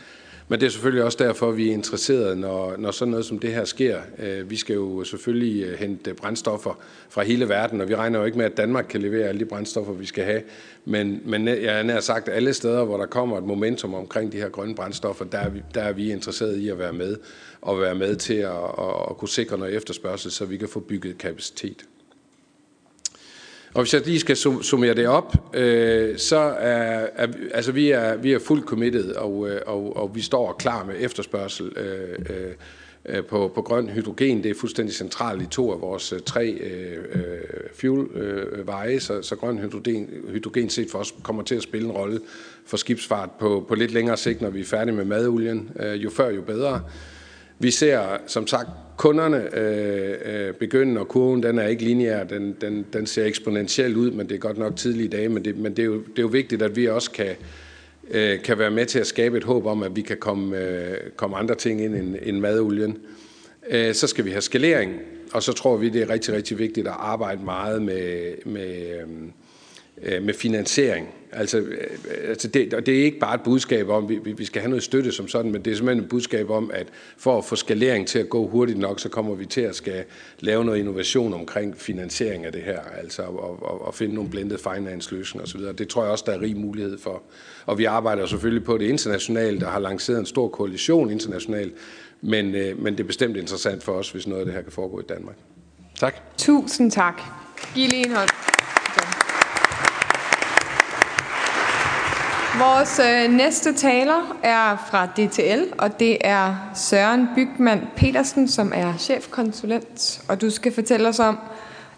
Men det er selvfølgelig også derfor, vi er interesserede, når, når sådan noget som det her sker. Øh, vi skal jo selvfølgelig øh, hente brændstoffer fra hele verden, og vi regner jo ikke med, at Danmark kan levere alle de brændstoffer, vi skal have. Men, men jeg er nær sagt, alle steder, hvor der kommer et momentum omkring de her grønne brændstoffer, der er vi, der er vi interesserede i at være med og være med til at, at, at kunne sikre noget efterspørgsel, så vi kan få bygget kapacitet. Og hvis jeg lige skal summere det op, øh, så er, er altså vi er vi er fuldt committed, og, øh, og, og vi står klar med efterspørgsel øh, øh, øh, på, på grøn hydrogen. Det er fuldstændig centralt i to af vores øh, tre øh, fuel-veje, øh, så, så grøn hydrogen, hydrogen set for os kommer til at spille en rolle for skibsfart på, på lidt længere sigt, når vi er færdige med madolien. Øh, jo før, jo bedre. Vi ser som sagt kunderne øh, øh, begynde, og kurven den er ikke lineær, den, den, den ser eksponentielt ud, men det er godt nok tidlige dage, men det, men det, er, jo, det er jo vigtigt, at vi også kan, øh, kan være med til at skabe et håb om, at vi kan komme, øh, komme andre ting ind end, end madolien. Øh, så skal vi have skalering, og så tror vi, det er rigtig, rigtig vigtigt at arbejde meget med, med, øh, Øh, med finansiering. Altså, øh, altså det, og det er ikke bare et budskab om, at vi, vi skal have noget støtte som sådan, men det er simpelthen et budskab om, at for at få skalering til at gå hurtigt nok, så kommer vi til at skal lave noget innovation omkring finansiering af det her, altså og, og, og finde nogle blended finance løsninger osv. Det tror jeg også, der er rig mulighed for. Og vi arbejder selvfølgelig på det internationalt, der har lanceret en stor koalition internationalt, men, øh, men det er bestemt interessant for os, hvis noget af det her kan foregå i Danmark. Tak. Tusind tak. Giv lige en hånd. Vores øh, næste taler er fra DTL, og det er Søren Bygman Petersen, som er chefkonsulent. Og du skal fortælle os om,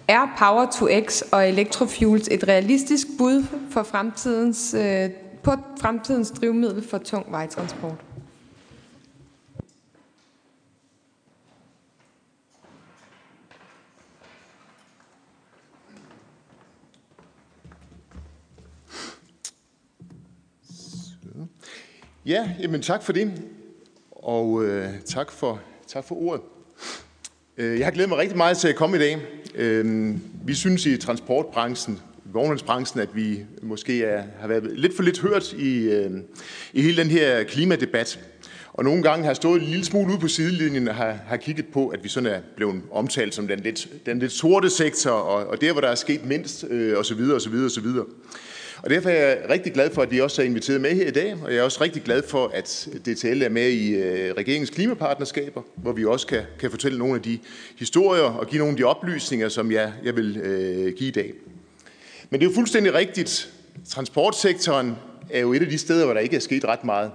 er Power to X og Electrofuels et realistisk bud for fremtidens, øh, på fremtidens drivmiddel for tung vejtransport? Ja, jamen tak for det, og øh, tak, for, tak for ordet. Øh, jeg har glædet mig rigtig meget til at komme i dag. Øhm, vi synes i transportbranchen, vognmandsbranchen, at vi måske er, har været lidt for lidt hørt i, øh, i hele den her klimadebat. Og nogle gange har stået en lille smule ude på sidelinjen og har, har kigget på, at vi sådan er blevet omtalt som den lidt, den lidt sorte sektor, og, og der, hvor der er sket mindst, øh, osv. osv. osv. Og derfor er jeg rigtig glad for, at de også er inviteret med her i dag, og jeg er også rigtig glad for, at DTL er med i øh, regeringens klimapartnerskaber, hvor vi også kan, kan fortælle nogle af de historier og give nogle af de oplysninger, som jeg, jeg vil øh, give i dag. Men det er jo fuldstændig rigtigt. Transportsektoren er jo et af de steder, hvor der ikke er sket ret meget.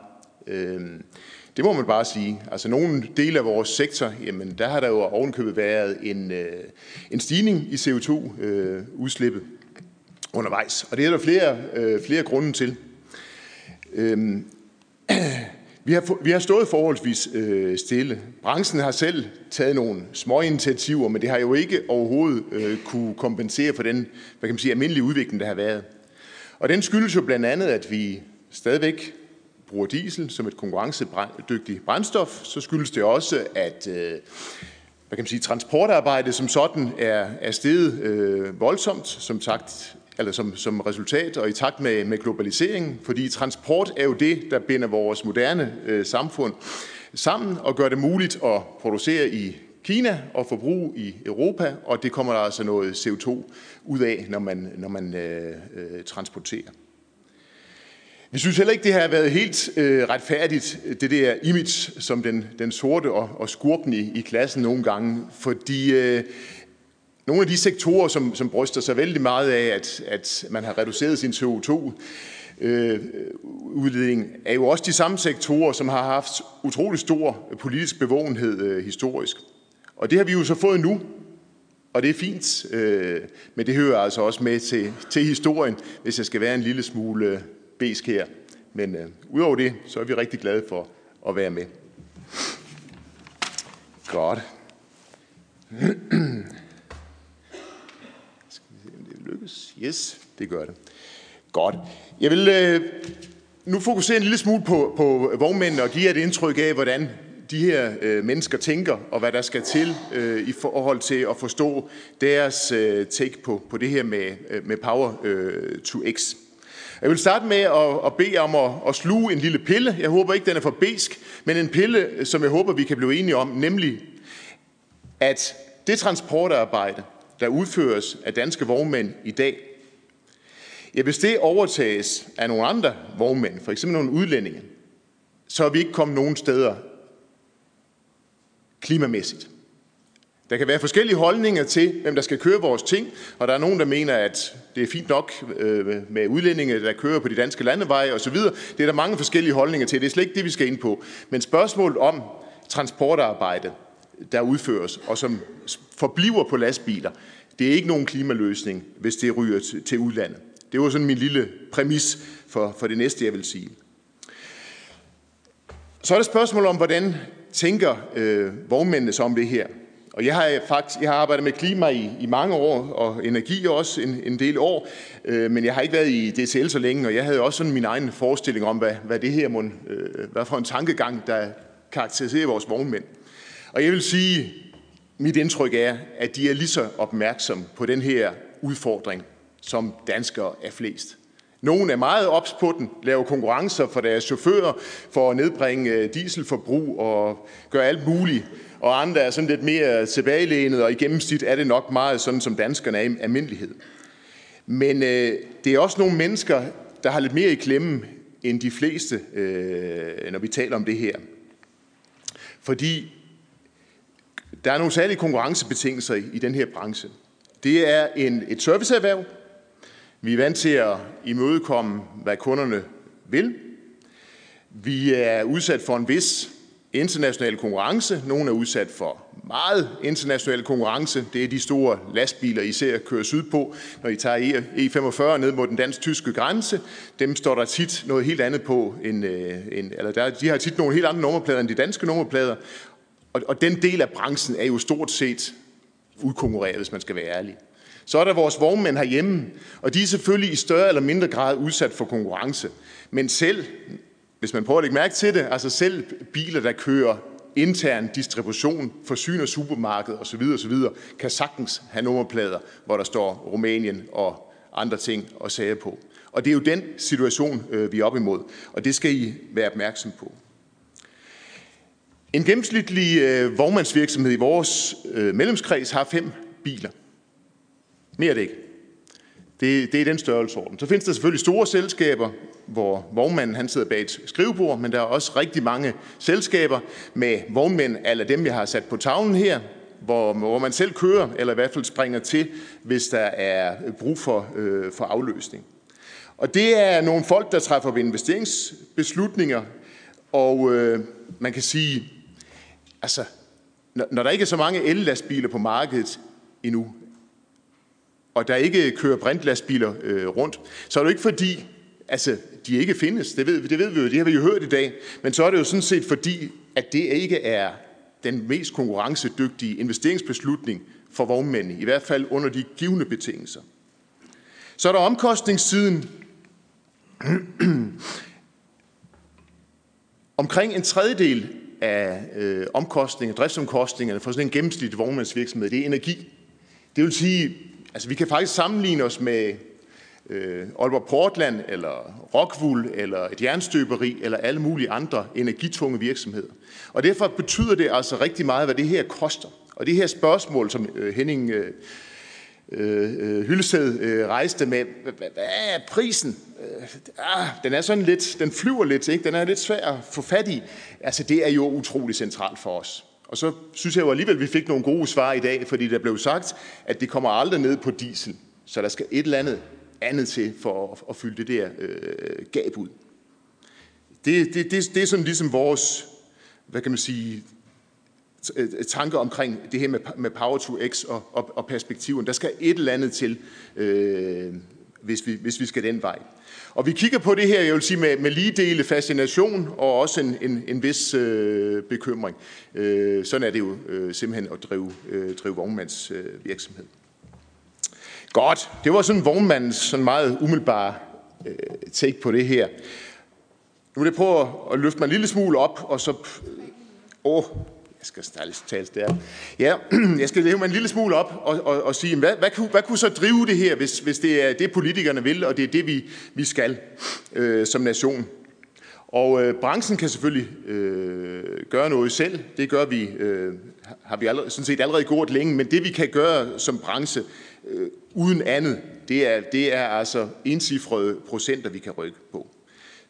Øh, det må man bare sige. Altså nogle dele af vores sektor, jamen der har der jo ovenkøbet været en, øh, en stigning i CO2-udslippet. Øh, undervejs. Og det er der flere, øh, flere grunde til. Øhm, vi, har, vi har stået forholdsvis øh, stille. Branchen har selv taget nogle små initiativer, men det har jo ikke overhovedet øh, kunne kompensere for den hvad kan man sige, almindelige udvikling, der har været. Og den skyldes jo blandt andet, at vi stadigvæk bruger diesel som et konkurrencedygtigt brændstof. Så skyldes det også, at øh, hvad kan man sige, transportarbejde som sådan er, er steget øh, voldsomt. Som sagt, som, som resultat og i takt med, med globaliseringen, fordi transport er jo det, der binder vores moderne øh, samfund sammen og gør det muligt at producere i Kina og forbruge i Europa, og det kommer der altså noget CO2 ud af, når man, når man øh, øh, transporterer. Vi synes heller ikke, det har været helt øh, retfærdigt, det der image som den, den sorte og, og skurken i, i klassen nogle gange, fordi øh, nogle af de sektorer, som, som bryster sig vældig meget af, at, at man har reduceret sin CO2, øh, udledning, er jo også de samme sektorer, som har haft utrolig stor politisk bevågenhed øh, historisk. Og det har vi jo så fået nu, og det er fint, øh, men det hører altså også med til, til historien, hvis jeg skal være en lille smule øh, besk her. Men øh, udover det, så er vi rigtig glade for at være med. Godt. lykkes? Yes, det gør det. Godt. Jeg vil øh, nu fokusere en lille smule på, på vognmændene og give jer et indtryk af, hvordan de her øh, mennesker tænker, og hvad der skal til øh, i forhold til at forstå deres øh, take på, på det her med, øh, med Power øh, to X. Jeg vil starte med at, at bede om at, at sluge en lille pille. Jeg håber ikke, den er for besk, men en pille, som jeg håber, vi kan blive enige om, nemlig at det transportarbejde, der udføres af danske vognmænd i dag, ja, hvis det overtages af nogle andre vognmænd, for eksempel nogle udlændinge, så er vi ikke kommet nogen steder klimamæssigt. Der kan være forskellige holdninger til, hvem der skal køre vores ting, og der er nogen, der mener, at det er fint nok øh, med udlændinge, der kører på de danske landeveje osv. Det er der mange forskellige holdninger til. Det er slet ikke det, vi skal ind på. Men spørgsmålet om transportarbejde, der udføres, og som forbliver på lastbiler, det er ikke nogen klimaløsning, hvis det ryger til udlandet. Det var sådan min lille præmis for, for det næste, jeg vil sige. Så er det spørgsmål om, hvordan tænker øh, vognmændene så om det her? Og jeg har øh, faktisk jeg har arbejdet med klima i, i mange år, og energi også en, en del år, øh, men jeg har ikke været i DTL så længe, og jeg havde også sådan min egen forestilling om, hvad, hvad det her må, øh, hvad for en tankegang, der karakteriserer vores vognmænd. Og jeg vil sige, mit indtryk er, at de er lige så opmærksomme på den her udfordring, som danskere er flest. Nogle er meget ops på den, laver konkurrencer for deres chauffører for at nedbringe øh, dieselforbrug og gøre alt muligt. Og andre er sådan lidt mere tilbagelænet, og i gennemsnit er det nok meget sådan, som danskerne er i almindelighed. Men øh, det er også nogle mennesker, der har lidt mere i klemme end de fleste, øh, når vi taler om det her. Fordi der er nogle særlige konkurrencebetingelser i, i den her branche. Det er en, et serviceerhverv, vi er vant til at imødekomme, hvad kunderne vil. Vi er udsat for en vis international konkurrence. Nogle er udsat for meget international konkurrence. Det er de store lastbiler, I ser køre sydpå, når I tager e- E45 ned mod den dansk-tyske grænse. Dem står der tit noget helt andet på, end, øh, end, eller der, de har tit nogle helt andre nummerplader end de danske nummerplader. Og, og den del af branchen er jo stort set udkonkurreret, hvis man skal være ærlig. Så er der vores vognmænd herhjemme, og de er selvfølgelig i større eller mindre grad udsat for konkurrence. Men selv, hvis man prøver at lægge mærke til det, altså selv biler, der kører intern distribution, forsyner supermarked osv. osv., kan sagtens have nummerplader, hvor der står Rumænien og andre ting og sager på. Og det er jo den situation, øh, vi er op imod, og det skal I være opmærksom på. En gennemsnitlig øh, vognmandsvirksomhed i vores øh, medlemskreds har fem biler. Mere er det ikke. Det, det er den størrelsesorden. Så findes der selvfølgelig store selskaber, hvor vognmanden han sidder bag et skrivebord, men der er også rigtig mange selskaber med vognmænd, eller dem, jeg har sat på tavlen her, hvor, hvor man selv kører, eller i hvert fald springer til, hvis der er brug for, øh, for afløsning. Og det er nogle folk, der træffer investeringsbeslutninger, og øh, man kan sige, altså, når, når der ikke er så mange ellastbiler på markedet endnu, og der ikke kører brintlastbiler øh, rundt, så er det ikke fordi, altså, de ikke findes. Det ved, det ved vi jo, det har vi jo hørt i dag. Men så er det jo sådan set fordi, at det ikke er den mest konkurrencedygtige investeringsbeslutning for vognmændene, i hvert fald under de givende betingelser. Så er der omkostningssiden. Omkring en tredjedel af øh, omkostninger, driftsomkostningerne for sådan en gennemsnitlig vognmandsvirksomhed, det er energi. Det vil sige, Altså, vi kan faktisk sammenligne os med øh, Aalborg Portland, eller Rockwool, eller et jernstøberi, eller alle mulige andre energitunge virksomheder. Og derfor betyder det altså rigtig meget, hvad det her koster. Og det her spørgsmål, som øh, Henning øh, øh, øh Hyllested øh, rejste med, hvad er prisen? Øh, ah, den er sådan lidt, den flyver lidt, ikke? den er lidt svær at få fat i. Altså, det er jo utrolig centralt for os. Og så synes jeg jo alligevel, at vi fik nogle gode svar i dag, fordi der blev sagt, at det kommer aldrig ned på diesel. Så der skal et eller andet andet til for at, at fylde det der øh, gab ud. Det, det, det, det er sådan ligesom vores, hvad kan man sige, øh, tanker omkring det her med, med Power to X og, og, og perspektiven. Der skal et eller andet til, øh, hvis, vi, hvis vi skal den vej. Og vi kigger på det her, jeg vil sige, med, med lige dele fascination og også en, en, en vis øh, bekymring. Øh, sådan er det jo øh, simpelthen at drive, øh, drive vognmands øh, virksomhed. Godt, det var sådan vognmandens sådan meget umiddelbare øh, take på det her. Nu vil jeg prøve at løfte mig en lille smule op, og så... Åh, oh, jeg skal tale der. Ja, jeg skal leve mig en lille smule op og, og, og sige, hvad, hvad, kunne, hvad kunne så drive det her, hvis, hvis det er det, politikerne vil, og det er det, vi, vi skal øh, som nation? Og øh, branchen kan selvfølgelig øh, gøre noget selv. Det gør vi, øh, har vi allerede, sådan set allerede gjort længe, men det vi kan gøre som branche øh, uden andet, det er, det er altså encifrede procenter, vi kan rykke på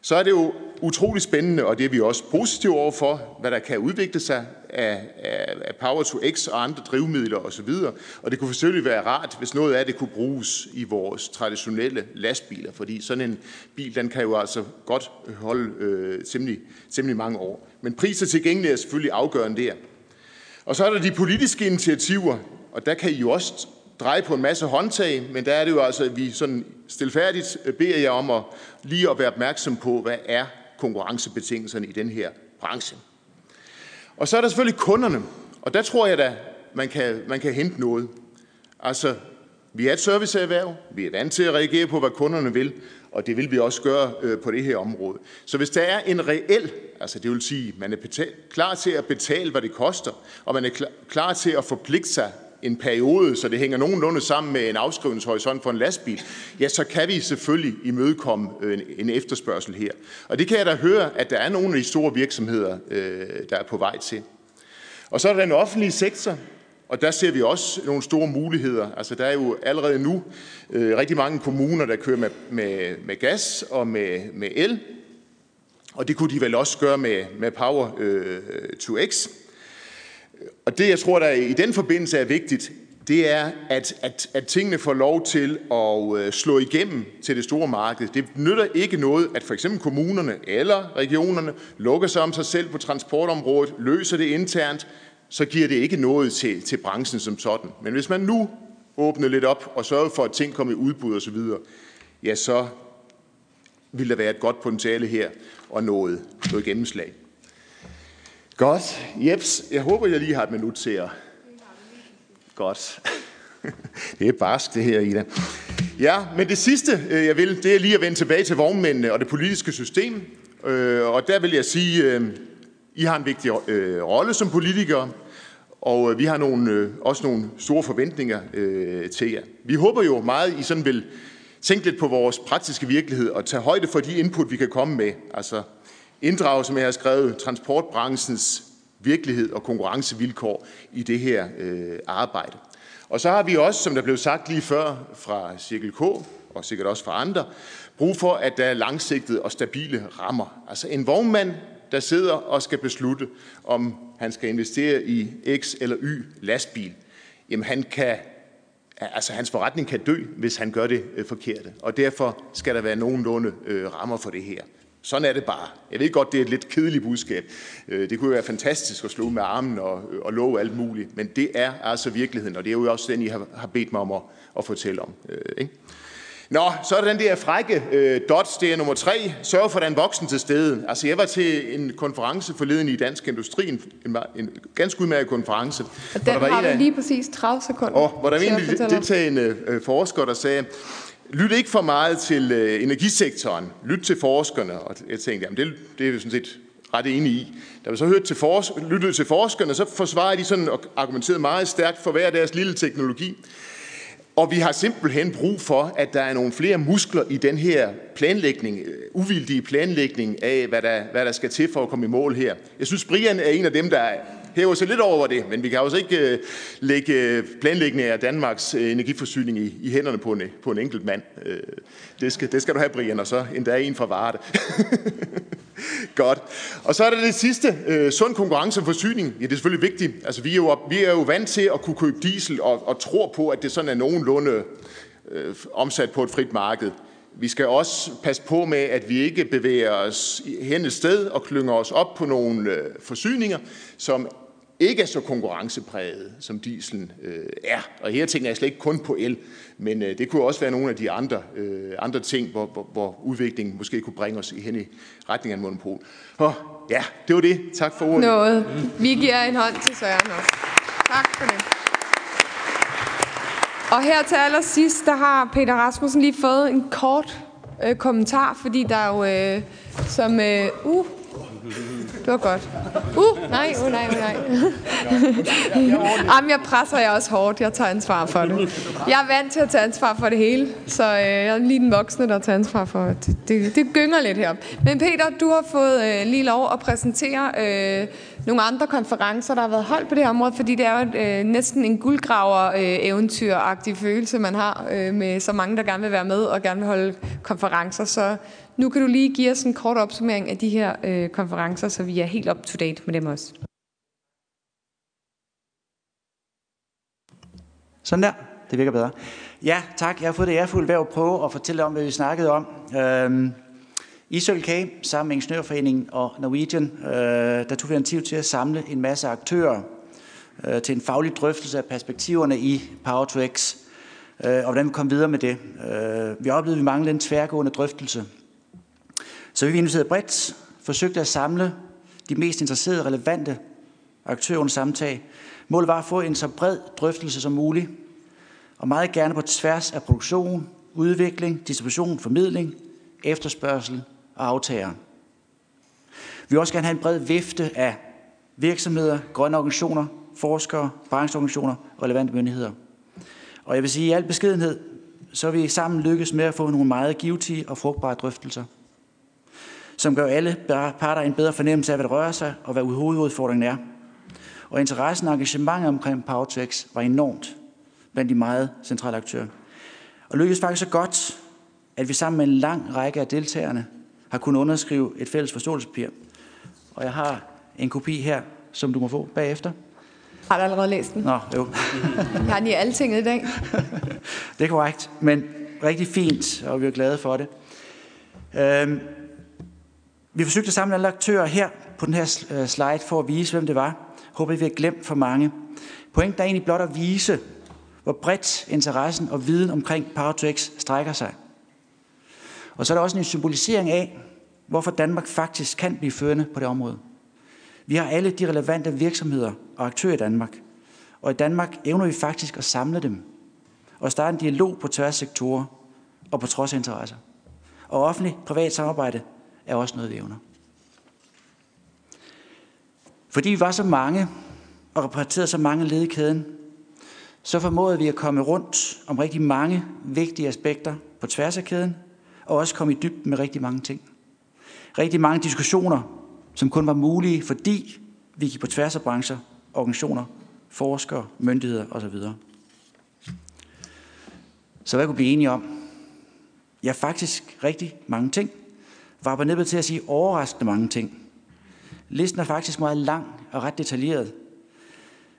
så er det jo utrolig spændende, og det er vi også positive overfor, hvad der kan udvikle sig af, af, af Power to X og andre drivmidler osv. Og det kunne selvfølgelig være rart, hvis noget af det kunne bruges i vores traditionelle lastbiler, fordi sådan en bil, den kan jo altså godt holde øh, temmelig, temmelig mange år. Men pris og tilgængelighed er selvfølgelig afgørende der. Og så er der de politiske initiativer, og der kan I jo også dreje på en masse håndtag, men der er det jo altså, at vi sådan stilfærdigt øh, beder jer om at lige at være opmærksom på, hvad er konkurrencebetingelserne i den her branche. Og så er der selvfølgelig kunderne, og der tror jeg da, man kan, man kan hente noget. Altså, vi er et serviceerhverv, vi er vant til at reagere på, hvad kunderne vil, og det vil vi også gøre øh, på det her område. Så hvis der er en reel, altså det vil sige, man er betal, klar til at betale, hvad det koster, og man er klar, klar til at forpligte sig en periode, så det hænger nogenlunde sammen med en afskrivningshorisont for en lastbil, ja, så kan vi selvfølgelig imødekomme en, en efterspørgsel her. Og det kan jeg da høre, at der er nogle af de store virksomheder, øh, der er på vej til. Og så er der den offentlige sektor, og der ser vi også nogle store muligheder. Altså der er jo allerede nu øh, rigtig mange kommuner, der kører med, med, med gas og med, med el, og det kunne de vel også gøre med, med Power øh, to X. Og det, jeg tror, der i den forbindelse er vigtigt, det er, at, at, at tingene får lov til at øh, slå igennem til det store marked. Det nytter ikke noget, at for eksempel kommunerne eller regionerne lukker sig om sig selv på transportområdet, løser det internt, så giver det ikke noget til, til branchen som sådan. Men hvis man nu åbner lidt op og sørger for, at ting kommer i udbud osv., ja, så vil der være et godt potentiale her og noget, noget gennemslag. Godt. Jeps, jeg håber, jeg lige har et minut til jer. Godt. Det er barsk, det her, Ida. Ja, men det sidste, øh, jeg vil, det er lige at vende tilbage til vognmændene og det politiske system. Øh, og der vil jeg sige, øh, I har en vigtig øh, rolle som politikere, og vi har nogle, også nogle store forventninger til jer. Vi håber jo meget, I sådan vil tænke lidt på vores praktiske virkelighed og tage højde for de input, vi kan komme med. Altså inddrage, som jeg har skrevet, transportbranchens virkelighed og konkurrencevilkår i det her øh, arbejde. Og så har vi også, som der blev sagt lige før fra Cirkel K, og sikkert også fra andre, brug for, at der er langsigtede og stabile rammer. Altså en vognmand, der sidder og skal beslutte, om han skal investere i X eller Y lastbil, jamen han kan, altså hans forretning kan dø, hvis han gør det øh, forkerte. Og derfor skal der være nogenlunde øh, rammer for det her. Sådan er det bare. Jeg ved godt, det er et lidt kedeligt budskab. Øh, det kunne jo være fantastisk at slå med armen og, og love alt muligt, men det er altså virkeligheden, og det er jo også den, I har, har bedt mig om at, at fortælle om. Øh, ikke? Nå, så er der den der frække øh, dots, det er nummer tre. Sørg for, at der er en voksen til stede. Altså, jeg var til en konference forleden i Dansk Industri, en, en, en ganske udmærket konference. Og den har du lige præcis 30 sekunder. Og hvor der var en deltagende øh, forsker, der sagde, Lyt ikke for meget til øh, energisektoren. Lyt til forskerne. Og jeg tænkte, jamen det, det er vi sådan set ret enige i. Da vi så hørte til forsk- lyttede til forskerne, så forsvarede de sådan og argumenterede meget stærkt for hver deres lille teknologi. Og vi har simpelthen brug for, at der er nogle flere muskler i den her planlægning, øh, uvildige planlægning af, hvad der, hvad der skal til for at komme i mål her. Jeg synes, Brian er en af dem, der hæver sig lidt over det, men vi kan også ikke øh, lægge øh, planlægning af Danmarks øh, energiforsyning i, i hænderne på en, øh, på en enkelt mand. Øh, det skal, det skal du have, Brian, og så endda en fra Varde. Godt. Og så er der det sidste. Øh, sund konkurrence og forsyning. Ja, det er selvfølgelig vigtigt. Altså, vi er jo, vi er jo vant til at kunne købe diesel og, og tror på, at det sådan er nogenlunde øh, omsat på et frit marked. Vi skal også passe på med, at vi ikke bevæger os hen et sted og klynger os op på nogle øh, forsyninger, som ikke er så konkurrencepræget, som dieselen øh, er. Og her tænker jeg slet ikke kun på el, men øh, det kunne også være nogle af de andre, øh, andre ting, hvor, hvor, hvor udviklingen måske kunne bringe os hen i retning af en monopol. Og ja, det var det. Tak for ordet. Noget. Vi giver en hånd til Søren også. Tak for det. Og her til allersidst, der har Peter Rasmussen lige fået en kort øh, kommentar, fordi der er jo øh, som... Øh, uh, det var godt. Uh, nej, uh, nej, uh, nej. Jamen, jeg presser jeg også hårdt. Jeg tager ansvar for det. Jeg er vant til at tage ansvar for det hele, så øh, jeg er lige den voksne, der tager ansvar for det. Det, det gynger lidt her. Men Peter, du har fået øh, lige lov at præsentere øh, nogle andre konferencer, der har været holdt på det her område, fordi det er jo øh, næsten en guldgraver-eventyr-agtig følelse, man har øh, med så mange, der gerne vil være med og gerne vil holde konferencer. Så nu kan du lige give os en kort opsummering af de her øh, konferencer, så vi er helt up to date med dem også. Sådan der. Det virker bedre. Ja, tak. Jeg har fået det ærefulde værd at prøve at fortælle om, hvad vi snakkede om. Øhm, I K, sammen med Ingeniørforeningen og Norwegian, øh, der tog vi initiativ til at samle en masse aktører øh, til en faglig drøftelse af perspektiverne i Power to X, øh, og hvordan vi kom videre med det. Øh, vi oplevede, at vi manglede en tværgående drøftelse. Så vi inviterede bredt, forsøgte at samle de mest interesserede, relevante aktører under samtag. Målet var at få en så bred drøftelse som muligt, og meget gerne på tværs af produktion, udvikling, distribution, formidling, efterspørgsel og aftager. Vi vil også gerne have en bred vifte af virksomheder, grønne organisationer, forskere, brancheorganisationer og relevante myndigheder. Og jeg vil sige, i al beskedenhed, så vi sammen lykkes med at få nogle meget givetige og frugtbare drøftelser, som gør alle parter en bedre fornemmelse af, hvad der rører sig og hvad hovedudfordringen er. Og interessen og engagementet omkring Powertex var enormt blandt de meget centrale aktører. Og lykkedes faktisk så godt, at vi sammen med en lang række af deltagerne har kunnet underskrive et fælles forståelsespapir. Og jeg har en kopi her, som du må få bagefter. Har du allerede læst den? Nå, jo. Jeg har den i alle ting i dag. det er korrekt, men rigtig fint, og vi er glade for det. Øhm, vi forsøgte at samle alle aktører her på den her øh, slide for at vise, hvem det var. Håber, vi har glemt for mange. Pointen er egentlig blot at vise, hvor bredt interessen og viden omkring Power2X strækker sig. Og så er der også en symbolisering af, hvorfor Danmark faktisk kan blive førende på det område. Vi har alle de relevante virksomheder og aktører i Danmark. Og i Danmark evner vi faktisk at samle dem og starte en dialog på tværs sektorer og på trods af interesser. Og offentlig-privat samarbejde er også noget, vi evner. Fordi vi var så mange og repræsenterede så mange led i kæden, så formåede vi at komme rundt om rigtig mange vigtige aspekter på tværs af kæden, og også komme i dybden med rigtig mange ting. Rigtig mange diskussioner, som kun var mulige, fordi vi gik på tværs af brancher, organisationer, forskere, myndigheder osv. Så hvad kunne blive enige om? Ja, faktisk rigtig mange ting. Var på nippet til at sige overraskende mange ting. Listen er faktisk meget lang og ret detaljeret.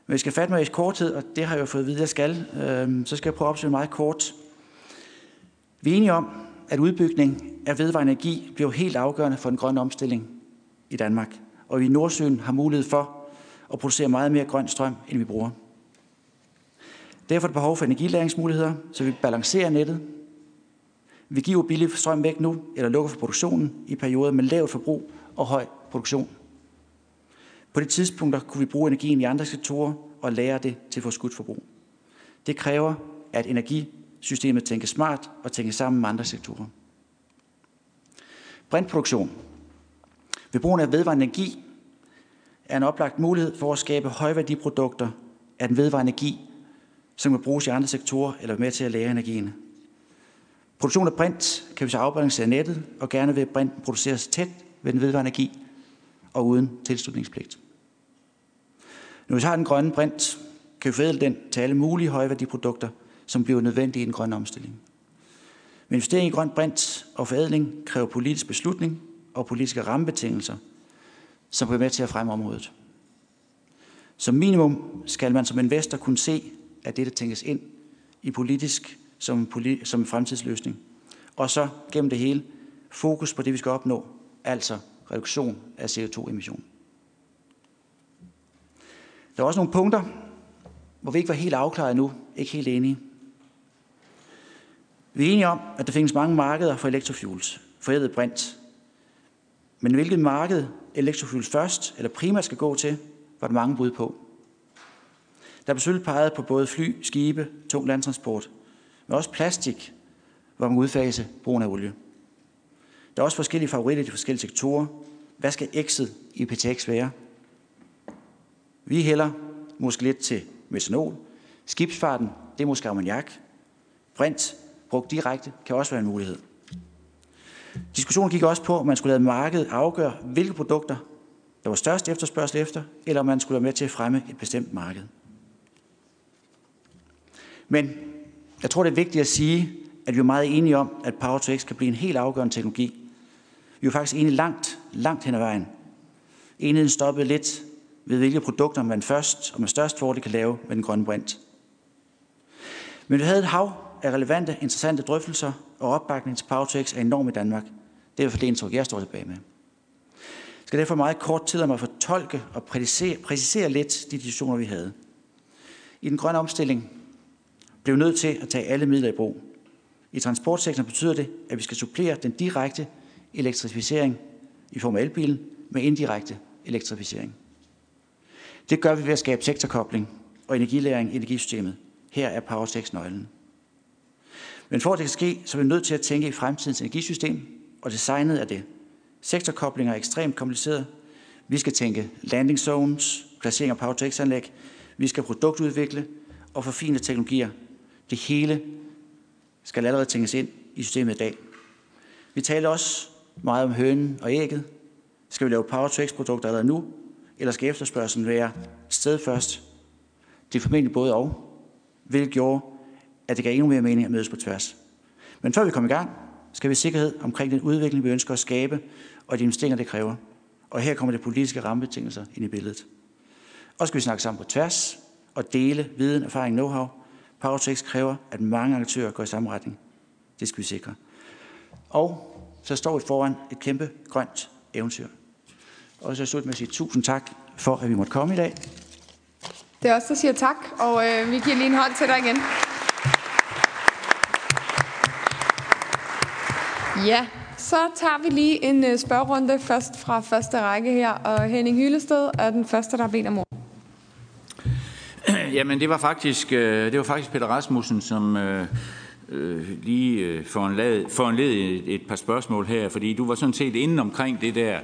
Men jeg skal fatte mig i korthed, og det har jeg jo fået at vide, at jeg skal. Øh, så skal jeg prøve at opsøge meget kort. Vi er enige om, at udbygning af vedvarende energi bliver helt afgørende for den grønne omstilling i Danmark. Og vi i Nordsøen har mulighed for at producere meget mere grøn strøm, end vi bruger. Derfor er der behov for energilæringsmuligheder, så vi balancerer nettet. Vi giver billig strøm væk nu, eller lukker for produktionen i perioder med lavt forbrug og høj produktion. På de tidspunkter kunne vi bruge energien i andre sektorer og lære det til forskudt forbrug. Det kræver, at energisystemet tænker smart og tænker sammen med andre sektorer. Brintproduktion. Ved brugen af vedvarende energi er en oplagt mulighed for at skabe højværdiprodukter af den vedvarende energi, som kan bruges i andre sektorer eller med til at lære energien. Produktion af brint kan vi så afbalancere nettet, og gerne vil brinten produceres tæt ved den vedvarende energi og uden tilslutningspligt. Når vi har den grønne brint, kan vi forædle den til alle mulige højværdiprodukter, som bliver nødvendige i den grønne omstilling. Men investering i grøn brint og forædling kræver politisk beslutning og politiske rammebetingelser, som bliver med til at fremme området. Som minimum skal man som investor kunne se, at dette tænkes ind i politisk som en, politi- som en fremtidsløsning. Og så gennem det hele fokus på det, vi skal opnå, altså reduktion af CO2-emission. Der er også nogle punkter, hvor vi ikke var helt afklaret nu, ikke helt enige. Vi er enige om, at der findes mange markeder for elektrofuels, forædlet brint. Men hvilket marked elektrofuels først eller primært skal gå til, var der mange bud på. Der blev selvfølgelig peget på både fly, skibe, tung landtransport, men også plastik, hvor man udfase brugen af olie. Der er også forskellige favoritter i de forskellige sektorer. Hvad skal X'et i PTX være? Vi hælder måske lidt til metanol. Skibsfarten, det er måske ammoniak. Brint, brugt direkte, kan også være en mulighed. Diskussionen gik også på, om man skulle lade markedet afgøre, hvilke produkter, der var størst efterspørgsel efter, eller om man skulle være med til at fremme et bestemt marked. Men jeg tror, det er vigtigt at sige, at vi er meget enige om, at Power to X kan blive en helt afgørende teknologi. Vi er faktisk enige langt, langt hen ad vejen. Enheden stoppede lidt ved, hvilke produkter man først og med størst fordel kan lave med den grønne brint. Men vi havde et hav af relevante, interessante drøftelser, og opbakning til Power to X er enorm i Danmark. Det er for det indtryk, jeg står tilbage med. Jeg skal derfor meget kort tid mig at fortolke og præcisere, præcisere lidt de diskussioner, vi havde. I den grønne omstilling blev nødt til at tage alle midler i brug. I transportsektoren betyder det, at vi skal supplere den direkte elektrificering i form af elbilen med indirekte elektrificering. Det gør vi ved at skabe sektorkobling og energilæring i energisystemet. Her er Powertex nøglen. Men for at det kan ske, så er vi nødt til at tænke i fremtidens energisystem og designet af det. Sektorkoblinger er ekstremt kompliceret. Vi skal tænke landing zones, placering af Powertex-anlæg. Vi skal produktudvikle og forfine teknologier. Det hele skal allerede tænkes ind i systemet i dag. Vi taler også meget om hønen og ægget. Skal vi lave Power to X-produkter allerede nu, eller skal efterspørgselen være sted først? Det er formentlig både og, hvilket gjorde, at det gav endnu mere mening at mødes på tværs. Men før vi kommer i gang, skal vi have sikkerhed omkring den udvikling, vi ønsker at skabe, og de investeringer, det kræver. Og her kommer det politiske rammebetingelser ind i billedet. Og skal vi snakke sammen på tværs og dele viden, erfaring, know-how. Powertex kræver, at mange aktører går i samme retning. Det skal vi sikre. Og så står vi foran et kæmpe grønt eventyr. Og så slut med at sige tusind tak for, at vi måtte komme i dag. Det er også der siger tak, og øh, vi giver lige en hånd til dig igen. Ja, så tager vi lige en øh, spørgerunde først fra første række her, og Henning Hyllested er den første, der har bedt om ordet. Jamen, det var faktisk, øh, det var faktisk Peter Rasmussen, som øh, øh lige øh, foranled, et, et par spørgsmål her, fordi du var sådan set inde omkring det der,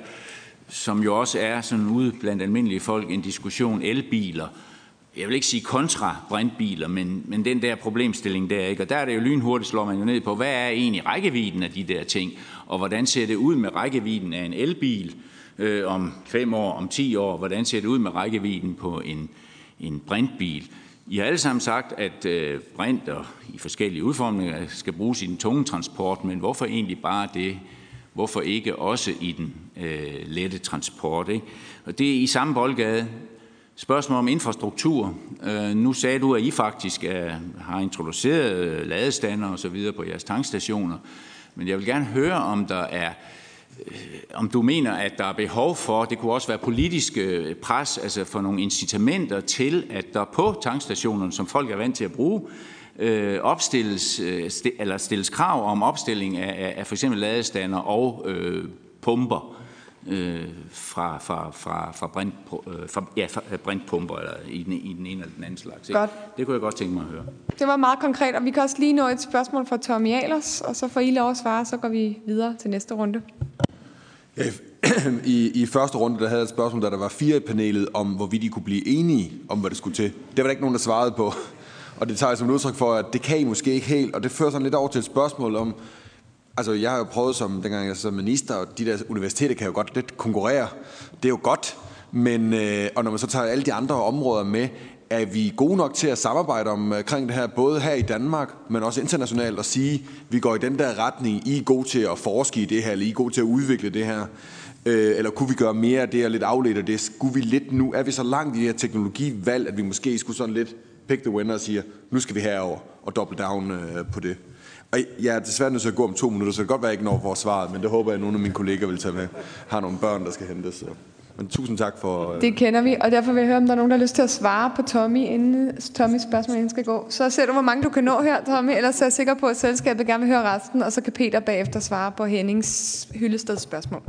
som jo også er sådan ude blandt almindelige folk en diskussion elbiler. Jeg vil ikke sige kontra brintbiler, men, men den der problemstilling der, ikke? Og der er det jo lynhurtigt, slår man jo ned på, hvad er egentlig rækkevidden af de der ting, og hvordan ser det ud med rækkevidden af en elbil øh, om fem år, om ti år, hvordan ser det ud med rækkevidden på en, en brintbil. I har alle sammen sagt, at øh, brint og i forskellige udformninger skal bruges i den tunge transport, men hvorfor egentlig bare det? Hvorfor ikke også i den øh, lette transport? Ikke? Og det er i samme boldgade. Spørgsmål om infrastruktur. Øh, nu sagde du, at I faktisk er, har introduceret øh, ladestander og så videre på jeres tankstationer. Men jeg vil gerne høre, om der er øh, om du mener, at der er behov for, det kunne også være politisk pres, altså for nogle incitamenter til, at der på tankstationerne, som folk er vant til at bruge, opstilles, eller stilles krav om opstilling af, af for eksempel ladestander og øh, pumper øh, fra, fra, fra, fra, brint, øh, fra, ja, fra øh, brintpumper eller i den, i den ene eller den anden slags. Ikke? Godt. Det kunne jeg godt tænke mig at høre. Det var meget konkret, og vi kan også lige nå et spørgsmål fra Tommy Alers, og så får I lov at svare, så går vi videre til næste runde. I, I første runde, der havde jeg et spørgsmål, da der var fire i panelet, om hvorvidt de kunne blive enige om, hvad det skulle til. Det var der ikke nogen, der svarede på. Og det tager jeg som et udtryk for, at det kan I måske ikke helt, og det fører sådan lidt over til et spørgsmål om, Altså, jeg har jo prøvet som, dengang jeg som minister, og de der universiteter kan jo godt lidt konkurrere. Det er jo godt, men, øh, og når man så tager alle de andre områder med, er vi gode nok til at samarbejde omkring øh, det her, både her i Danmark, men også internationalt, og sige, at vi går i den der retning, I er gode til at forske i det her, eller I er gode til at udvikle det her, øh, eller kunne vi gøre mere af det og lidt afledt af det? Skulle vi lidt nu, er vi så langt i det her teknologivalg, at vi måske skulle sådan lidt pick the winner og sige, nu skal vi herover og double down øh, på det? Og jeg er desværre nødt til at gå om to minutter, så det kan godt være, ikke når vores svaret, men det håber jeg, at nogle af mine kolleger vil tage med. Har nogle børn, der skal hentes. Så. Men tusind tak for... Øh... Det kender vi, og derfor vil jeg høre, om der er nogen, der har lyst til at svare på Tommy, inden Tommys spørgsmål inden skal gå. Så ser du, hvor mange du kan nå her, Tommy, ellers er jeg sikker på, at selskabet gerne vil høre resten, og så kan Peter bagefter svare på Hennings Hyllesteds spørgsmål.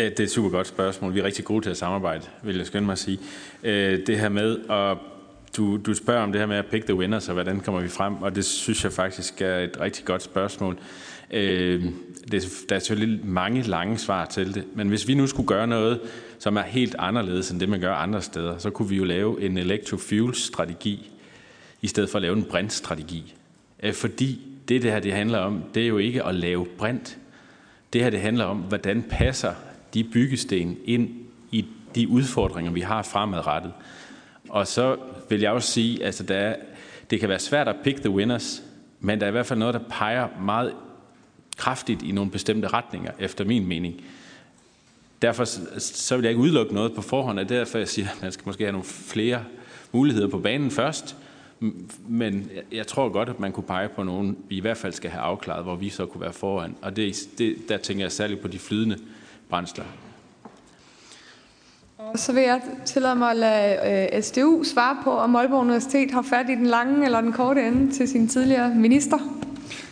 Det er et super godt spørgsmål. Vi er rigtig gode til at samarbejde, vil jeg skynde mig at sige. Øh, det her med at du, du spørger om det her med at pick the winners, og hvordan kommer vi frem, og det synes jeg faktisk er et rigtig godt spørgsmål. Øh, det, der er selvfølgelig mange lange svar til det, men hvis vi nu skulle gøre noget, som er helt anderledes end det, man gør andre steder, så kunne vi jo lave en electrofuel-strategi, i stedet for at lave en brintstrategi. Øh, fordi det, det her det handler om, det er jo ikke at lave brint. Det her det handler om, hvordan passer de byggesten ind i de udfordringer, vi har fremadrettet. Og så vil jeg også sige, at altså, der er, det kan være svært at pick the winners, men der er i hvert fald noget, der peger meget kraftigt i nogle bestemte retninger, efter min mening. Derfor så vil jeg ikke udelukke noget på forhånd, og derfor jeg siger, at man skal måske have nogle flere muligheder på banen først. Men jeg tror godt, at man kunne pege på nogen, vi i hvert fald skal have afklaret, hvor vi så kunne være foran. Og det, det, der tænker jeg særligt på de flydende brændsler. Så vil jeg tillade mig at lade øh, SDU svare på, om Aalborg Universitet har fat i den lange eller den korte ende til sin tidligere minister.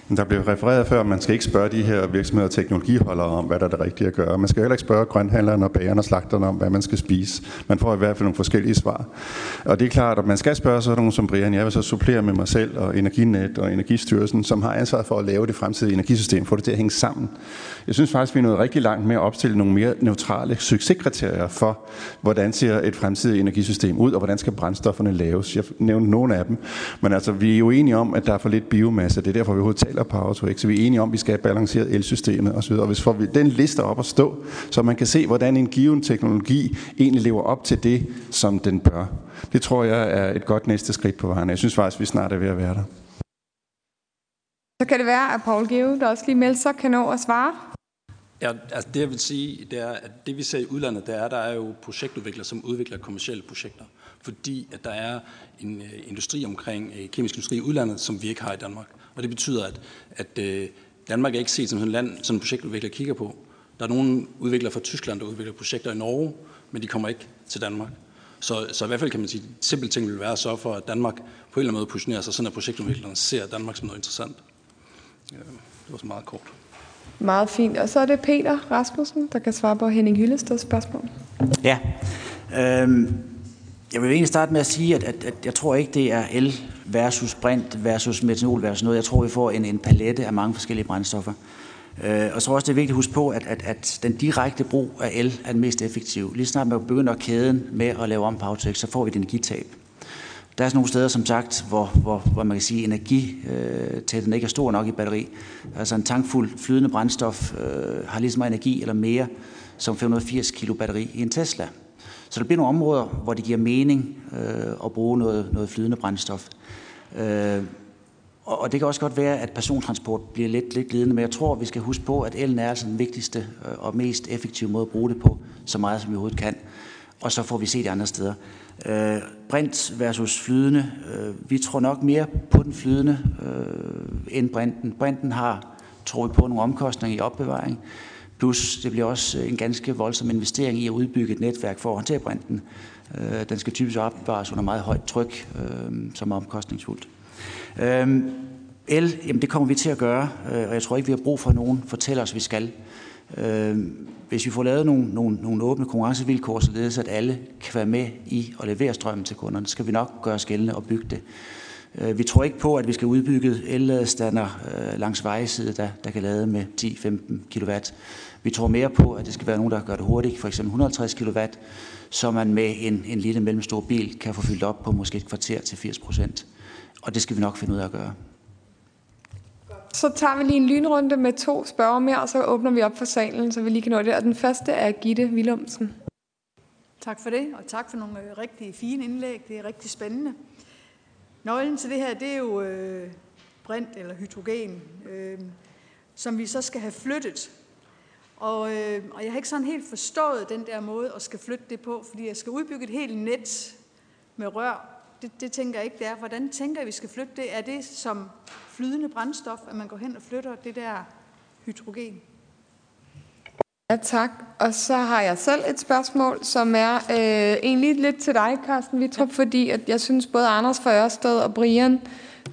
Der blev refereret før, at man skal ikke spørge de her virksomheder og teknologiholdere om, hvad der er det rigtige at gøre. Man skal heller ikke spørge grønthandlerne og bagerne og slagterne om, hvad man skal spise. Man får i hvert fald nogle forskellige svar. Og det er klart, at man skal spørge sådan nogen som Brian. Jeg vil så supplere med mig selv og Energinet og Energistyrelsen, som har ansvaret for at lave det fremtidige energisystem, få det til at hænge sammen. Jeg synes faktisk, vi er nået rigtig langt med at opstille nogle mere neutrale succeskriterier for, hvordan ser et fremtidigt energisystem ud, og hvordan skal brændstofferne laves. Jeg nævnte nogle af dem, men altså, vi er jo enige om, at der er for lidt biomasse. Det er derfor, vi overhovedet taler Power to X. Så vi er enige om, at vi skal have balanceret elsystemet osv. Og hvis får vi den liste op at stå, så man kan se, hvordan en given teknologi egentlig lever op til det, som den bør. Det tror jeg er et godt næste skridt på vejen. Jeg synes faktisk, vi snart er ved at være der. Så kan det være, at Paul Geo, der også lige melder sig, kan nå at svare. Ja, altså det jeg vil sige, det er, at det vi ser i udlandet, det er, der er jo projektudviklere, som udvikler kommersielle projekter. Fordi at der er en uh, industri omkring, uh, kemisk industri i udlandet, som vi ikke har i Danmark. Og det betyder, at, at uh, Danmark er ikke set som sådan et land, som projektudvikler kigger på. Der er nogle udviklere fra Tyskland, der udvikler projekter i Norge, men de kommer ikke til Danmark. Så, så i hvert fald kan man sige, at simpelt ting vil være at sørge for, at Danmark på en eller anden måde positionerer sig, sådan at projektudviklerne ser Danmark som noget interessant. Ja, det var så meget kort. Meget fint. Og så er det Peter Rasmussen, der kan svare på Henning Hyllesteds spørgsmål. Ja. Øhm, jeg vil egentlig starte med at sige, at, at, at jeg tror ikke, det er el versus brint versus metanol versus noget. Jeg tror, vi får en, en palette af mange forskellige brændstoffer. Øh, og så også, det er vigtigt at huske på, at, at, at den direkte brug af el er den mest effektive. Lige snart man begynder kæden med at lave om på så får vi et energitab. Der er sådan nogle steder, som sagt, hvor, hvor, hvor man kan sige, at energitætten øh, ikke er stor nok i batteri. Altså en tankfuld flydende brændstof øh, har lige så meget energi eller mere som 580 kilo batteri i en Tesla. Så der bliver nogle områder, hvor det giver mening øh, at bruge noget, noget flydende brændstof. Øh, og, og det kan også godt være, at persontransport bliver lidt, lidt glidende, men jeg tror, vi skal huske på, at elen er altså den vigtigste øh, og mest effektive måde at bruge det på, så meget som vi overhovedet kan. Og så får vi se det andre steder. Øh, brint versus flydende. Øh, vi tror nok mere på den flydende øh, end brinten. Brinten har, tror vi på, nogle omkostninger i opbevaring. Plus det bliver også øh, en ganske voldsom investering i at udbygge et netværk for at håndtere brinten. Øh, den skal typisk opbevares under meget højt tryk, øh, som er omkostningsfuldt. El, jamen det kommer vi til at gøre, og jeg tror ikke, vi har brug for, at nogen fortæller os, at vi skal. Hvis vi får lavet nogle, nogle, nogle åbne konkurrencevilkår, således at alle kan være med i at levere strømmen til kunderne, så skal vi nok gøre os gældende og bygge det. Øh, vi tror ikke på, at vi skal udbygge elladestander øh, langs vejside, der, der kan lade med 10-15 kW. Vi tror mere på, at det skal være nogen, der gør det hurtigt, f.eks. 150 kW, så man med en, en lille mellemstor bil kan få fyldt op på måske et kvarter til 80 procent. Og det skal vi nok finde ud af at gøre. Så tager vi lige en lynrunde med to spørger mere, og så åbner vi op for salen, så vi lige kan nå det. Og den første er Gitte Willumsen. Tak for det, og tak for nogle øh, rigtig fine indlæg. Det er rigtig spændende. Nøglen til det her, det er jo øh, brint eller hydrogen, øh, som vi så skal have flyttet. Og, øh, og jeg har ikke sådan helt forstået den der måde at skal flytte det på, fordi jeg skal udbygge et helt net med rør. Det, det tænker jeg ikke, det er. Hvordan tænker jeg, vi skal flytte det? Er det som flydende brændstof, at man går hen og flytter det der hydrogen? Ja, tak. Og så har jeg selv et spørgsmål, som er øh, egentlig lidt til dig, Carsten Vitrup, fordi at jeg synes både Anders fra Ørsted og Brian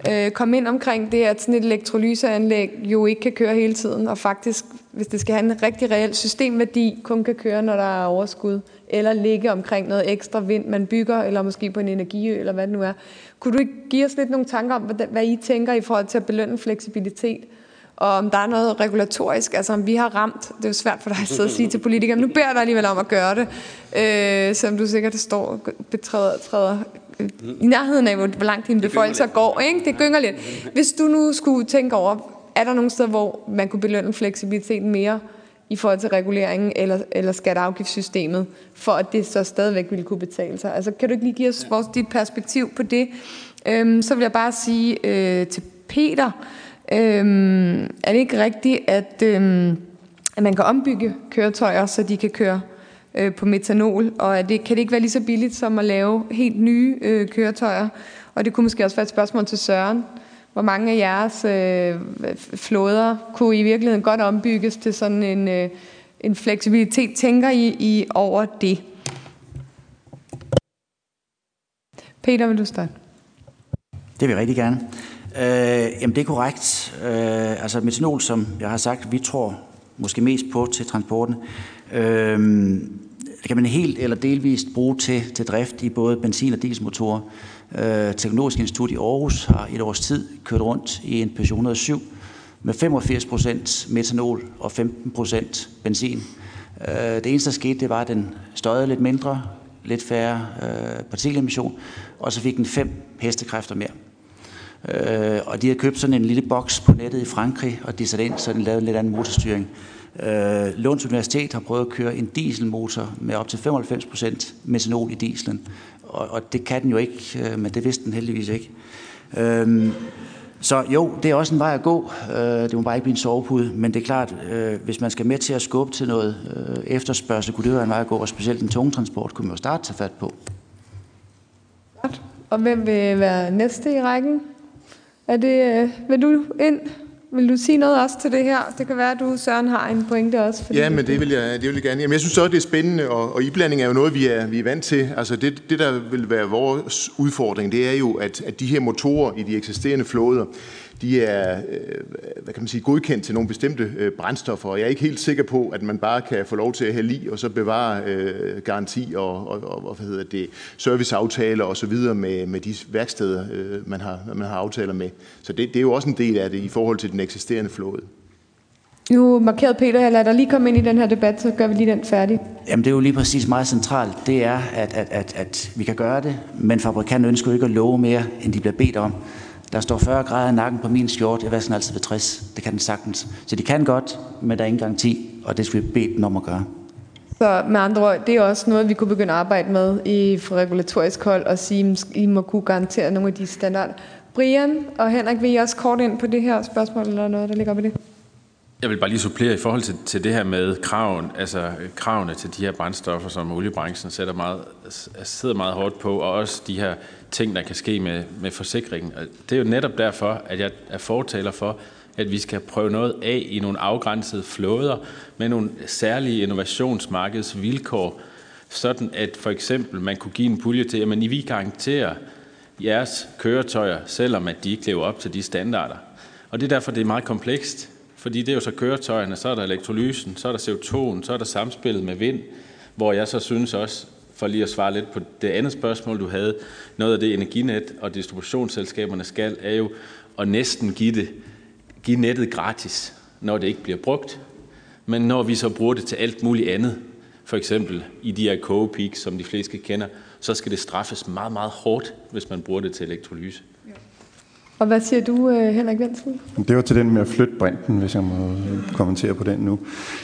øh, kom ind omkring det, at sådan et elektrolyseanlæg jo ikke kan køre hele tiden, og faktisk hvis det skal have en rigtig reel systemværdi, kun kan køre, når der er overskud, eller ligge omkring noget ekstra vind, man bygger, eller måske på en energiø, eller hvad det nu er. Kunne du ikke give os lidt nogle tanker om, hvad I tænker i forhold til at belønne fleksibilitet? Og om der er noget regulatorisk, altså om vi har ramt, det er jo svært for dig at sidde og sige til politikere, men nu beder jeg dig alligevel om at gøre det, øh, som du sikkert står betræder, træder i nærheden af, hvor langt dine beføjelser går. Ikke? Det gynger lidt. Hvis du nu skulle tænke over, er der nogle steder, hvor man kunne belønne fleksibiliteten mere i forhold til reguleringen eller, eller skatteafgiftssystemet, for at det så stadigvæk ville kunne betale sig? Altså, kan du ikke lige give os vores, dit perspektiv på det? Øhm, så vil jeg bare sige øh, til Peter, øhm, er det ikke rigtigt, at, øhm, at man kan ombygge køretøjer, så de kan køre øh, på metanol, og er det, kan det ikke være lige så billigt som at lave helt nye øh, køretøjer? Og det kunne måske også være et spørgsmål til Søren. Hvor mange af jeres øh, flåder kunne i virkeligheden godt ombygges til sådan en, øh, en fleksibilitet? Tænker I, I over det? Peter, vil du starte? Det vil jeg rigtig gerne. Øh, jamen, det er korrekt. Øh, altså, metanol, som jeg har sagt, vi tror måske mest på til transporten. Øh, det kan man helt eller delvist bruge til, til drift i både benzin- og dieselmotorer. Øh, Teknologisk Institut i Aarhus har et års tid kørt rundt i en Peugeot 107 med 85% metanol og 15% benzin. Øh, det eneste, der skete, det var, at den støjede lidt mindre, lidt færre øh, partikelemission, og så fik den 5 hestekræfter mere. Øh, og de har købt sådan en lille boks på nettet i Frankrig, og de satte ind, så den lavede en lidt anden motorstyring. Øh, Lunds Universitet har prøvet at køre en dieselmotor med op til 95% metanol i dieselen, og, og det kan den jo ikke, øh, men det vidste den heldigvis ikke. Øh, så jo, det er også en vej at gå. Øh, det må bare ikke blive en sovepude, men det er klart, øh, hvis man skal med til at skubbe til noget øh, efterspørgsel, kunne det være en vej at gå, og specielt den tunge transport kunne man jo starte til fat på. Og hvem vil være næste i rækken? Er det, øh, vil du ind? Vil du sige noget også til det her? Det kan være, at du, Søren, har en pointe også. Fordi ja, men det vil jeg, det vil jeg gerne. Jamen, jeg synes også, det er spændende, og, og iblanding er jo noget, vi er, vi er vant til. Altså det, det, der vil være vores udfordring, det er jo, at, at de her motorer i de eksisterende flåder, de er øh, hvad kan man sige, godkendt til nogle bestemte øh, brændstoffer, og jeg er ikke helt sikker på, at man bare kan få lov til at hælde i, og så bevare øh, garanti og, og, og hvad hedder det, serviceaftaler og så videre med, med de værksteder, øh, man, har, man har aftaler med. Så det, det er jo også en del af det i forhold til den eksisterende flåde. Nu markerede Peter, jeg lader dig lige komme ind i den her debat, så gør vi lige den færdig. Jamen det er jo lige præcis meget centralt. Det er, at, at, at, at vi kan gøre det, men fabrikanten ønsker jo ikke at love mere, end de bliver bedt om. Der står 40 grader i nakken på min skjort, jeg vasker altid ved 60. Det kan den sagtens. Så de kan godt, men der er ingen garanti, og det skal vi bede dem om at gøre. Så med andre ord, det er også noget, vi kunne begynde at arbejde med i for regulatorisk hold, og sige, at I må kunne garantere nogle af de standarder. Brian og Henrik, vil I også kort ind på det her spørgsmål, eller noget, der ligger op i det? Jeg vil bare lige supplere i forhold til, til det her med kraven, altså kravene til de her brændstoffer, som oliebranchen sætter meget, sidder meget hårdt på, og også de her ting, der kan ske med, med forsikringen. Det er jo netop derfor, at jeg er fortaler for, at vi skal prøve noget af i nogle afgrænsede flåder med nogle særlige innovationsmarkedsvilkår, sådan at for eksempel man kunne give en pulje til, at man I vi garanterer jeres køretøjer, selvom at de ikke lever op til de standarder. Og det er derfor, det er meget komplekst. Fordi det er jo så køretøjerne, så er der elektrolysen, så er der CO2'en, så er der samspillet med vind, hvor jeg så synes også, for lige at svare lidt på det andet spørgsmål, du havde, noget af det energinet og distributionsselskaberne skal, er jo at næsten give, det, give nettet gratis, når det ikke bliver brugt. Men når vi så bruger det til alt muligt andet, for eksempel i de her kogepeaks, som de fleste kender, så skal det straffes meget, meget hårdt, hvis man bruger det til elektrolyse. Og hvad siger du, øh, Henrik Vensen? Det var til den med at flytte brinten, hvis jeg må kommentere på den nu.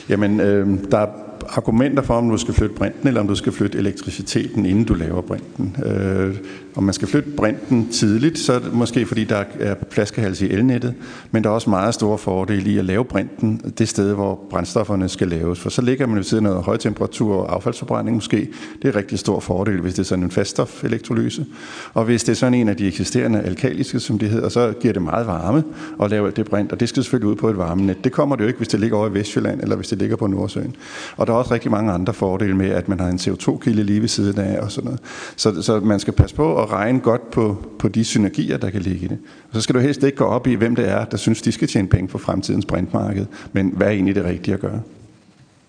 Jamen, øh, der er argumenter for, om du skal flytte brinten, eller om du skal flytte elektriciteten, inden du laver brinten. Øh, om man skal flytte brinten tidligt, så er det måske fordi, der er flaskehals i elnettet, men der er også meget store fordele i at lave brinten det sted, hvor brændstofferne skal laves. For så ligger man ved siden af højtemperatur og affaldsforbrænding måske. Det er rigtig stor fordel, hvis det er sådan en faststofelektrolyse. Og hvis det er sådan en af de eksisterende alkaliske, som det hedder, så giver det meget varme at lave det brint, og det skal selvfølgelig ud på et varmenet. Det kommer det jo ikke, hvis det ligger over i Vestjylland, eller hvis det ligger på Nordsøen. Og der er også rigtig mange andre fordele med, at man har en CO2-kilde lige ved siden af og sådan noget. Så, så man skal passe på at regne godt på, på de synergier, der kan ligge i det. Og så skal du helst ikke gå op i, hvem det er, der synes, de skal tjene penge på fremtidens brintmarked, men hvad er egentlig det rigtige at gøre?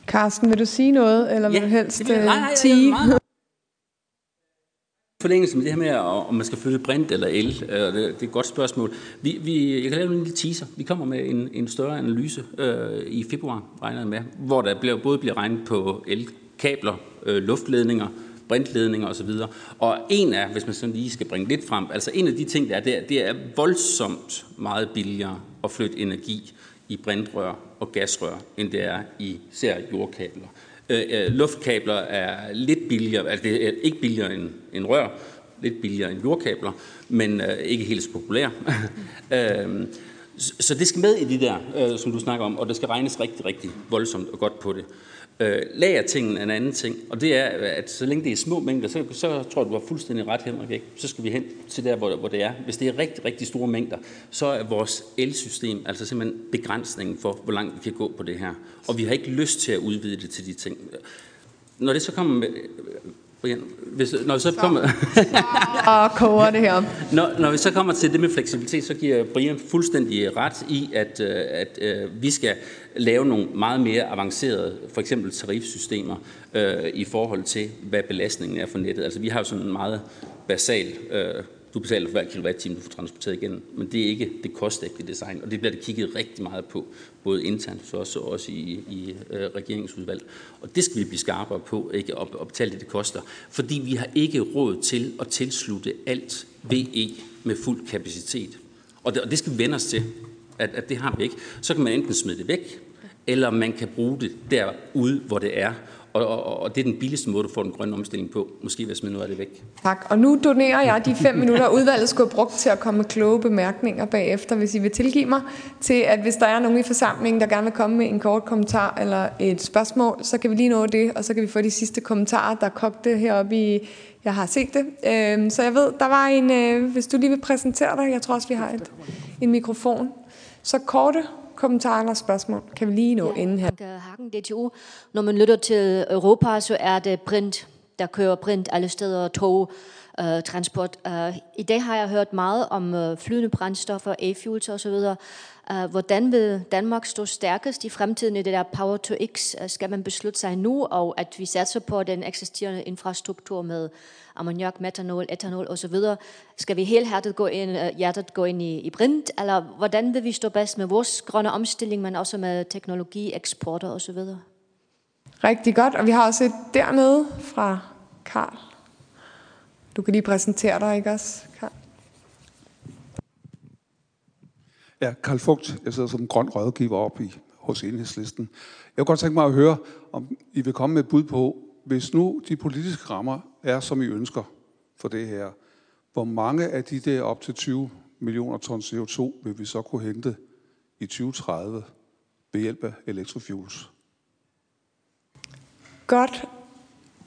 Carsten, vil du sige noget, eller vil ja, du helst nej, nej, tige? Forlængelse med det her med, om man skal flytte brint eller el, øh, det, det er et godt spørgsmål. Vi, vi, jeg kan lave en lille teaser. Vi kommer med en, en større analyse øh, i februar, regner med, hvor der bliver, både bliver regnet på elkabler, øh, luftledninger, brintledninger osv. Og en af, hvis man sådan lige skal bringe lidt frem, altså en af de ting, der er der, det er voldsomt meget billigere at flytte energi i brintrør og gasrør, end det er i især jordkabler. Øh, øh, luftkabler er lidt billigere, altså det er ikke billigere end, end rør, lidt billigere end jordkabler, men øh, ikke helt så populære. øh, så det skal med i de der, øh, som du snakker om, og det skal regnes rigtig, rigtig voldsomt og godt på det. Øh, lagertingen er en anden ting, og det er, at så længe det er små mængder, så, så tror jeg, du har fuldstændig ret, Henrik, ikke? så skal vi hen til der, hvor, hvor det er. Hvis det er rigtig, rigtig store mængder, så er vores elsystem altså simpelthen begrænsningen for, hvor langt vi kan gå på det her. Og vi har ikke lyst til at udvide det til de ting. Når det så kommer med, Brian, hvis, når vi så kommer... og koger det her. Når, når vi så kommer til det med fleksibilitet, så giver Brian fuldstændig ret i, at, øh, at, at vi skal lave nogle meget mere avancerede, for eksempel tarifsystemer, øh, i forhold til, hvad belastningen er for nettet. Altså vi har jo sådan en meget basal øh, du betaler for hver kilowatt-time, du får transporteret igen, men det er ikke det kostægte design, og det bliver der kigget rigtig meget på, både internt så også, også i, i øh, regeringsudvalg. Og det skal vi blive skarpere på, ikke at, at betale det, det koster, fordi vi har ikke råd til at tilslutte alt VE med fuld kapacitet. Og det, og det skal vi vende os til, at, at det har vi ikke. Så kan man enten smide det væk, eller man kan bruge det derude, hvor det er, og, og, og det er den billigste måde, du får den grønne omstilling på. Måske ved at smide noget af det væk. Tak. Og nu donerer jeg de fem minutter, udvalget skulle have brugt til at komme med kloge bemærkninger bagefter, hvis I vil tilgive mig, til at hvis der er nogen i forsamlingen, der gerne vil komme med en kort kommentar eller et spørgsmål, så kan vi lige nå det, og så kan vi få de sidste kommentarer, der kogte heroppe i, jeg har set det. Øhm, så jeg ved, der var en, øh, hvis du lige vil præsentere dig, jeg tror også, vi har et, en mikrofon. Så korte kommentarer eller spørgsmål kan vi lige nå ja, inden her. Hakken DTU. Når man lytter til Europa, så er det print. Der kører print alle steder, tog, uh, transport. Uh, I dag har jeg hørt meget om uh, flydende brændstoffer, e-fuels osv. Uh, hvordan vil Danmark stå stærkest i fremtiden i det der Power to X? Uh, skal man beslutte sig nu, og at vi satser på den eksisterende infrastruktur med ammoniak, metanol, etanol osv. Skal vi helt hjertet gå ind, uh, hjertet gå ind i, i brint, eller hvordan vil vi stå bedst med vores grønne omstilling, men også med teknologi, eksporter osv.? Rigtig godt, og vi har også et dernede fra Karl. Du kan lige præsentere dig, ikke også, Karl? Ja, Karl Fugt. Jeg sidder som grøn rådgiver op i, hos enhedslisten. Jeg kunne godt tænke mig at høre, om I vil komme med et bud på, hvis nu de politiske rammer er, som I ønsker for det her, hvor mange af de der op til 20 millioner ton CO2 vil vi så kunne hente i 2030 ved hjælp af elektrofuels? Godt.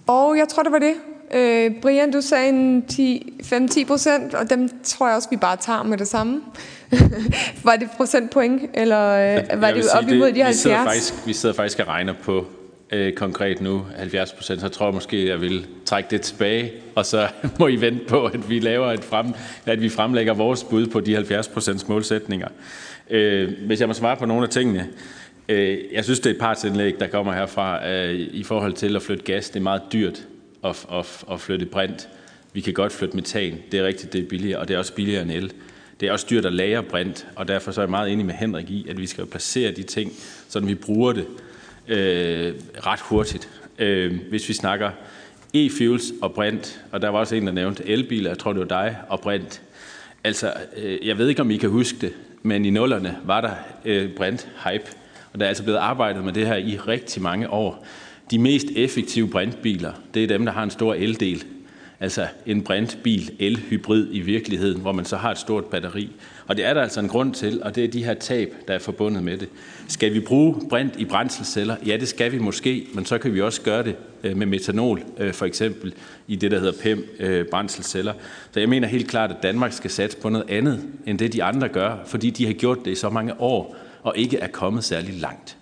Og jeg tror, det var det. Øh, Brian, du sagde en 5-10 procent, og dem tror jeg også, vi bare tager med det samme. var det procentpoint, eller øh, var det op imod de 70? Vi sidder, faktisk, vi sidder faktisk og regner på Øh, konkret nu 70 procent, så tror jeg måske, jeg vil trække det tilbage, og så må I vente på, at vi laver et frem, at vi fremlægger vores bud på de 70 procents målsætninger. Øh, hvis jeg må svare på nogle af tingene, øh, jeg synes, det er et partsindlæg, der kommer herfra øh, i forhold til at flytte gas. Det er meget dyrt at, at, at flytte brint. Vi kan godt flytte metan. Det er rigtigt, det er billigere, og det er også billigere end el. Det er også dyrt at lagre brint, og derfor så er jeg meget enig med Henrik i, at vi skal placere de ting, så vi bruger det øh, ret hurtigt. Øh, hvis vi snakker e-fuels og brint, og der var også en, der nævnte elbiler, jeg tror det var dig, og brint. Altså, øh, jeg ved ikke, om I kan huske det, men i nullerne var der øh, brint-hype, og der er altså blevet arbejdet med det her i rigtig mange år. De mest effektive brintbiler, det er dem, der har en stor eldel. Altså en brintbil, elhybrid i virkeligheden, hvor man så har et stort batteri. Og det er der altså en grund til, og det er de her tab, der er forbundet med det. Skal vi bruge brint i brændselsceller? Ja, det skal vi måske, men så kan vi også gøre det øh, med metanol, øh, for eksempel i det, der hedder PEM-brændselsceller. Øh, så jeg mener helt klart, at Danmark skal satse på noget andet, end det de andre gør, fordi de har gjort det i så mange år, og ikke er kommet særlig langt.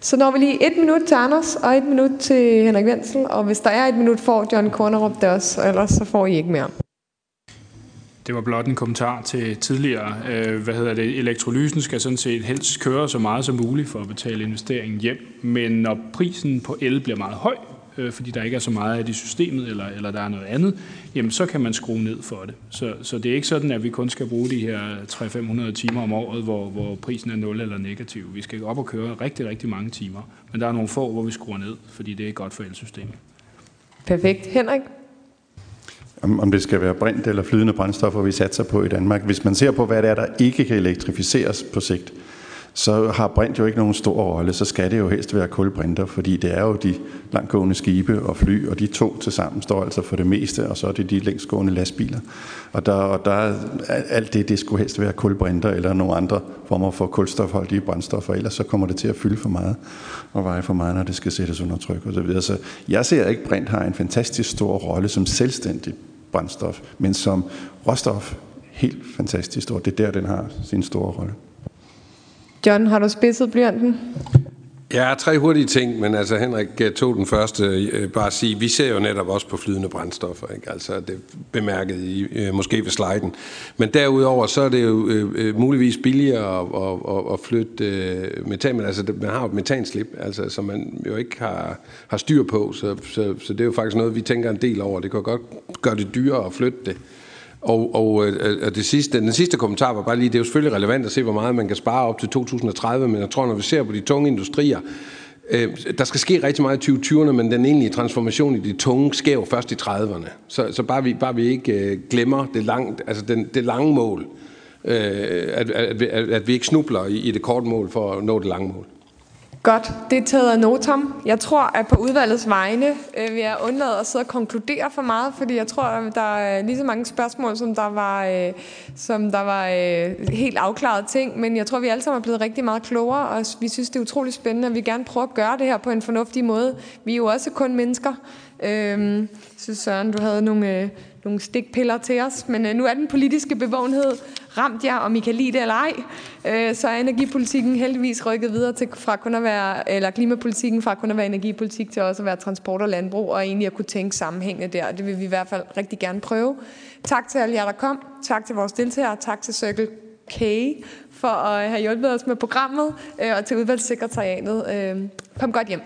Så når vi lige et minut til Anders, og et minut til Henrik Wenzel, og hvis der er et minut, får John Kornerup det også, og ellers så får I ikke mere. Det var blot en kommentar til tidligere. Øh, hvad hedder det? Elektrolysen skal sådan set helst køre så meget som muligt for at betale investeringen hjem. Men når prisen på el bliver meget høj, øh, fordi der ikke er så meget af det i systemet, eller, eller der er noget andet, jamen så kan man skrue ned for det. Så, så det er ikke sådan, at vi kun skal bruge de her 300-500 timer om året, hvor, hvor prisen er 0 eller negativ. Vi skal op og køre rigtig, rigtig mange timer. Men der er nogle få, hvor vi skruer ned, fordi det er godt for elsystemet. Perfekt. Henrik? Om, om det skal være brint eller flydende brændstoffer, vi satser på i Danmark. Hvis man ser på, hvad det er, der ikke kan elektrificeres på sigt, så har brint jo ikke nogen stor rolle, så skal det jo helst være kulbrinter, fordi det er jo de langtgående skibe og fly, og de to til sammen står altså for det meste, og så er det de længstgående lastbiler. Og der, og der alt det, det skulle helst være kulbrinter eller nogle andre former for kulstofholdige brændstoffer, ellers så kommer det til at fylde for meget og veje for meget, når det skal sættes under tryk osv. Så jeg ser ikke, at brint har en fantastisk stor rolle som selvstændig brændstof, men som råstof helt fantastisk stor. Det er der, den har sin store rolle. John, har du spidset blyanten? Ja, tre hurtige ting, men altså Henrik tog den første. Øh, bare at sige, vi ser jo netop også på flydende brændstoffer, ikke? altså det bemærket I øh, måske ved sliden. Men derudover så er det jo øh, øh, muligvis billigere at, at, at, at flytte øh, metan, men altså man har jo et metanslip, altså, som man jo ikke har, har styr på, så, så, så det er jo faktisk noget, vi tænker en del over. Det kan godt gøre det dyrere at flytte det. Og, og, øh, og det sidste, den sidste kommentar var bare lige, det er jo selvfølgelig relevant at se, hvor meget man kan spare op til 2030, men jeg tror, når vi ser på de tunge industrier, øh, der skal ske rigtig meget i 2020'erne, men den egentlige transformation i de tunge sker jo først i 30'erne. Så, så bare, vi, bare vi ikke øh, glemmer det, langt, altså den, det lange mål, øh, at, at, at, at vi ikke snubler i, i det korte mål for at nå det lange mål. Godt, det er taget af notam. Jeg tror, at på udvalgets vegne øh, vil jeg undlade at sidde og konkludere for meget, fordi jeg tror, at der er lige så mange spørgsmål, som der var, øh, som der var øh, helt afklaret ting. Men jeg tror, vi alle sammen er blevet rigtig meget klogere, og vi synes, det er utrolig spændende, og vi gerne prøver at gøre det her på en fornuftig måde. Vi er jo også kun mennesker. Øh, jeg synes, Søren, du havde nogle... Øh, nogle stikpiller til os, men øh, nu er den politiske bevågenhed ramt jer, om I kan lide det eller ej. Øh, så er energipolitikken heldigvis rykket videre til, fra kun at være, eller klimapolitikken fra kun at være energipolitik til også at være transport og landbrug, og egentlig at kunne tænke sammenhængende der. Det vil vi i hvert fald rigtig gerne prøve. Tak til alle jer, der kom. Tak til vores deltagere. Tak til Circle K for at øh, have hjulpet os med programmet, øh, og til udvalgssekretariatet. Øh, kom godt hjem.